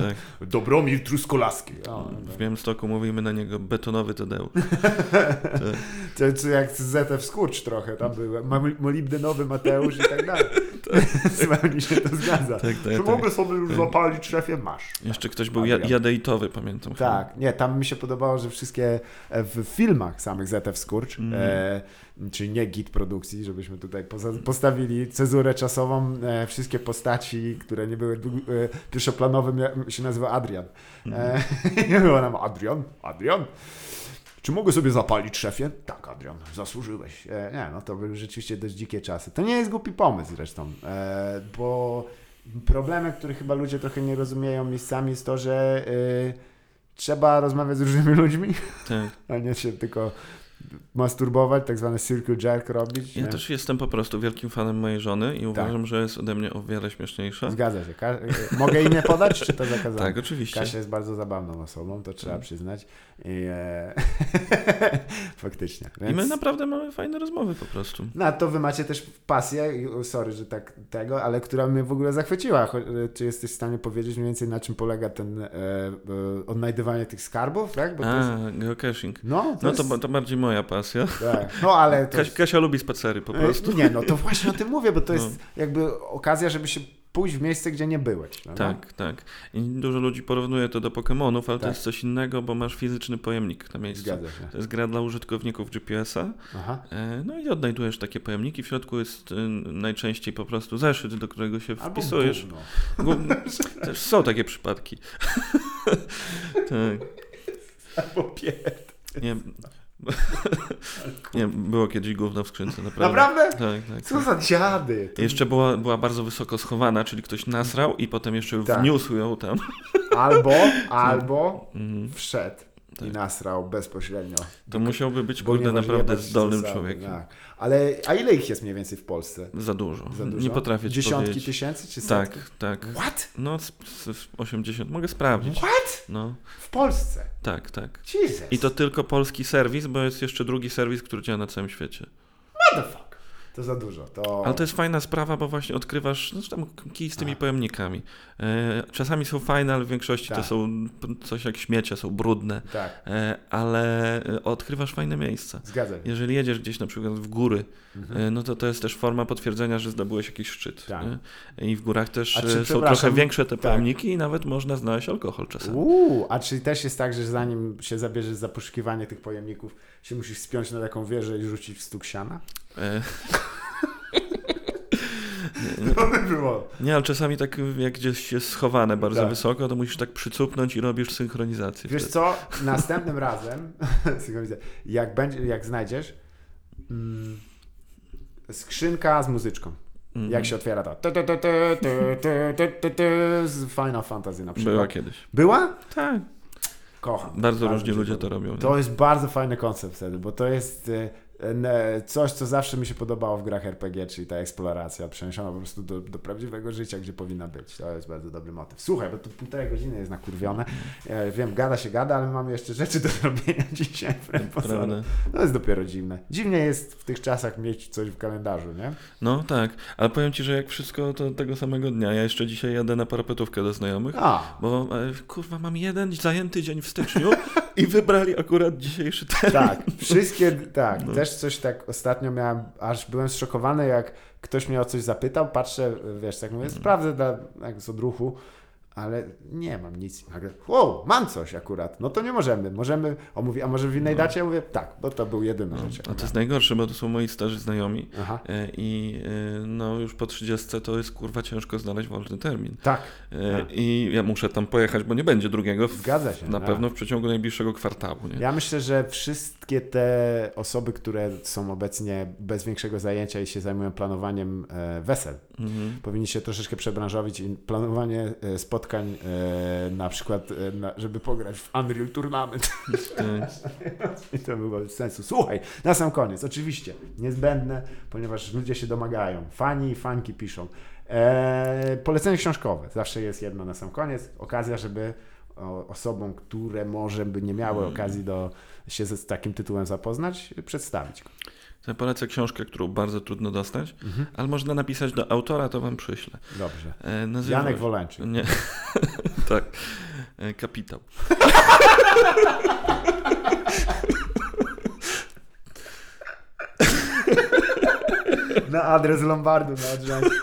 tak. Dobromir Truskolaski. O, W Białymstoku mówimy na niego betonowy Tadeusz. to, to jak z ZF Skurcz trochę tam. Mam- Molibdenowy Mateusz i tak dalej. Zupełnie się to zgadza. Tak, Czy tak, tak. mogę sobie już zapalić szefie? Masz. Jeszcze ktoś był ja, Adrian. jadeitowy, pamiętam. chyba. Tak, nie, tam mi się podobało, że wszystkie e, w filmach samych ZF Skurcz, Mhm. e, czyli nie git produkcji, żebyśmy tutaj postawili cezurę czasową, e, wszystkie postaci, które nie były e, pierwszoplanowe, się nazywa Adrian. E, I było nam Adrian, Adrian. Czy mogę sobie zapalić szefie? Tak, Adrian, zasłużyłeś. Nie, no to były rzeczywiście dość dzikie czasy. To nie jest głupi pomysł zresztą, bo problemem, który chyba ludzie trochę nie rozumieją miejscami jest to, że trzeba rozmawiać z różnymi ludźmi, Tak. a nie się tylko masturbować, tak zwany circle jerk robić. Ja nie? też jestem po prostu wielkim fanem mojej żony i uważam, że jest ode mnie o wiele śmieszniejsza. Zgadza się. Ka- e, mogę imię podać, czy to zakazane? Tak, oczywiście. Kasia jest bardzo zabawną osobą, to trzeba Tak. przyznać. I, e, faktycznie. I my Więc... naprawdę mamy fajne rozmowy po prostu. No, to wy macie też pasję, sorry, że tak tego, ale która mnie w ogóle zachwyciła. E, Czy jesteś w stanie powiedzieć mniej więcej na czym polega ten e, e, odnajdywanie tych skarbów, tak? Bo to jest, A, geocaching. no, to No jest, to, to bardziej moja pasja. tak. no, ale to jest, Kasia lubi spacery po e, prostu. Nie, no to właśnie o tym mówię, bo to jest No. jakby okazja, żeby się pójść w miejsce, gdzie nie byłeś. No, Tak, tak. I dużo ludzi porównuje to do Pokémonów, ale to Tak. jest coś innego, bo masz fizyczny pojemnik na No? miejscu. Zgadza się. To jest gra dla użytkowników GPS-a. Aha. E, No i odnajdujesz takie pojemniki. W środku jest y, najczęściej po prostu zeszyt, do którego się Albo wpisujesz. gówno. Gó- Też są takie przypadki. tak. Albo pier... Nie, nie, było kiedyś gówno w skrzynce, naprawdę. Naprawdę? Tak, tak. Co za dziady? To... Jeszcze była, była bardzo wysoko schowana, czyli ktoś nasrał i potem jeszcze Tak. wniósł ją tam. Albo, albo Mhm. wszedł tak. i nasrał bezpośrednio. To musiałby być, kurde, naprawdę zdolnym człowiekiem. Tak. Ale a ile ich jest mniej więcej w Polsce? Za dużo. Za dużo? Nie potrafię ci Dziesiątki powiedzieć. tysięcy czy Tak, setki? tak. What? No, z, z 80. Mogę sprawdzić. What? No, W Polsce? tak, tak. Jesus. I to tylko polski serwis, bo jest jeszcze drugi serwis, który działa na całym świecie. Fuck? To za dużo. To... Ale to jest fajna sprawa, bo właśnie odkrywasz no, tam kij z tymi Aha. pojemnikami. E, czasami są fajne, ale w większości to Tak. są p- coś jak śmiecie, są brudne. Tak, E, ale e, odkrywasz fajne miejsca. zgadzam się. Jeżeli jedziesz gdzieś na przykład w góry, Mhm. e, no to to jest też forma potwierdzenia, że zdobyłeś jakiś szczyt. Tak. I w górach też czy, e, są trochę większe te tak. pojemniki i nawet można znaleźć alkohol czasami. Uuu, a czy też jest tak, że zanim się zabierzesz za poszukiwanie tych pojemników, się musisz spiąć na taką wieżę i rzucić w stuk siana? E, by było. nie, ale czasami tak jak gdzieś jest schowane bardzo Tak. wysoko, to musisz tak przycupnąć i robisz synchronizację. Wiesz wtedy. co, następnym razem, synchronizacja, jak, będzie, jak znajdziesz, mm, skrzynka z muzyczką. Mhm. Jak się otwiera to. Tu, tu, tu, z Final Fantasy na przykład. Była kiedyś. Była? Tak. Kocham. Bardzo różni mi się ludzie to robią. nie? To jest bardzo fajny koncept wtedy, bo to jest e, coś, co zawsze mi się podobało w grach RPG, czyli ta eksploracja przeniesiona po prostu do, do prawdziwego życia, gdzie powinna być. To jest bardzo dobry motyw. Słuchaj, bo to półtorej godziny jest nakurwione. Ja wiem, gada się gada, ale mamy jeszcze rzeczy do zrobienia dzisiaj. Prawda. To jest dopiero dziwne. Dziwnie jest w tych czasach mieć coś w kalendarzu, nie? No tak, ale powiem ci, że jak wszystko to tego samego dnia. Ja jeszcze dzisiaj jadę na parapetówkę do znajomych, A, bo e, kurwa mam jeden zajęty dzień w styczniu i wybrali akurat dzisiejszy termin. tak. Wszystkie, tak. No. Też coś tak ostatnio miałem, aż byłem zszokowany, jak ktoś mnie o coś zapytał, patrzę, wiesz, tak mówię, Mhm. sprawdzę dla, jak z odruchu, ale nie mam nic. Nagle, wow, mam coś akurat. No to nie możemy. Możemy, on mówi, a może w innej No. dacie? Ja mówię, tak, bo to był jedyny No, rzecz. a to jest najgorsze, bo to są moi starzy znajomi Aha, e, i e, no już po 30 to jest kurwa ciężko znaleźć wolny termin. tak, E, Tak. I ja muszę tam pojechać, bo nie będzie drugiego w, zgadza się. na tak. pewno w przeciągu najbliższego kwartału. Nie? Ja myślę, że wszystkie te osoby, które są obecnie bez większego zajęcia i się zajmują planowaniem wesel, Mhm. powinni się troszeczkę przebranżowić i planowanie e, spotkań e, na przykład, e, żeby pograć w Unreal Tournament. E, I to byłoby bez sensu. Słuchaj, na sam koniec, oczywiście, niezbędne, ponieważ ludzie się domagają. Fani i fanki piszą. E, polecenie książkowe. Zawsze jest jedno na sam koniec. Okazja, żeby osobom, które może by nie miały Mm. okazji do się z, z takim tytułem zapoznać, przedstawić go. To ja polecę książkę, którą bardzo trudno dostać, Mhm. ale można napisać do autora, to wam przyślę. Dobrze. E, nazywa... Janek Wolęczyk. Nie, tak. E, Kapitał. Na adres Lombardu na odrzędzie.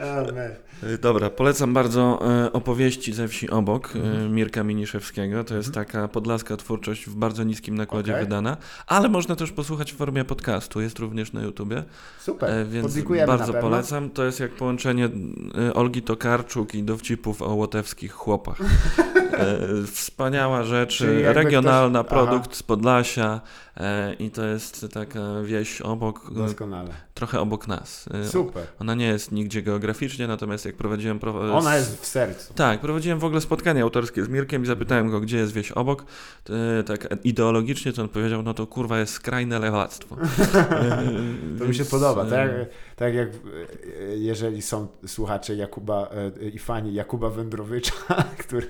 E, Dobra, polecam bardzo e, opowieści ze wsi obok e, Mirka Miniszewskiego. To jest taka podlaska twórczość w bardzo niskim nakładzie Okej. wydana, ale można też posłuchać w formie podcastu. Jest również na YouTubie, Super. e, więc bardzo polecam. To jest jak połączenie e, Olgi Tokarczuk i dowcipów o łotewskich chłopach. E, wspaniała rzecz, regionalna, ktoś- produkt z Podlasia e, i to jest taka wieś obok, e, Doskonale. trochę obok nas. E, Super. Ona nie jest nigdzie geograficznie, natomiast jak prowadziłem... Pro... Ona jest w sercu. Tak, prowadzidziłem w ogóle spotkanie autorskie z Mirkiem i zapytałem go, gdzie jest wieś obok. E, tak ideologicznie to on powiedział, no to kurwa jest skrajne lewactwo. E, To mi się podoba. e, Tak, tak jak e, jeżeli są słuchacze Jakuba e, i fani Jakuba Wędrowycza, który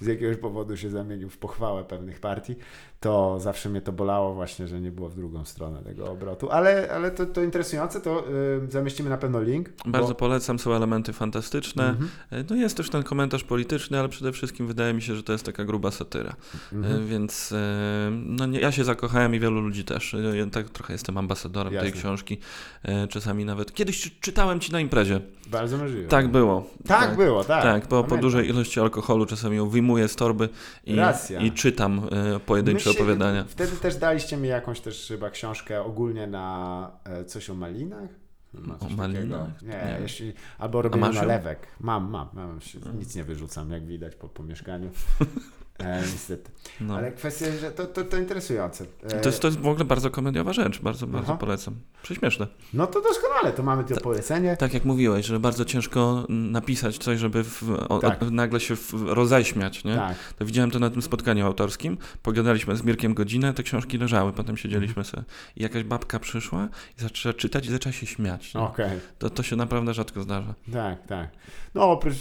z jakiegoś powodu się zamienił w pochwałę pewnych partii, to zawsze mnie to bolało właśnie, że nie było w drugą stronę tego obrotu. Ale, ale to, to interesujące, to zamieścimy na pewno link. Bardzo bo- polecam, są elementy fantastyczne. Mhm, E, No jest też ten komentarz polityczny, ale przede wszystkim wydaje mi się, że to jest taka gruba satyra. E, mhm. Więc e, no nie, ja się zakochałem i wielu ludzi też. E, Ja tak trochę jestem ambasadorem tej Jasne. książki. E, Czasami nawet. Kiedyś czy- czytałem ci na imprezie. Bardzo możliwe. Tak było. Tak, było, tak. Tak, bo po dużej ilości alkoholu czasami ją wyjmuję z torby i, i czytam e, pojedyncze My się- opowiadania. Wtedy też daliście mi jakąś też chyba książkę ogólnie na e, coś o malinach. Ma O malinach? Nie, Nie. jeśli, albo ją? nalewek. Mam, mam. mam. Nic nie wyrzucam, jak widać po, po mieszkaniu. E, niestety. No. Ale kwestia, że to, to, to interesujące. E, To, jest, to jest w ogóle bardzo komediowa rzecz, bardzo, bardzo Aha. polecam. Prześmieszne. No to doskonale, to mamy to polecenie. Tak jak mówiłeś, że bardzo ciężko napisać coś, żeby w, o, Tak. o, nagle się w, roześmiać, nie? Tak. To widziałem to na tym spotkaniu autorskim. Pogadaliśmy z Mirkiem godzinę, te książki leżały, potem siedzieliśmy sobie. I jakaś babka przyszła i zaczęła czytać i zaczęła się śmiać. Nie? Okej. To, to się naprawdę rzadko zdarza. Tak, tak. No oprócz,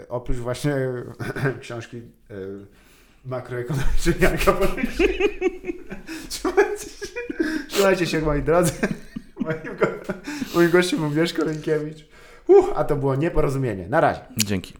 e, oprócz właśnie książki makroekonomicznej Janka Paryża. Słuchajcie, słuchajcie się, moi drodzy. Moim, go, moim gościem był Mieszko Rękiewicz. Uh, a to było nieporozumienie. Na razie. Dzięki.